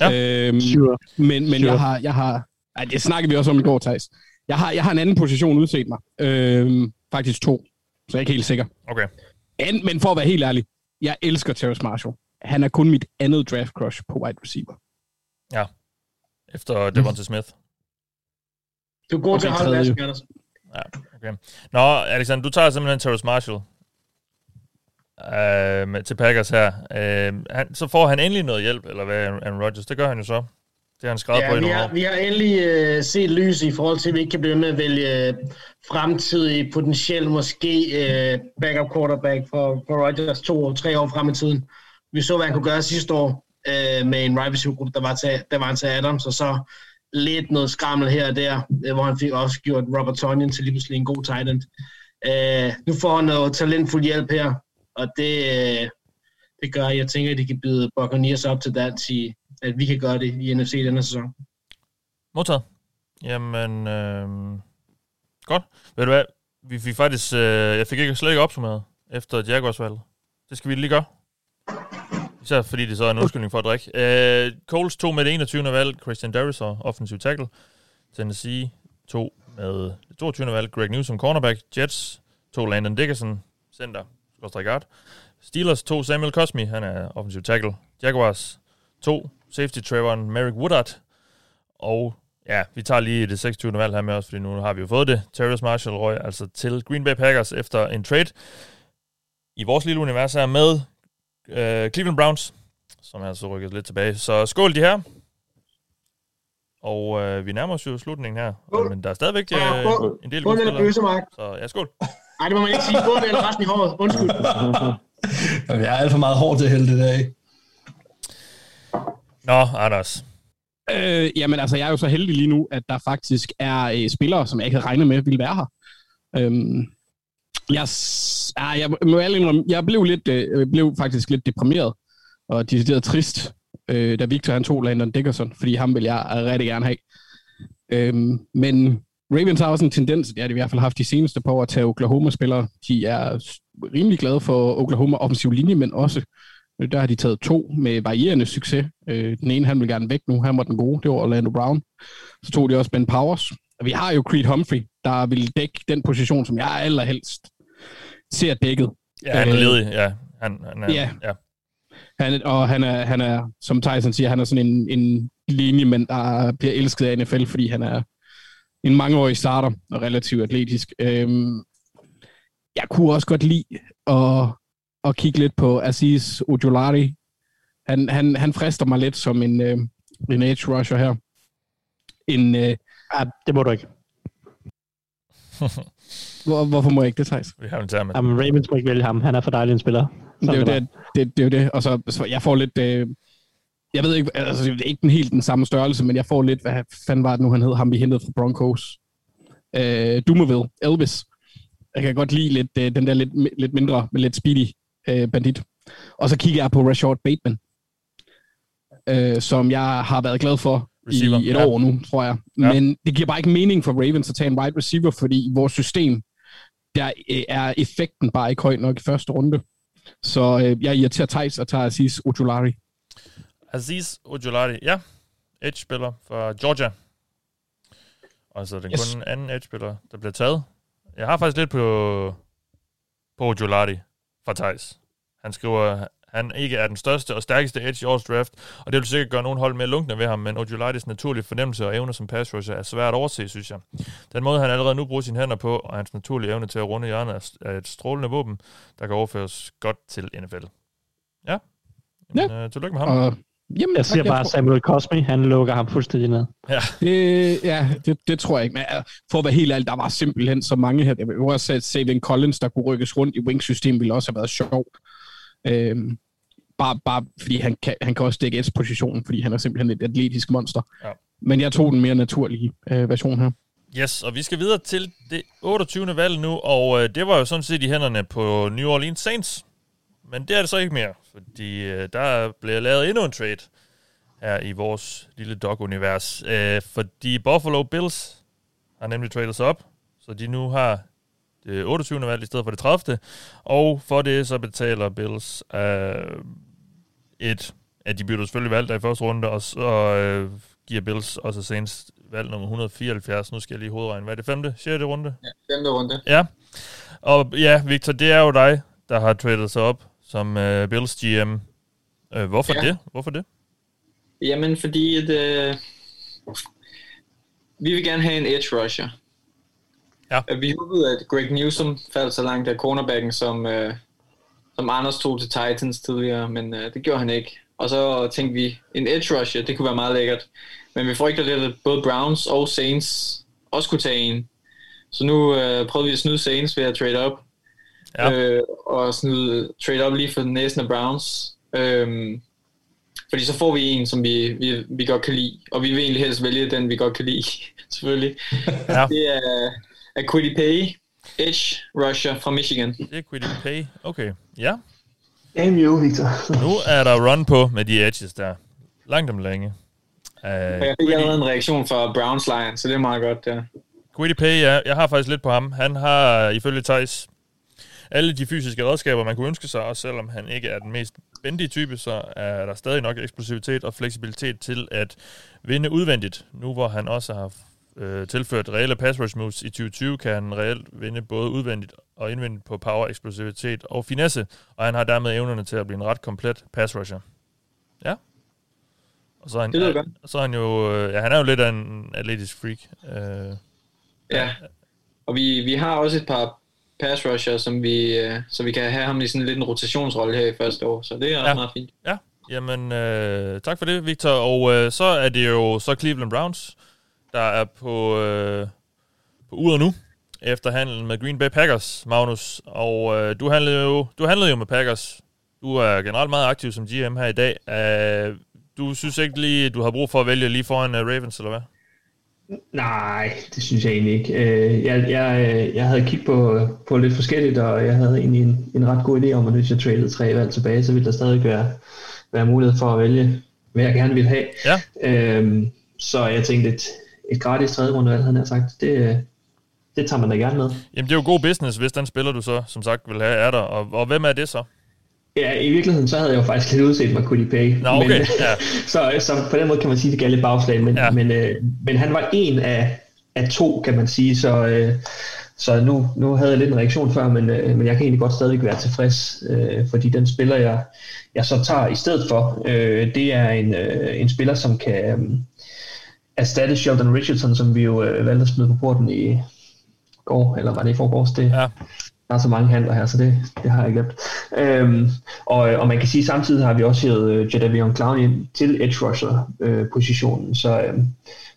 Ja. Øhm, sure. Men, men sure. jeg har... Jeg har ej, det snakkede vi også om i går, Thijs. Jeg har, jeg har en anden position udset mig. Øhm, faktisk to. Så jeg er ikke helt sikker. Okay. En, men for at være helt ærlig, jeg elsker Terrence Marshall. Han er kun mit andet draft crush på wide receiver. Ja. Efter Devonta Smith. Du er god okay, til at holde Anders. Ja, okay. Nå, Alexander, du tager simpelthen Terrence Marshall øh, til Packers her. Øh, han, så får han endelig noget hjælp, eller hvad, Aaron Rodgers? Det gør han jo så. Det har han skrevet ja, på i vi har, vi har endelig øh, set lys i forhold til, at vi ikke kan blive med at vælge øh, fremtidig, potentielt måske øh, backup quarterback for, for Rodgers to og tre år frem i tiden vi så, hvad han kunne gøre sidste år øh, med en wide receiver gruppe, der var til, der var til Adams, og så lidt noget skrammel her og der, øh, hvor han fik også gjort Robert Tonyan til lige pludselig en god tight end. Øh, nu får han noget talentfuld hjælp her, og det, øh, det gør, at jeg tænker, at de kan byde Buccaneers op til dans i, at vi kan gøre det i NFC denne sæson. Modtaget. Jamen, øh, godt. Ved du hvad, vi fik faktisk, øh, jeg fik ikke slet ikke opsummeret efter Jaguars valg. Det skal vi lige gøre. Især fordi det så er en undskyldning for at drikke. Øh, Coles tog med det 21. valg, Christian Darris og offensive tackle. Tennessee tog med det 22. valg, Greg Newsom cornerback. Jets tog Landon Dickerson, center, skorstræk guard. Steelers tog Samuel Cosmi, han er offensive tackle. Jaguars tog safety Trevor Merrick Woodard. Og ja, vi tager lige det 26. valg her med os, fordi nu har vi jo fået det. Terrence Marshall røg altså til Green Bay Packers efter en trade i vores lille univers her med øh, Cleveland Browns, som er så rykket lidt tilbage. Så skål de her. Og øh, vi nærmer os jo slutningen her. Skål. Men der er stadigvæk øh, Ja, skål. en del Skål, gode Mark. Så ja, skål. Nej, det må man ikke sige. Både eller resten i håret. Undskyld. Jeg er alt for meget hård til at hælde det af. Nå, Anders. Øh, jamen altså, jeg er jo så heldig lige nu, at der faktisk er øh, spillere, som jeg ikke havde regnet med, ville være her. Øhm, jeg, ah, jeg, må ærligt indrømme, jeg blev, lidt, øh, blev faktisk lidt deprimeret og decideret trist, øh, da Victor han tog Landon Dickerson, fordi ham vil jeg rigtig gerne have. Øhm, men Ravens har også en tendens, det har de i hvert fald haft de seneste par år, at tage Oklahoma-spillere. De er rimelig glade for Oklahoma offensiv linje, men også øh, der har de taget to med varierende succes. Øh, den ene, han vil gerne væk nu, han var den gode, det var Orlando Brown. Så tog de også Ben Powers. Og vi har jo Creed Humphrey, der vil dække den position, som jeg allerhelst ser dækket. Ja, han er Øh, ledig. Ja, han, han er, Ja. ja. Han, og han er, han er, som Tyson siger, han er sådan en, en linjemand, der bliver elsket af NFL, fordi han er en mangeårig starter og relativt atletisk. Øhm, jeg kunne også godt lide at, at kigge lidt på Aziz Ojolari. Han, han, han frister mig lidt som en, øh, en edge rusher her. En, øh, ja, det må du ikke. Hvor, hvorfor må jeg ikke det, Thijs? Vi har en term. Jamen, Ravens må ikke vælge ham. Han er for dejlig en spiller. Det er jo det, det, det, er jo det. Og så, så jeg får lidt... Øh, jeg ved ikke, altså det er ikke den helt den samme størrelse, men jeg får lidt, hvad fanden var det nu, han hed, ham vi hentede fra Broncos. Øh, Dumerville, Elvis. Jeg kan godt lide lidt, øh, den der lidt, lidt mindre, men lidt speedy øh, bandit. Og så kigger jeg på Rashard Bateman, øh, som jeg har været glad for Receiver, i et ja. år nu, tror jeg. Ja. Men det giver bare ikke mening for Ravens at tage en wide receiver, fordi i vores system, der øh, er effekten bare ikke høj nok i første runde. Så øh, jeg irriterer Thijs og tager Aziz Ojolari. Aziz Ojolari, ja. Edge-spiller fra Georgia. Og så er den Yes. kun anden edge-spiller, der bliver taget. Jeg har faktisk lidt på, på Ojolari fra Thijs. Han skriver, han ikke er den største og stærkeste edge i årets draft, og det vil sikkert gøre nogen hold mere lunkne ved ham, men Ojolaris naturlige fornemmelse og evne som pass rusher er svært at overse, synes jeg. Den måde, han allerede nu bruger sine hænder på, og hans naturlige evne til at runde hjørnet, er- et strålende våben, der kan overføres godt til NFL. Ja. Jamen, ja. Øh, tillykke med ham. Og, jamen, Jeg siger bare, Samuel Cosme, han lukker ham fuldstændig ned. Ja. Det, ja, det, det tror jeg ikke. Men for at være helt ærlig, der var simpelthen så mange her. Jeg vil også sige, at Savin Collins, der kunne rykkes rundt i wing-system, ville også have været sjov. Øhm, bare, bare fordi han kan, han kan også dække S-positionen, fordi han er simpelthen et atletisk monster. Ja. Men jeg tog den mere naturlige øh, version her. Yes, og vi skal videre til det 28. valg nu, og øh, det var jo sådan set i hænderne på New Orleans Saints. Men det er det så ikke mere, fordi øh, der bliver lavet endnu en trade her i vores lille dog-univers. Øh, fordi Buffalo Bills har nemlig tradet sig op, så de nu har det 28. valg i stedet for det 30. Og for det så betaler Bills øh, et, at de bytter selvfølgelig valg der i første runde, og så øh, giver Bills også Saints valg nummer 174. Nu skal jeg lige hovedregne. Hvad er det? Femte? Sjette runde? Ja, femte runde. Ja. Og ja, Victor, det er jo dig, der har tradet sig op som uh, Bills GM. Uh, hvorfor Ja. det? Hvorfor det? Jamen, fordi at, øh, vi vil gerne have en edge rusher. Ja. At Vi håbede, at Greg Newsom faldt så langt af cornerbacken, som, øh, som Anders tog til Titans tidligere, men øh, det gjorde han ikke. Og så tænkte vi, en edge rusher, det kunne være meget lækkert. Men vi frygter lidt, at både Browns og Saints også kunne tage en. Så nu øh, prøvede vi at snyde Saints ved at trade op. Ja. Øh, og snyde, trade op lige for den næsen af Browns. Øhm, fordi så får vi en, som vi, vi, vi godt kan lide, og vi vil egentlig helst vælge den, vi godt kan lide, selvfølgelig. Ja. Det er, Quiddy Pay, Edge Rusher fra Michigan. Det er Quiddy Pay, okay. Ja. Damn you, Victor. Nu er der run på med de edges der. Langt om længe. Uh, Og jeg fik allerede en reaktion fra Browns Lions, så det er meget godt der. Quiddy Pay, ja, jeg har faktisk lidt på ham. Han har ifølge Thijs alle de fysiske redskaber, man kunne ønske sig, også selvom han ikke er den mest bendige type, så er der stadig nok eksplosivitet og fleksibilitet til at vinde udvendigt. Nu hvor han også har øh, tilført reelle pass rush moves i 2020, kan han reelt vinde både udvendigt og indvendigt på power, eksplosivitet og finesse, og han har dermed evnerne til at blive en ret komplet pass rusher. Ja. Og så er han, Det godt. så er han jo, øh, ja, han er jo lidt af en atletisk freak. Øh, Ja, og vi, vi har også et par pass rusher, som vi, øh, så vi kan have ham i sådan lidt en rotationsrolle her i første år, så det er Ja. meget fint. Ja, jamen øh, tak for det, Victor. Og øh, så er det jo så Cleveland Browns, der er på, øh, på uret nu, efter handlen med Green Bay Packers, Magnus. Og øh, du, handlede jo, du handlede jo med Packers. Du er generelt meget aktiv som GM her i dag. Øh, du synes ikke lige, du har brug for at vælge lige foran uh, Ravens, eller hvad? Nej, det synes jeg egentlig ikke. Øh, Jeg, jeg, øh, jeg havde kigget på, på lidt forskelligt, og jeg havde egentlig en, en ret god idé om, at hvis jeg tradede tre valg tilbage, så ville der stadig være, være mulighed for at vælge, hvad jeg gerne ville have. Ja. Øhm, så jeg tænkte, et, et gratis tredje rundevalg, havde jeg sagt, det, det tager man da gerne med. Jamen, det er jo god business, hvis den spiller, du så, som sagt, vil have, er der. Og, og hvem er det så? Ja, i virkeligheden, så havde jeg jo faktisk lidt udset mig Cody Pay. Nå, okay, men, ja. så, så på den måde kan man sige, det gav lidt bagslag, men, ja. men, øh, men han var en af, af to, kan man sige, så, øh, så nu, nu havde jeg lidt en reaktion før, men, øh, men jeg kan egentlig godt stadig være tilfreds, øh, fordi den spiller, jeg, jeg så tager i stedet for, øh, det er en, øh, en spiller, som kan øh, erstatte Sheldon Richardson, som vi jo øh, valgte at smide på porten i går, eller var det i forgårs? Det, ja. Der er så mange handler her, så det, det har jeg glemt. Øhm, og, og man kan sige, samtidig har vi også hævet øh, Jadavion Clown ind til edge rusher øh, positionen. Så, øh,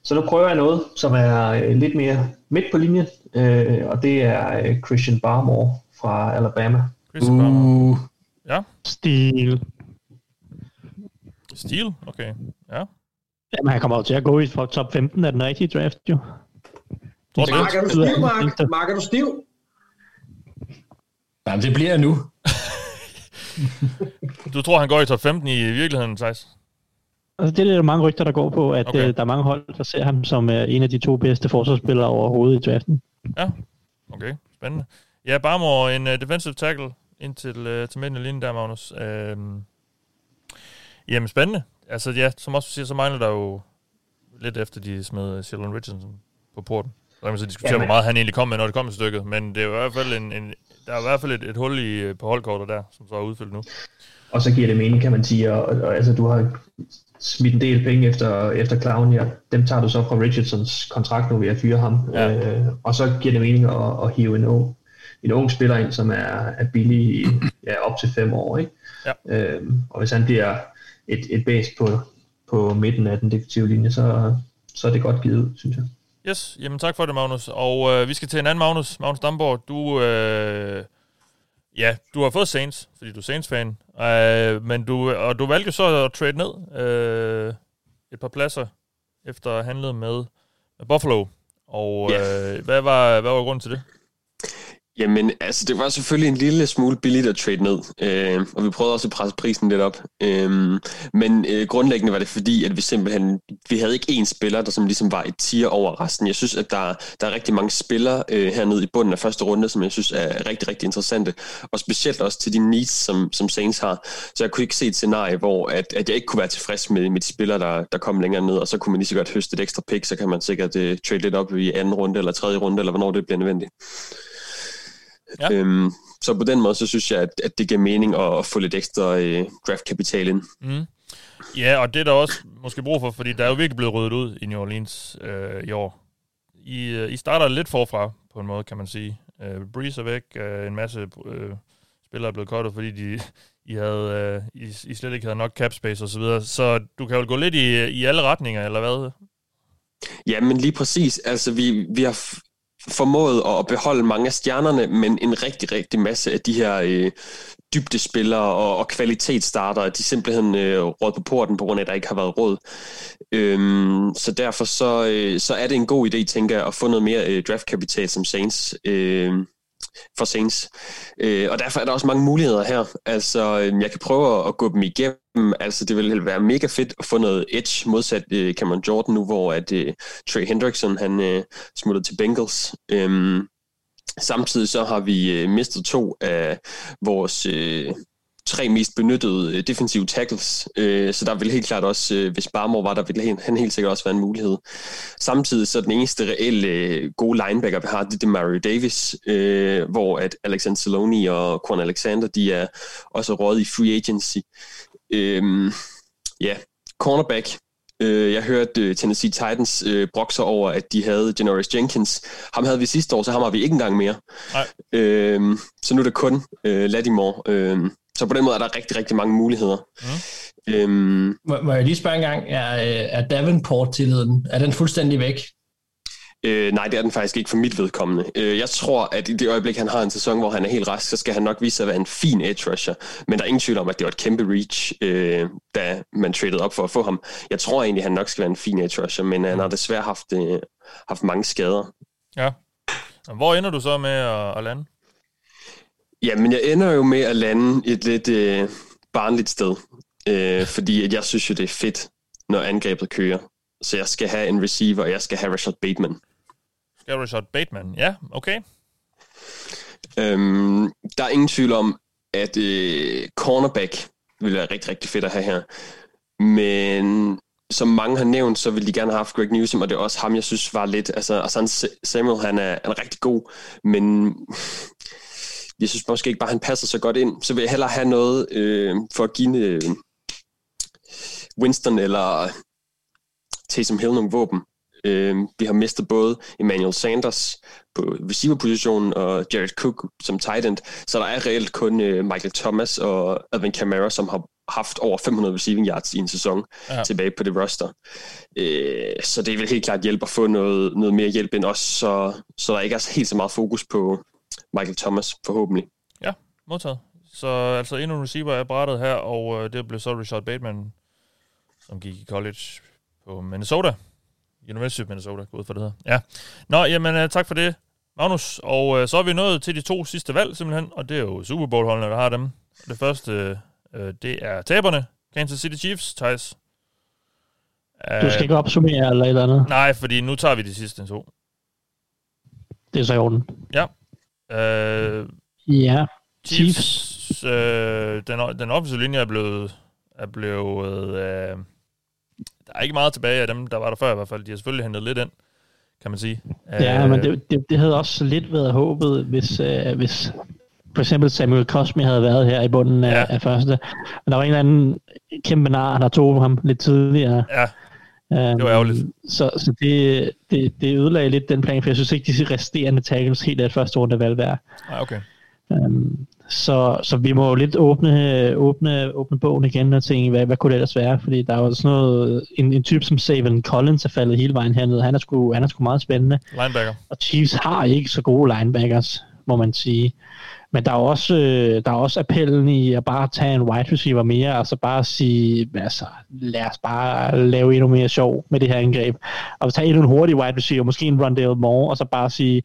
så nu prøver jeg noget, som er øh, lidt mere midt på linjen, øh, og det er øh, Christian Barmore fra Alabama. Christian Barmore. Uh. Ja. Stil. Stil? Okay. Ja. Jamen, han kommer jo til at gå i for top 15 af den rigtige draft, jo. Tror du Mark, er du stiv, Mark? Mark, er du stiv? Jamen, det bliver jeg nu. Du tror, han går i top 15 i virkeligheden, Thijs? Altså, det er der mange rygter, der går på, at Okay. øh, der er mange hold, der ser ham som øh, en af de to bedste forsvarsspillere overhovedet i draften. Ja, okay. Spændende. Ja, Barmore, en uh, defensive tackle ind til, uh, til midten af linjen der, Magnus. Øhm, jamen, spændende. Altså, ja, som også du siger, så mangler der jo lidt efter, de smed Sheldon Richardson på porten. Så kan man så diskutere, Jamen. hvor meget han egentlig kom med, når det kom til stykket. Men det er jo i hvert fald en, en der er i hvert fald et, et hul i, øh, på holdkortet der, som så er udfyldt nu. Og så giver det mening, kan man sige, og, og, og altså, du har smidt en del penge efter, efter Clown, ja. dem tager du så fra Richardsons kontrakt nu ved at fyre ham, Ja. øh, og så giver det mening at, at hive en ung, en ung spiller ind, som er, er billig i ja, op til fem år, ikke? Ja. Øhm, og hvis han bliver et, et base på, på midten af den defensive linje, så, så er det godt givet ud, synes jeg. Yes, jamen tak for det, Magnus. Og øh, vi skal til en anden Magnus, Magnus Damborg. Du, øh, ja, du har fået Saints, fordi du er Saints-fan. Øh, men du, og du valgte så at trade ned øh, et par pladser, efter at have handlet med, Buffalo. Og øh, hvad, var, hvad var grunden til det? Jamen, altså, det var selvfølgelig en lille smule billigt at trade ned, øh, og vi prøvede også at presse prisen lidt op. Øh, men øh, grundlæggende var det fordi, at vi simpelthen, vi havde ikke én spiller, der som ligesom var et tier over resten. Jeg synes, at der, der er rigtig mange spillere øh, hernede i bunden af første runde, som jeg synes er rigtig, rigtig interessante, og specielt også til de needs, som, som Saints har. Så jeg kunne ikke se et scenarie, hvor at, at jeg ikke kunne være tilfreds med, med de spillere, der, der kom længere ned, og så kunne man lige så godt høste et ekstra pick, så kan man sikkert øh, trade lidt op i anden runde, eller tredje runde, eller hvornår det bliver nødvendigt. Ja. Øhm, så på den måde, så synes jeg, at, at det giver mening at, at få lidt ekstra øh, draftkapital ind. Mm. Ja, og det er der også måske brug for, fordi der er jo virkelig blevet ryddet ud i New Orleans øh, i år. I, øh, I starter lidt forfra, på en måde, kan man sige. Øh, Breeze er væk, øh, en masse øh, spillere er blevet cuttet, fordi de, I, havde, øh, I, I slet ikke havde nok cap space osv. Så, videre. så du kan jo gå lidt i, i alle retninger, eller hvad? Ja, men lige præcis. Altså, vi, vi har formået at beholde mange af stjernerne, men en rigtig, rigtig masse af de her øh, dybdespillere og, og kvalitetsstarter, de simpelthen øh, råd på porten, på grund af, at der ikke har været råd. Øhm, så derfor så, øh, så er det en god idé, tænker jeg, at få noget mere øh, draftkapital som Saints. Øh, for Saints. Øh, og derfor er der også mange muligheder her. Altså, øhm, jeg kan prøve at gå dem igennem. Altså, det ville være mega fedt at få noget edge modsat øh, Cameron Jordan nu, hvor at øh, Trey Hendrickson, han øh, smuttede til Bengals. Øh, samtidig så har vi øh, mistet to af vores øh, tre mest benyttede øh, defensive tackles, øh, så der vil helt klart også, øh, hvis Barmore var der, ville han helt sikkert også være en mulighed. Samtidig så den eneste reelle øh, gode linebacker, vi har, det er Mario Davis, øh, hvor at Alexander Saloni og Quan Alexander, de er også råd i free agency. Øh, ja, cornerback, Øh, jeg hørte Tennessee Titans uh, brokser over, at de havde Janoris Jenkins. Ham havde vi sidste år, så ham har vi ikke engang mere. Nej. Øh, så nu er det kun uh, Lattimore. Øh, så på den måde er der rigtig, rigtig mange muligheder. Mm. Øhm, må, må jeg lige spørge en gang, er, er Davenport-tilliden, er den fuldstændig væk? Øh, nej, det er den faktisk ikke for mit vedkommende. Øh, jeg tror, at i det øjeblik, han har en sæson, hvor han er helt rask, så skal han nok vise sig at være en fin edge rusher. Men der er ingen tvivl om, at det var et kæmpe reach, øh, da man traded op for at få ham. Jeg tror egentlig, at han nok skal være en fin edge rusher, men han har desværre haft, øh, haft mange skader. Ja. Hvor ender du så med at, at lande? Jamen, jeg ender jo med at lande et lidt øh, barnligt sted. Øh, fordi at jeg synes jo, det er fedt, når angrebet kører. Så jeg skal have en receiver, og jeg skal have Rashad Bateman. Skal Rashad Bateman? Ja, okay. Øhm, der er ingen tvivl om, at øh, cornerback vil være rigtig, rigtig fedt at have her. Men som mange har nævnt, så vil de gerne have haft Greg Newsom, og det er også ham, jeg synes var lidt... Altså, Asan Samuel, han er, han er rigtig god, men jeg synes måske ikke bare, han passer så godt ind. Så vil jeg hellere have noget øh, for at give øh, Winston eller Taysom Hill nogle våben. Øh, vi har mistet både Emmanuel Sanders på receiver-positionen og Jared Cook som tight end, så der er reelt kun øh, Michael Thomas og Alvin Kamara, som har haft over 500 receiving yards i en sæson ja. tilbage på det roster. Øh, så det vil helt klart hjælpe at få noget, noget mere hjælp end os, så, så der ikke er helt så meget fokus på Michael Thomas, forhåbentlig. Ja, modtaget. Så altså endnu en receiver er brættet her, og øh, det blev så Richard Bateman, som gik i college på Minnesota. University of Minnesota, gå ud for det her. Ja. Nå, jamen uh, tak for det, Magnus. Og uh, så er vi nået til de to sidste valg simpelthen, og det er jo Super Bowl-holdene, der har dem. Det første, uh, det er taberne, Kansas City Chiefs, Thijs. Du skal ikke opsummere eller et eller andet? Nej, fordi nu tager vi de sidste to. Det er så i orden. Ja. Uh, ja, Chiefs. Chiefs. Uh, den, den offensive linje er blevet, er blevet uh, der er ikke meget tilbage af dem, der var der før i hvert fald. De har selvfølgelig hentet lidt ind, kan man sige. Ja, uh, men det, det, det havde også lidt været håbet, hvis, uh, hvis for eksempel Samuel Cosme havde været her i bunden af, ja. af første. Men der var en eller anden kæmpe nar, der tog ham lidt tidligere. Ja, det var ærgerligt. Um, så så det, det, det ødelagde lidt den plan, for jeg synes ikke, de resterende tackles helt af første runde valg værd. Ja, okay. Um, så, så vi må jo lidt åbne, åbne, åbne bogen igen og tænke, hvad, hvad kunne det ellers være? Fordi der er jo sådan noget, en, en type som Savin Collins er faldet hele vejen hernede. Han er sgu, han er sgu meget spændende. Linebacker. Og Chiefs har ikke så gode linebackers, må man sige. Men der er også, øh, der er også appellen i at bare tage en wide receiver mere, og så bare sige, altså, lad os bare lave endnu mere sjov med det her angreb. Og tage endnu en hurtig wide receiver, måske en Rondale Moore, og så bare sige,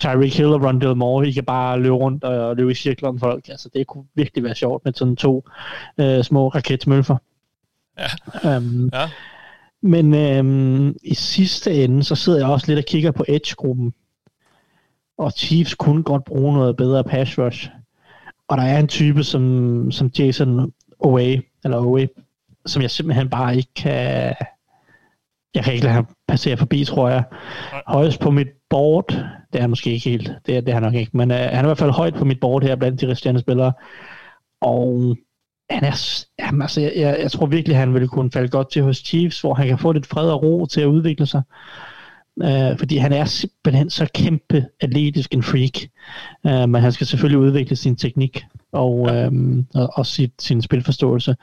Tyreek Hill og Rondale Moore, I kan bare løbe rundt og løbe i cirkler om folk. Altså, det kunne virkelig være sjovt med sådan to øh, små raketsmølfer. Ja. Um, ja. Men øhm, i sidste ende, så sidder jeg også lidt og kigger på Edge-gruppen. Og Chiefs kunne godt bruge noget bedre pass rush. Og der er en type som, som Jason Owe, eller Owe, som jeg simpelthen bare ikke kan... Jeg kan ikke lade ham passere forbi, tror jeg. Højst på mit board, det er han måske ikke helt, det er, det er han nok ikke, men uh, han er i hvert fald højt på mit board her blandt de resterende spillere. Og han er, jamen, altså, jeg, jeg, jeg tror virkelig, han ville kunne falde godt til hos Chiefs, hvor han kan få lidt fred og ro til at udvikle sig. Uh, fordi han er simpelthen så kæmpe atletisk en freak. Uh, men han skal selvfølgelig udvikle sin teknik og, um, og, og sit, sin spilforståelse.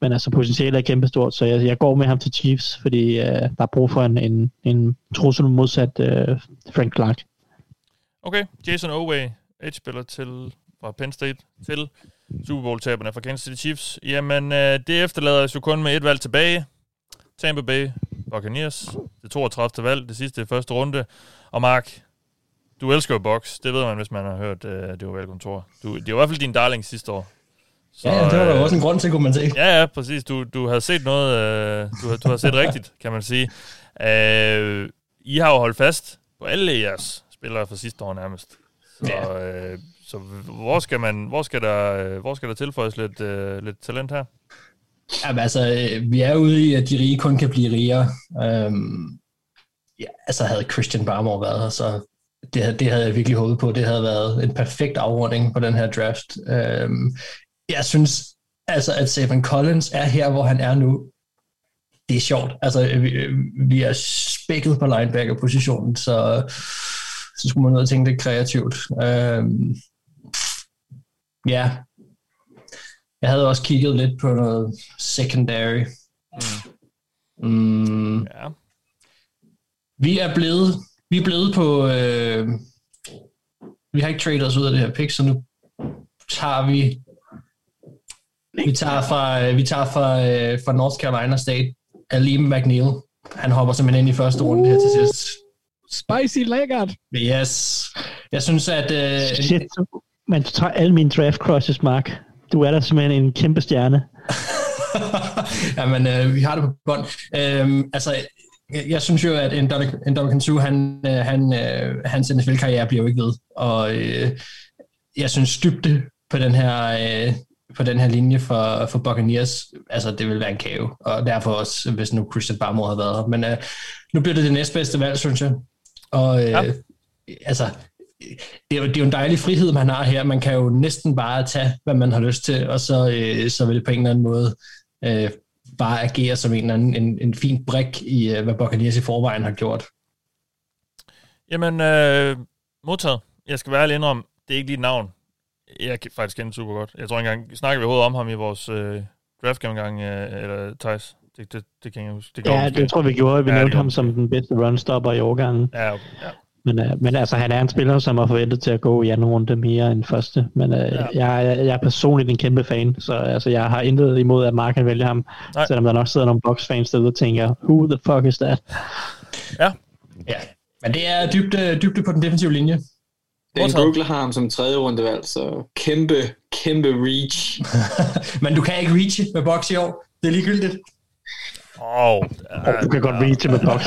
Men altså potentialet er kæmpestort, så jeg, jeg går med ham til Chiefs, fordi uh, der er brug for en, en, en trussel modsat uh, Frank Clark. Okay, Jason Oway, edge-spiller til, fra Penn State til Super Bowl-taberne fra Kansas City Chiefs. Jamen, øh, det efterlader os jo kun med et valg tilbage. Tampa Bay Buccaneers. Det 32. valg, det sidste i første runde. Og Mark, du elsker jo box. Det ved man, hvis man har hørt øh, det var kontor. Du, det var i hvert fald din darling sidste år. Så, ja, det var der øh, også en grund til, kunne man se. Ja, ja, præcis. Du, du har set noget, øh, du, har, du har set rigtigt, kan man sige. Øh, I har jo holdt fast på alle jeres spillere fra sidste år nærmest. Så, ja. øh, så hvor skal man, hvor skal der, øh, hvor skal der tilføjes lidt, øh, lidt talent her? Jamen altså, øh, vi er ude i, at de rige kun kan blive rigere. Øhm, ja, altså havde Christian Barmore været her, så det, det havde jeg virkelig håbet på. Det havde været en perfekt afrunding på den her draft. Øhm, jeg synes altså, at Stephen Collins er her, hvor han er nu. Det er sjovt. Altså, øh, vi, øh, vi er spækket på linebacker-positionen, så, så skulle man noget tænke lidt kreativt. Øhm, ja, jeg havde også kigget lidt på noget secondary. Mm. Mm. Ja. Vi er blevet, vi er blevet på, øh, vi har ikke traded os ud af det her pick, så nu tager vi, vi tager fra, vi tager fra, øh, fra North Carolina State, Alim McNeil. Han hopper simpelthen ind i første runde her til sidst. Spicy lækkert. Yes. Jeg synes, at... Øh, Shit, man tager alle mine draft crushes, Mark. Du er da simpelthen en kæmpe stjerne. Jamen, øh, vi har det på bånd. Øhm, altså, jeg, jeg synes jo, at en Dominican Sue, han, øh, han, øh, hans NFL-karriere bliver jo ikke ved. Og øh, jeg synes dybde på den her, øh, på den her linje for, for Buccaneers, altså det vil være en kave. Og derfor også, hvis nu Christian Barmore havde været her. Men øh, nu bliver det det næstbedste valg, synes jeg. Og øh, ja. altså, det er, jo, det er jo en dejlig frihed, man har her. Man kan jo næsten bare tage, hvad man har lyst til, og så, øh, så vil det på en eller anden måde øh, bare agere som en, eller anden, en, en fin brik i, øh, hvad Buccaneers i forvejen har gjort. Jamen, øh, modtaget. Jeg skal være ærlig indrømme, det er ikke lige et navn. Jeg kan faktisk kende super godt. Jeg tror engang, snakker vi overhovedet om ham i vores øh, draft gennemgang, øh, eller Thijs? Det, det, det kan jeg huske. Det ja, det tror vi gjorde. Vi ja, nævnte ham som den bedste runstopper i årgangen. Ja, okay. ja. Men, uh, men altså, han er en spiller, som har forventet til at gå i anden runde mere end første. Men uh, ja. jeg, jeg er personligt en kæmpe fan, så altså, jeg har intet imod, at Mark kan vælge ham. Nej. Selvom der nok sidder nogle box-fans derude og tænker, who the fuck is that? Ja. Ja, men det er dybde, dybde på den defensive linje. Dan Brugler har ham som tredje rundevalg, så kæmpe, kæmpe reach. men du kan ikke reach med box i år. Det er ligegyldigt. Åh, oh, uh, du kan godt reach med box.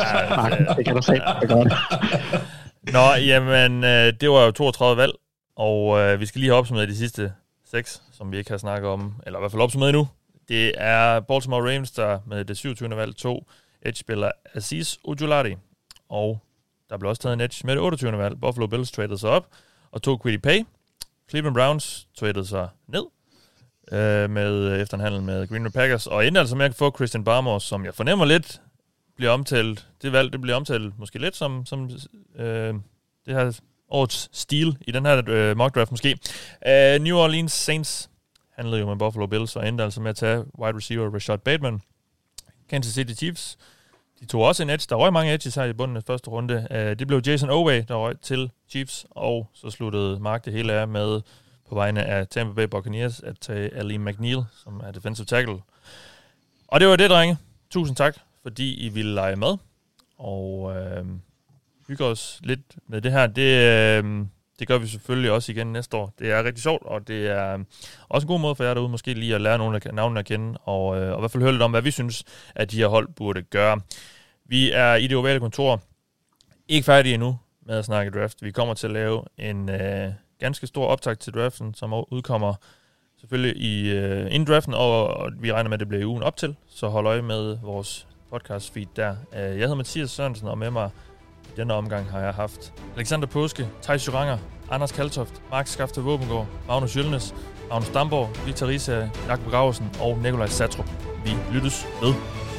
det kan du se. Nå, jamen, øh, det var jo 32 valg, og øh, vi skal lige have opsummeret de sidste seks, som vi ikke har snakket om, eller i hvert fald opsummeret nu. Det er Baltimore Ravens, der med det 27. valg tog edge-spiller Aziz Ujulari, og der blev også taget en edge med det 28. valg. Buffalo Bills traded sig op og tog Quiddy Pay. Cleveland Browns traded sig ned øh, med, efter en handel med Green Bay Packers, og endte altså med at få Christian Barmore, som jeg fornemmer lidt bliver omtalt, det valg, det bliver omtalt måske lidt som, som øh, det her årets stil i den her øh, mock draft måske. Uh, New Orleans Saints handlede jo med Buffalo Bills og endte altså med at tage wide receiver Rashad Bateman. Kansas City Chiefs, de tog også en edge. Der røg mange edges her i bunden af første runde. Uh, det blev Jason Oway, der røg til Chiefs, og så sluttede Mark det hele af med på vegne af Tampa Bay Buccaneers at tage Ali McNeil, som er defensive tackle. Og det var det, drenge. Tusind tak fordi I ville lege med, og øh, hygge os lidt med det her. Det, øh, det gør vi selvfølgelig også igen næste år. Det er rigtig sjovt, og det er øh, også en god måde for jer derude måske lige at lære nogle af navnene at kende, og, øh, og i hvert fald høre lidt om, hvad vi synes, at de her hold burde gøre. Vi er i det ovale kontor ikke færdige endnu med at snakke draft. Vi kommer til at lave en øh, ganske stor optag til draften, som udkommer selvfølgelig i øh, inden draften, og, og vi regner med, at det bliver i ugen op til. Så hold øje med vores podcast feed der. Øh, jeg hedder Mathias Sørensen, og med mig i denne omgang har jeg haft Alexander Påske, Thijs Juranger, Anders Kaltoft, Mark Skafte Våbengård, Magnus Jølnes, Magnus Damborg, Victor Risa, Jakob Graversen og Nikolaj Satrup. Vi lyttes med.